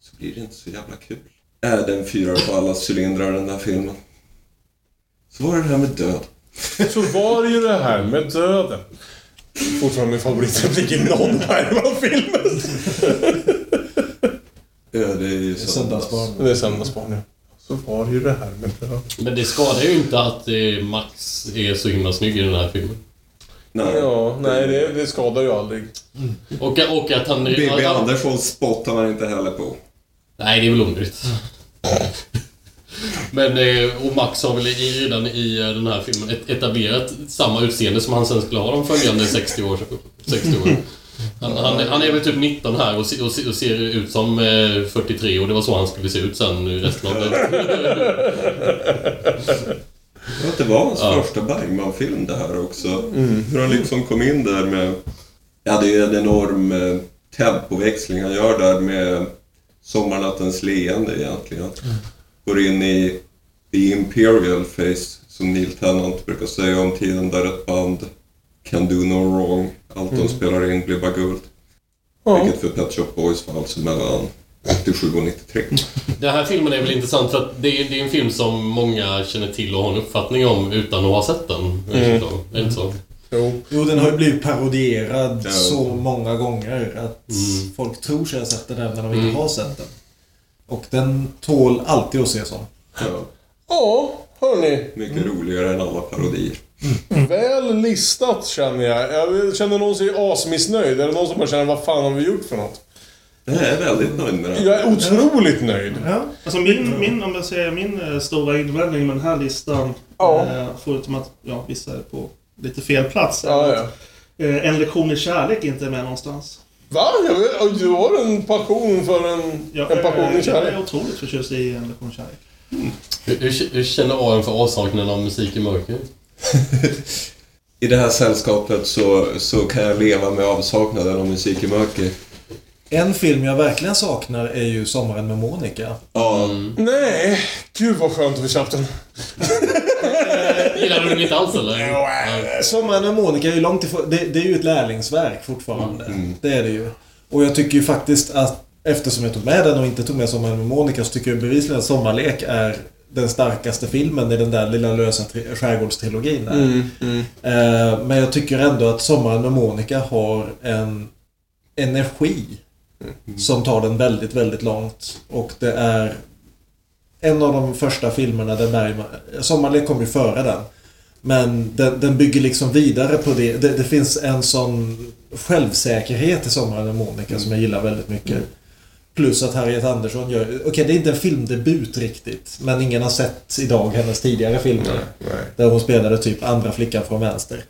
så blir det inte så jävla kul. Äh, den fyrar på alla cylindrar den där filmen. Så var det det här med död. Så var det ju det här med döden. Fortfarande min favoritreplik i någon Bergman-film. Ja, det är ju Söndagsbarn. Det är Söndagsbarn, ja. Så var det ju det här med döden. Men det skadar ju inte att eh, Max är så himla snygg i den här filmen. Ja, nej det, det skadar ju aldrig. Och, och att han... Bibi han- Andersson spottar man inte heller på. Nej, det är väl onödigt. Men, eh, och Max har väl redan i eh, den här filmen et- etablerat samma utseende som han sen skulle ha de följande 60 år, 60 år. Han, han, han är väl typ 19 här och, se- och, och ser ut som eh, 43 och det var så han skulle se ut sen i resten av Ja, det var hans Ja. första Bergman-film det här också. Mm. Hur han liksom kom in där med... Ja, det är en enorm eh, tempoväxling han gör där med Sommarnattens leende egentligen. Går in i The Imperial Face, som Neil Tennant brukar säga om tiden där ett band can do no wrong. Allt de Mm. spelar in blir bara guld. Ja. Vilket för Pet Shop Boys var alltså mellan 87 och 93. Den här filmen är väl intressant för att det är, det är en film som många känner till och har en uppfattning om utan att ha sett den. Mm. Är det inte så? Jo. Jo, den har ju blivit parodierad Ja. så många gånger att Mm. folk tror sig ha sett den även när de Mm. inte har sett den. Och den tål alltid att ses om. Ja. Ja, hörni. Mycket roligare än alla parodier. Väl listat känner jag. Jag känner någon som är asmissnöjd. Är det någon som bara känner vad fan har vi gjort för något? Jag är väldigt nöjd med den. Jag är otroligt nöjd. Ja. Alltså min, min, om jag säger min eh, stora invändning med den här listan, Ja. eh, förutom att ja, vissa är på lite fel plats, Ja, att, eh, En lektion i kärlek inte är med någonstans. Va? Jag Du har en passion för en, Jag, en passion i eh, jag kärlek? är otroligt förtjust i En lektion i kärlek. Hur, hur, hur känner Aron för avsaknaden av musik i mörker? I det här sällskapet så, så kan jag leva med avsaknaden av musik i mörker. En film jag verkligen saknar är ju Sommaren med Monica. Ja. Nej, gud vad skönt att vi slapp den. Gillar du den inte alls eller? Sommaren med Monica är ju långt ifrån... Det, det är ju ett lärlingsverk fortfarande. Det är det ju. Och jag tycker ju faktiskt att eftersom jag tog med den och inte tog med Sommaren med Monica så tycker jag bevisligen att Sommarlek är den starkaste filmen i den där lilla lösa tri- skärgårdstrilogin. Mm, mm. Eh, Men jag tycker ändå att Sommaren med Monica har en energi som tar den väldigt, väldigt långt. Och det är en av de första filmerna där Bergman... Sommarlek kom ju före den. Men den, den bygger liksom vidare på det. det. Det finns en sån självsäkerhet i Sommaren med Monica som jag gillar väldigt mycket. Plus att Harriet Andersson gör... Okej, det är inte en filmdebut riktigt. Men ingen har sett idag hennes tidigare filmer. Där hon spelade typ andra flickan från vänster.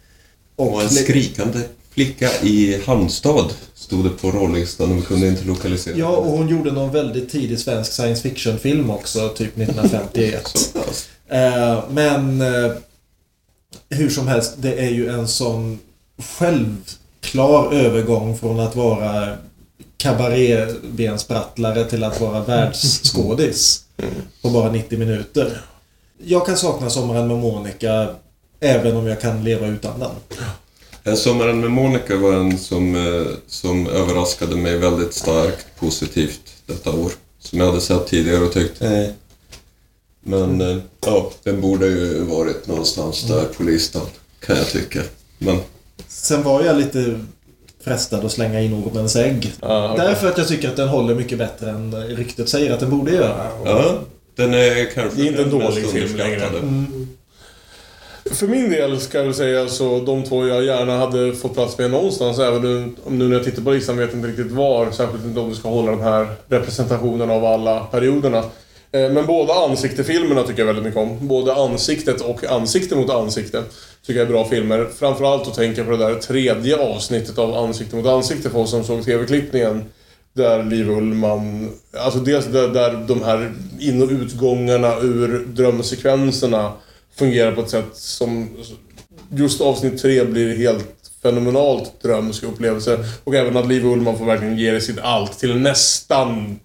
Och en skrikande flicka i Halmstad stod det på rollistan och vi kunde inte lokalisera Ja, och hon gjorde någon väldigt tidig svensk science fiction-film också, typ 1951. Eh, men eh, hur som helst, det är ju en sån självklar övergång från att vara kabarébensprattlare till att vara världsskådis på bara 90 minuter. Jag kan sakna Sommaren med Monica även om jag kan leva utan den. Sommaren med Monica var en som, eh, som överraskade mig väldigt starkt positivt detta år. Som jag hade sett tidigare och tyckt, nej. Men eh, ja, den borde ju varit någonstans där på listan, kan jag tycka. Men Sen var jag lite frestad att slänga in Ormens ägg. Därför att jag tycker att den håller mycket bättre än ryktet säger att den borde göra. ja, den är kanske Det är inte en dålig film längre. Mm. För min del ska jag säga så de två jag gärna hade fått plats med någonstans, även nu, om nu när jag tittar på listan vet jag inte riktigt var. Särskilt inte om vi ska hålla den här representationen av alla perioderna. Eh, men båda ansiktefilmerna tycker jag väldigt mycket om. Både Ansiktet och Ansikte mot ansikte tycker jag är bra filmer. Framförallt att tänka på det där tredje avsnittet av Ansikte mot ansikte för oss som såg TV-klippningen. Där Liv Ullman, alltså dels där, där de här in och utgångarna ur drömsekvenserna fungerar på ett sätt som just avsnitt tre blir helt fenomenalt drömsk upplevelse. Och även att Liv Ullman får verkligen ge det sitt allt till nästan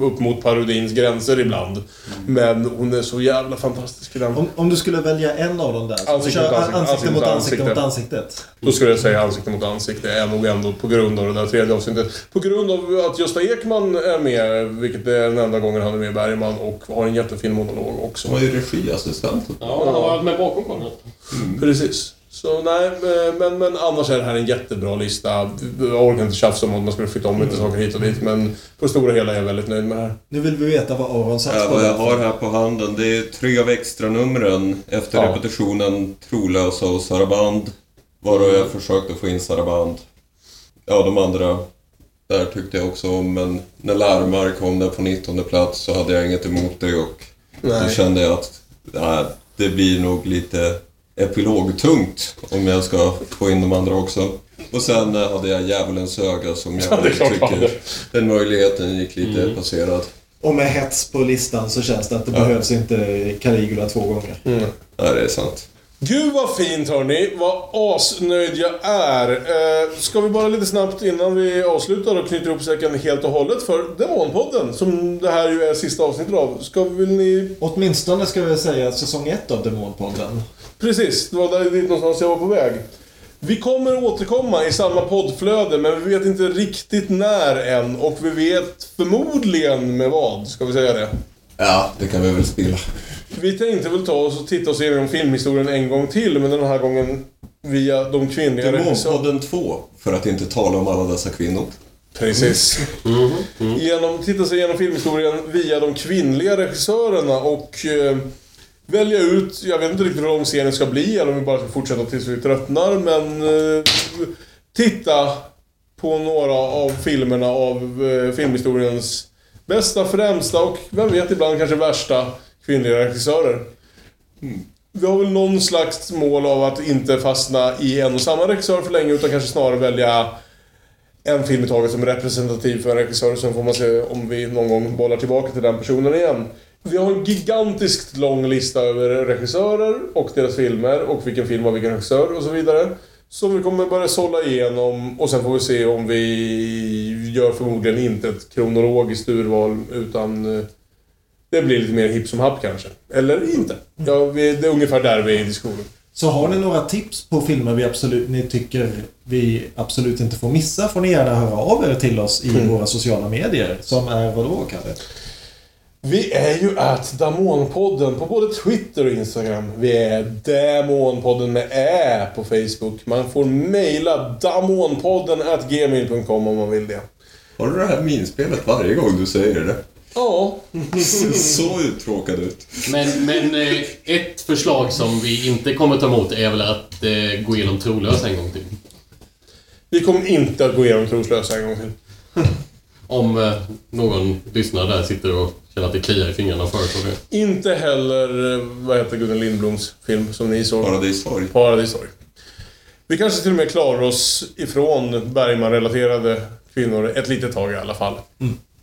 upp mot parodins gränser ibland. Men hon är så jävla fantastisk i den. Om, om du skulle välja en av dem där. så Ansikte kör mot ansikte, ansikte mot ansikte ansikte. mot ansiktet. Då skulle jag säga ansikte mot ansikte är nog ändå på grund av det där tredje avsnittet. På grund av att Gösta Ekman är med, vilket är den enda gången han är med Bergman och har en jättefin monolog också. Han var ju regiassistent. Ja, han har varit med bakom kameran. Precis. Så nej, men, men annars är det här en jättebra lista. Jag orkar inte tjafsa om att man skulle flytta om lite saker hit och dit, men på det stora hela är jag väldigt nöjd med det här. Nu vill vi veta vad Aron satt Ja, på. vad jag har här på handen, det är tre av extranumren efter Ja. repetitionen Trolösa och Saraband. Varav jag försökte få in Saraband. Ja, de andra där tyckte jag också om, men när Larmar kom där på 19 plats så hade jag inget emot det och då Nej. kände jag att ja, det blir nog lite epilogtungt om jag ska få in de andra också. Och sen eh, hade jag Djävulens öga som Ja, jag du tycker den möjligheten gick lite Mm. passerad. Och med hets på listan så känns det att det Ja. behövs inte Caligula två gånger. Mm. Ja, det är sant. Gud vad fint hörni, vad asnöjd jag är. Eh, ska vi bara lite snabbt innan vi avslutar och knyter ihop säcken helt och hållet för Demonpodden, som det här ju är sista avsnittet av. Ska vill ni... Åtminstone ska vi säga säsong ett av Demonpodden. Precis, det var dit någonstans jag var på väg. Vi kommer återkomma i samma poddflöde, men vi vet inte riktigt när än. Och vi vet förmodligen med vad, ska vi säga det? Ja, det kan vi väl spela. Vi tänkte väl ta oss och titta oss igenom filmhistorien en gång till, men den här gången via de kvinnliga regissörerna. Demonpodden 2, för att inte tala om alla dessa kvinnor. Precis. Genom, titta sig igenom filmhistorien via de kvinnliga regissörerna och eh, välja ut, jag vet inte riktigt hur lång serien ska bli eller om vi bara ska fortsätta tills vi tröttnar, men eh, titta på några av filmerna av eh, filmhistoriens bästa, främsta och vem vet ibland kanske värsta kvinnliga regissörer. Vi har väl någon slags mål av att inte fastna i en och samma regissör för länge utan kanske snarare välja en film i taget som är representativ för en regissör. Sen får man se om vi någon gång bollar tillbaka till den personen igen. Vi har en gigantiskt lång lista över regissörer och deras filmer och vilken film har vilken regissör och så vidare. Som vi kommer börja sålla igenom och sen får vi se om vi gör förmodligen inte ett kronologiskt urval utan eh, det blir lite mer hipp som happ kanske. Eller inte. Ja, vi, det är ungefär där vi är i diskussionen. Så har ni några tips på filmer vi absolut, ni tycker vi absolut inte får missa får ni gärna höra av er till oss i Mm. våra sociala medier. Som är vadå, Kalle? Vi är ju att Damonpodden på både Twitter och Instagram. Vi är Damonpodden med Ä på Facebook. Man får mejla damonpodden at gmail.com om man vill det. Har du det här minspelet varje gång du säger det? Ja. Så uttråkad ut. Men, men eh, ett förslag som vi inte kommer ta emot är väl att eh, gå igenom trolösa en gång till. Vi kommer inte att gå igenom Troslösa en gång till. Om eh, någon lyssnare där sitter och känner att det kliar i fingrarna föreslår det. Inte heller, eh, vad heter Gunnel Lindbloms film som ni såg? Paradissorg. Paradissorg. Vi kanske till och med klarar oss ifrån Bergman-relaterade kvinnor ett litet tag i alla fall.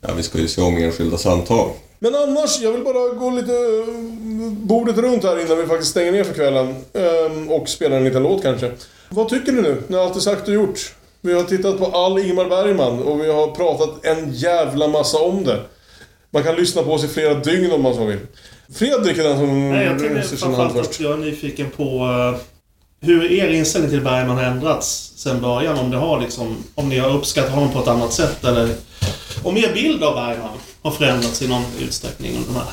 Ja, vi ska ju se om enskilda samtal. Men annars, jag vill bara gå lite eh, bordet runt här innan vi faktiskt stänger ner för kvällen. Ehm, Och spela en liten låt kanske. Vad tycker ni nu, när allt är sagt och gjort? Vi har tittat på all Ingmar Bergman och vi har pratat en jävla massa om det. Man kan lyssna på oss i flera dygn om man så vill. Fredrik är den som Nej, jag tänkte framförallt att jag är nyfiken på eh, hur er inställning till Bergman har ändrats sen början. Om, det har liksom, om ni har uppskattat honom på ett annat sätt eller om er bild av Bergman har förändrats i någon utsträckning under, den här,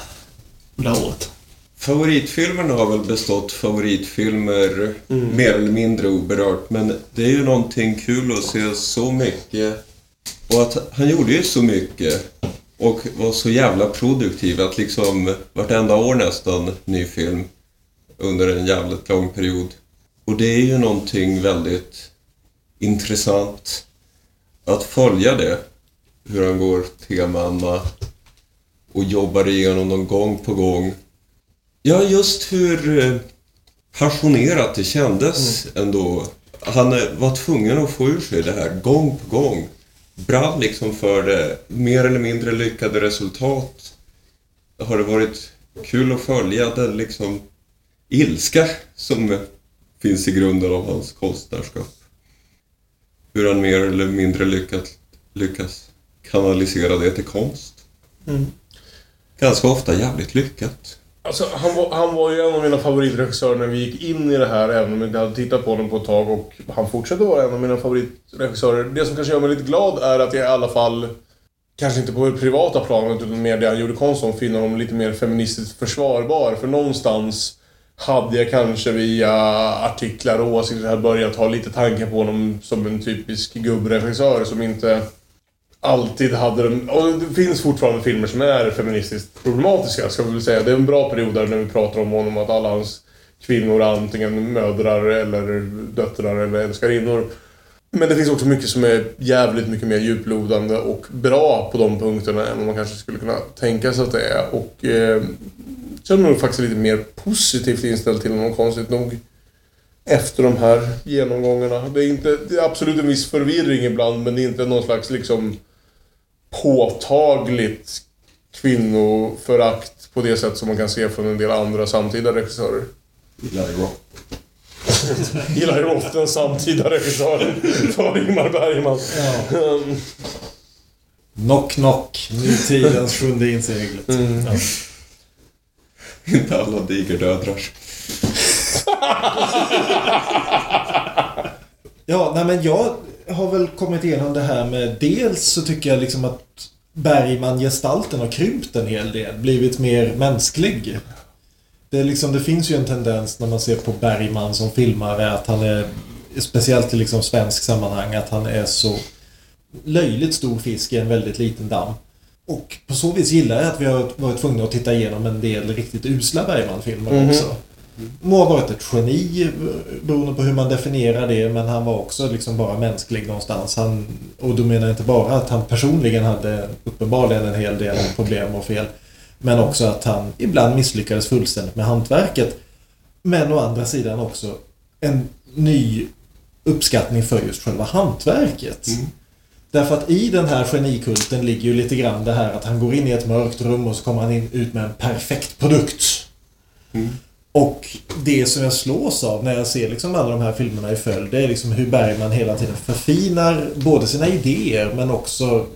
under det här året. Favoritfilmerna har väl bestått favoritfilmer mer eller mindre oberört. Men det är ju någonting kul att se så mycket. Och att han gjorde ju så mycket. Och var så jävla produktiv att liksom vartenda år nästan ny film. Under en jävligt lång period. Och det är ju någonting väldigt intressant att följa det. Hur han går temana och jobbar igenom dem gång på gång. Ja, just hur eh, passionerat det kändes ändå. Han eh, var tvungen att få ur sig det här gång på gång. Brann liksom för det. Mer eller mindre lyckade resultat. Har det varit kul att följa den liksom ilska som finns i grunden av hans konstnärskap. Hur han mer eller mindre lyckat, lyckas kanalisera det till konst. Mm. Ganska ofta jävligt lyckat. Alltså, han, var, han var ju en av mina favoritregissörer när vi gick in i det här, även om jag inte hade tittat på honom på ett tag. Och han fortsätter vara en av mina favoritregissörer. Det som kanske gör mig lite glad är att jag i alla fall, kanske inte på det privata planet, utan mer det han gjorde konst om, finner honom lite mer feministiskt försvarbar. För någonstans hade jag kanske via artiklar och åsikter börjat ha lite tankar på honom som en typisk gubbregissör som inte alltid hade den... Och det finns fortfarande filmer som är feministiskt problematiska, ska vi väl säga. Det är en bra period där när vi pratar om honom, att alla hans kvinnor är antingen mödrar eller döttrar eller älskarinnor. Men det finns också mycket som är jävligt mycket mer djuplodande och bra på de punkterna än vad man kanske skulle kunna tänka sig att det är. Och eh, känner mig nog faktiskt lite mer positivt inställd till honom, konstigt nog. Efter de här genomgångarna. Det är, inte, det är absolut en viss förvirring ibland, men det är inte någon slags liksom påtagligt kvinnoförakt på det sätt som man kan se från en del andra samtida regissörer. Eli Roth. Eli Roth, den samtida regissören för Ingmar Bergman. Um, Knock knock. Nutidens sjunde inseglet. Mm. Ja. Inte alla digerdödrar. Ja, nej men jag har väl kommit igenom det här med dels så tycker jag liksom att Bergman-gestalten har krympt en hel del. Blivit mer mänsklig. Det, är liksom, det finns ju en tendens när man ser på Bergman som filmare att han är, speciellt i liksom svensk sammanhang, att han är så löjligt stor fisk i en väldigt liten damm. Och på så vis gillar jag att vi har varit tvungna att titta igenom en del riktigt usla Bergman-filmer Mhm. också. Må ha varit ett geni beroende på hur man definierar det men han var också liksom bara mänsklig någonstans. Han, och då menar jag inte bara att han personligen hade uppenbarligen en hel del problem och fel. Men också att han ibland misslyckades fullständigt med hantverket. Men å andra sidan också en ny uppskattning för just själva hantverket. Därför att i den här genikulten ligger ju lite grann det här att han går in i ett mörkt rum och så kommer han in, ut med en perfekt produkt. Och det som jag slås av när jag ser liksom alla de här filmerna i följd, det är liksom hur Bergman hela tiden förfinar både sina idéer men också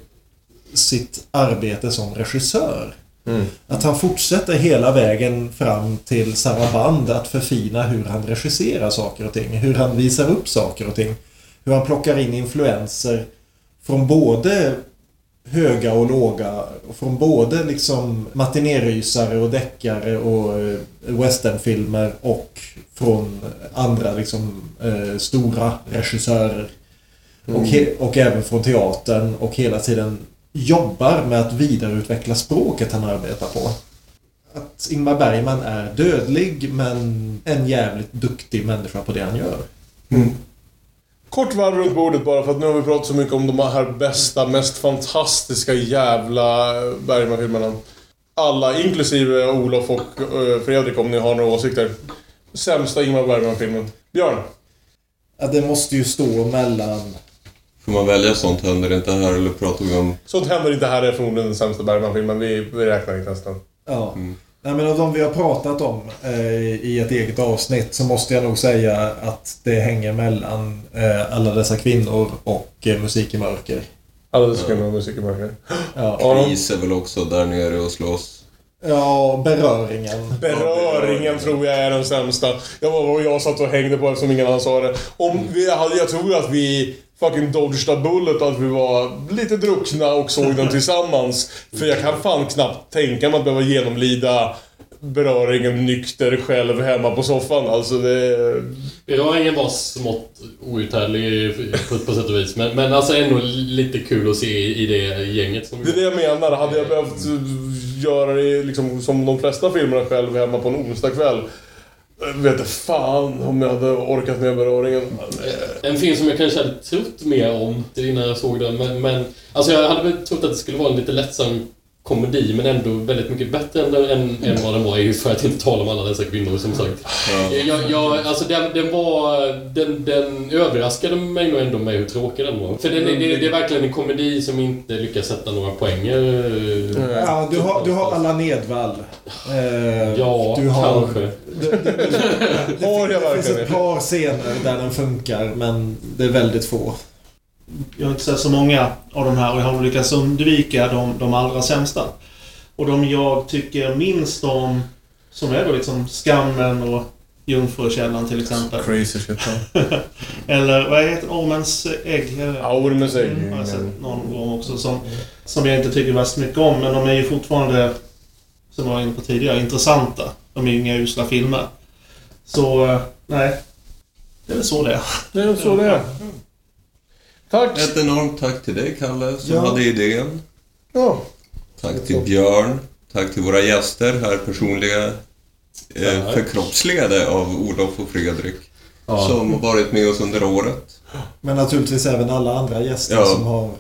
sitt arbete som regissör. Mm. Att han fortsätter hela vägen fram till Saraband att förfina hur han regisserar saker och ting. Hur han visar upp saker och ting. Hur han plockar in influenser från både höga och låga. Från både liksom matinerysare och deckare och eh, westernfilmer och från andra liksom eh, stora regissörer. Och, he- och även från teatern och hela tiden jobbar med att vidareutveckla språket han arbetar på. Att Ingmar Bergman är dödlig men en jävligt duktig människa på det han gör. Kort varv runt bordet bara för att nu har vi pratat så mycket om de här bästa, mest fantastiska jävla Bergman-filmerna. Alla, inklusive Olof och eh, Fredrik om ni har några åsikter. Sämsta Ingmar Bergman-filmen. Björn? Ja, det måste ju stå mellan... Får man välja sånt händer inte här eller pratar vi om... Sånt händer inte här är förmodligen den sämsta Bergman-filmen. Vi, vi räknar inte ens den. Ja. Nej, men av de vi har pratat om eh, i ett eget avsnitt så måste jag nog säga att det hänger mellan eh, alla dessa kvinnor och eh, Musik i mörker. Alla dessa kvinnor och Musik i mörker. Ja. Kris är väl också där nere och slåss. ja, beröringen. Beröringen tror jag är den sämsta. Jag var och jag satt och hängde på eftersom ingen annan sa det. Om vi hade, jag tror att vi fucking dodged a bullet, att vi var lite druckna och såg den tillsammans. För jag kan fan knappt tänka mig att behöva genomlida beröringen nykter själv hemma på soffan. Alltså det... Beröringen var smått outhärdlig på, på sätt och vis. Men, men alltså ändå lite kul att se i, i det gänget som Det är det jag menar. Hade jag behövt göra det liksom, som de flesta filmerna själv hemma på en onsdagkväll. Vet inte fan om jag hade orkat med beröringen. En film som jag kanske hade trott mer om innan jag såg den. Men, men alltså jag hade väl trott att det skulle vara en lite lättsam komedi men ändå väldigt mycket bättre än, än, än vad den var. ju För att inte tala om alla dessa kvinnor som sagt. Jag, jag, alltså den, den var... Den, den överraskade mig nog ändå med hur tråkig den var. För den, det, det är verkligen en komedi som inte lyckas sätta några poänger. Ja, du har, du har alla Nedvall. Eh, Ja, du har, kanske. Det, det, det, Har jag det finns verkligen ett par scener där den funkar men det är väldigt få. Jag har inte sett så många av de här och jag har lyckats undvika de, de allra sämsta. Och de jag tycker minst om, som är då liksom Skammen och Jungfrukällan till exempel. Crazy shit. Eller vad heter? Ormens ägg? Ja, Ormens ägg. Mm, har jag sett någon gång också. Som, som jag inte tycker värst mycket om. Men de är ju fortfarande, som jag var inne på tidigare, intressanta. De är ju inga usla filmer. Så, eh, nej. Det är väl så det är. Det är så det är. Tack! Ett enormt tack till dig, Kalle, som Ja. hade idén. Ja. Tack till Björn. Tack till våra gäster här, personliga eh, förkroppsligade av Olof och Fredrik. Ja. Som har varit med oss under året. Men naturligtvis även alla andra gäster Ja. som har...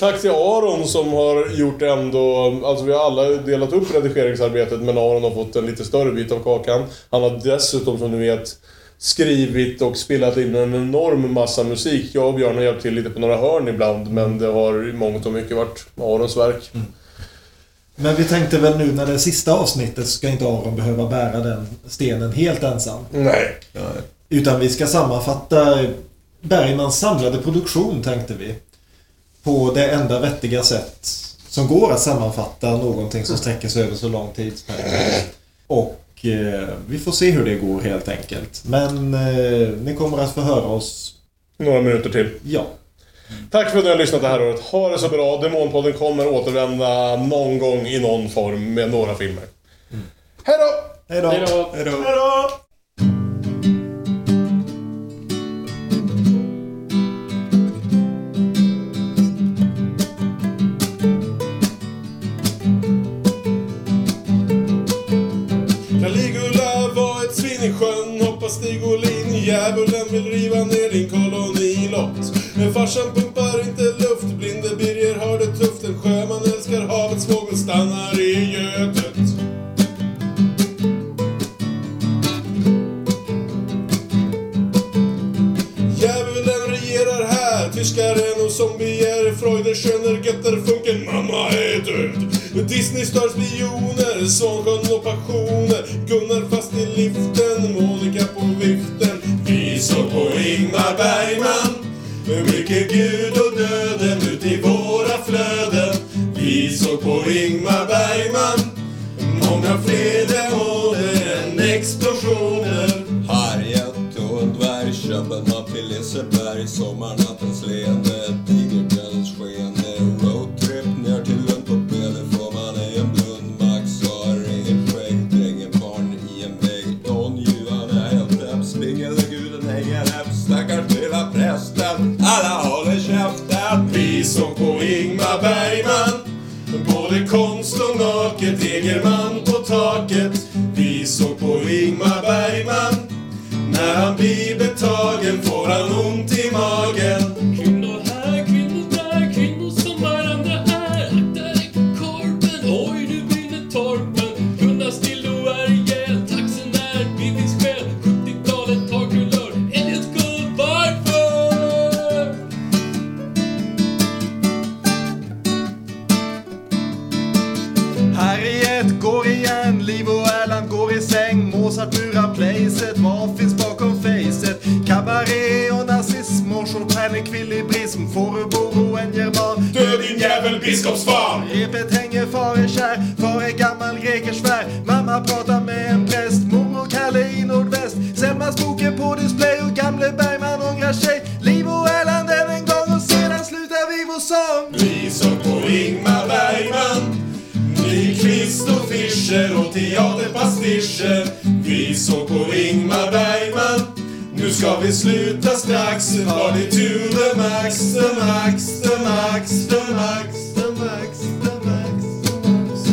Tack till Aron som har gjort ändå... Alltså vi har alla delat upp redigeringsarbetet men Aron har fått en lite större bit av kakan. Han har dessutom som ni vet skrivit och spelat in en enorm massa musik. Jag och Björn har hjälpt till lite på några hörn ibland men det har i mångt och mycket varit Arons verk. Men vi tänkte väl nu när det är sista avsnittet ska inte Aron behöva bära den stenen helt ensam. Nej. Utan vi ska sammanfatta Bergmans samlade produktion tänkte vi. På det enda vettiga sätt som går att sammanfatta någonting som sträcker sig över så lång tidsperiod. Och eh, vi får se hur det går helt enkelt. Men eh, ni kommer att få höra oss... Några minuter till. Ja. Tack för att ni har lyssnat det här året. Ha det så bra. Demonpodden kommer återvända någon gång i någon form med några filmer. Då! Hej då! Hej då! Hej då! Farsan pumpar inte luft, blinde Birger har det tufft. En sjöman älskar havets fågel stannar i Götet. Djävulen regerar här, tyskaren och zombier, Freuder, Schöner, Götter, Funken, mamma är död. Disney Stars spioner, Svansjön och passioner, Gunnar fast i liften, Monica på viften. Vi såg på Ingmar Bergman, mycket Gud och döden ut i våra flöden. Vi såg på Ingmar Bergman, många fler demoner än explosioner. Harriet och dvärgköpen till Liseberg Sommarnattens leende Ingmar Bergman. Både konst och naket Egerman på taket. Vi såg på Ingmar Bergman. När han blir betagen får han ont i magen. Kabaré och nazism och Chopin ekvilibrism Fåröboro en german? Död din jävel biskopsfar! Repet hänger far är kär, far är gammal grekers Mamma pratar med en präst, mormor Kalle i nordväst. Selmas bok är på display och gamle Bergman ångrar sig. Liv och Erland än en gång och sedan slutar vi vår sång. Vi såg på Ingmar Bergman Nyqvist och Fischer och teaterpastischer Vi såg på Ingmar Bergman nu ska vi sluta strax. Party to the max, the max, the max, the max, the max, the max, the max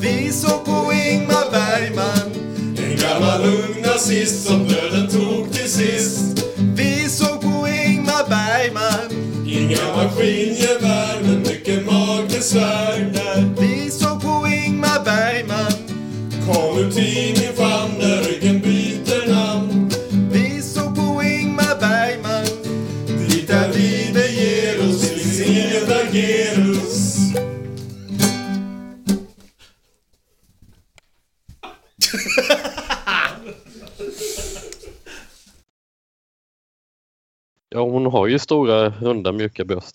Vi såg på Ingmar Bergman En gammal ung nazist som döden tog till sist. Vi såg på Ingmar Bergman Inga maskingevär men mycket magbesvär. Vi såg på Ingmar Bergman Kom ut i min famn där Ja, hon har ju stora, runda, mjuka bröst.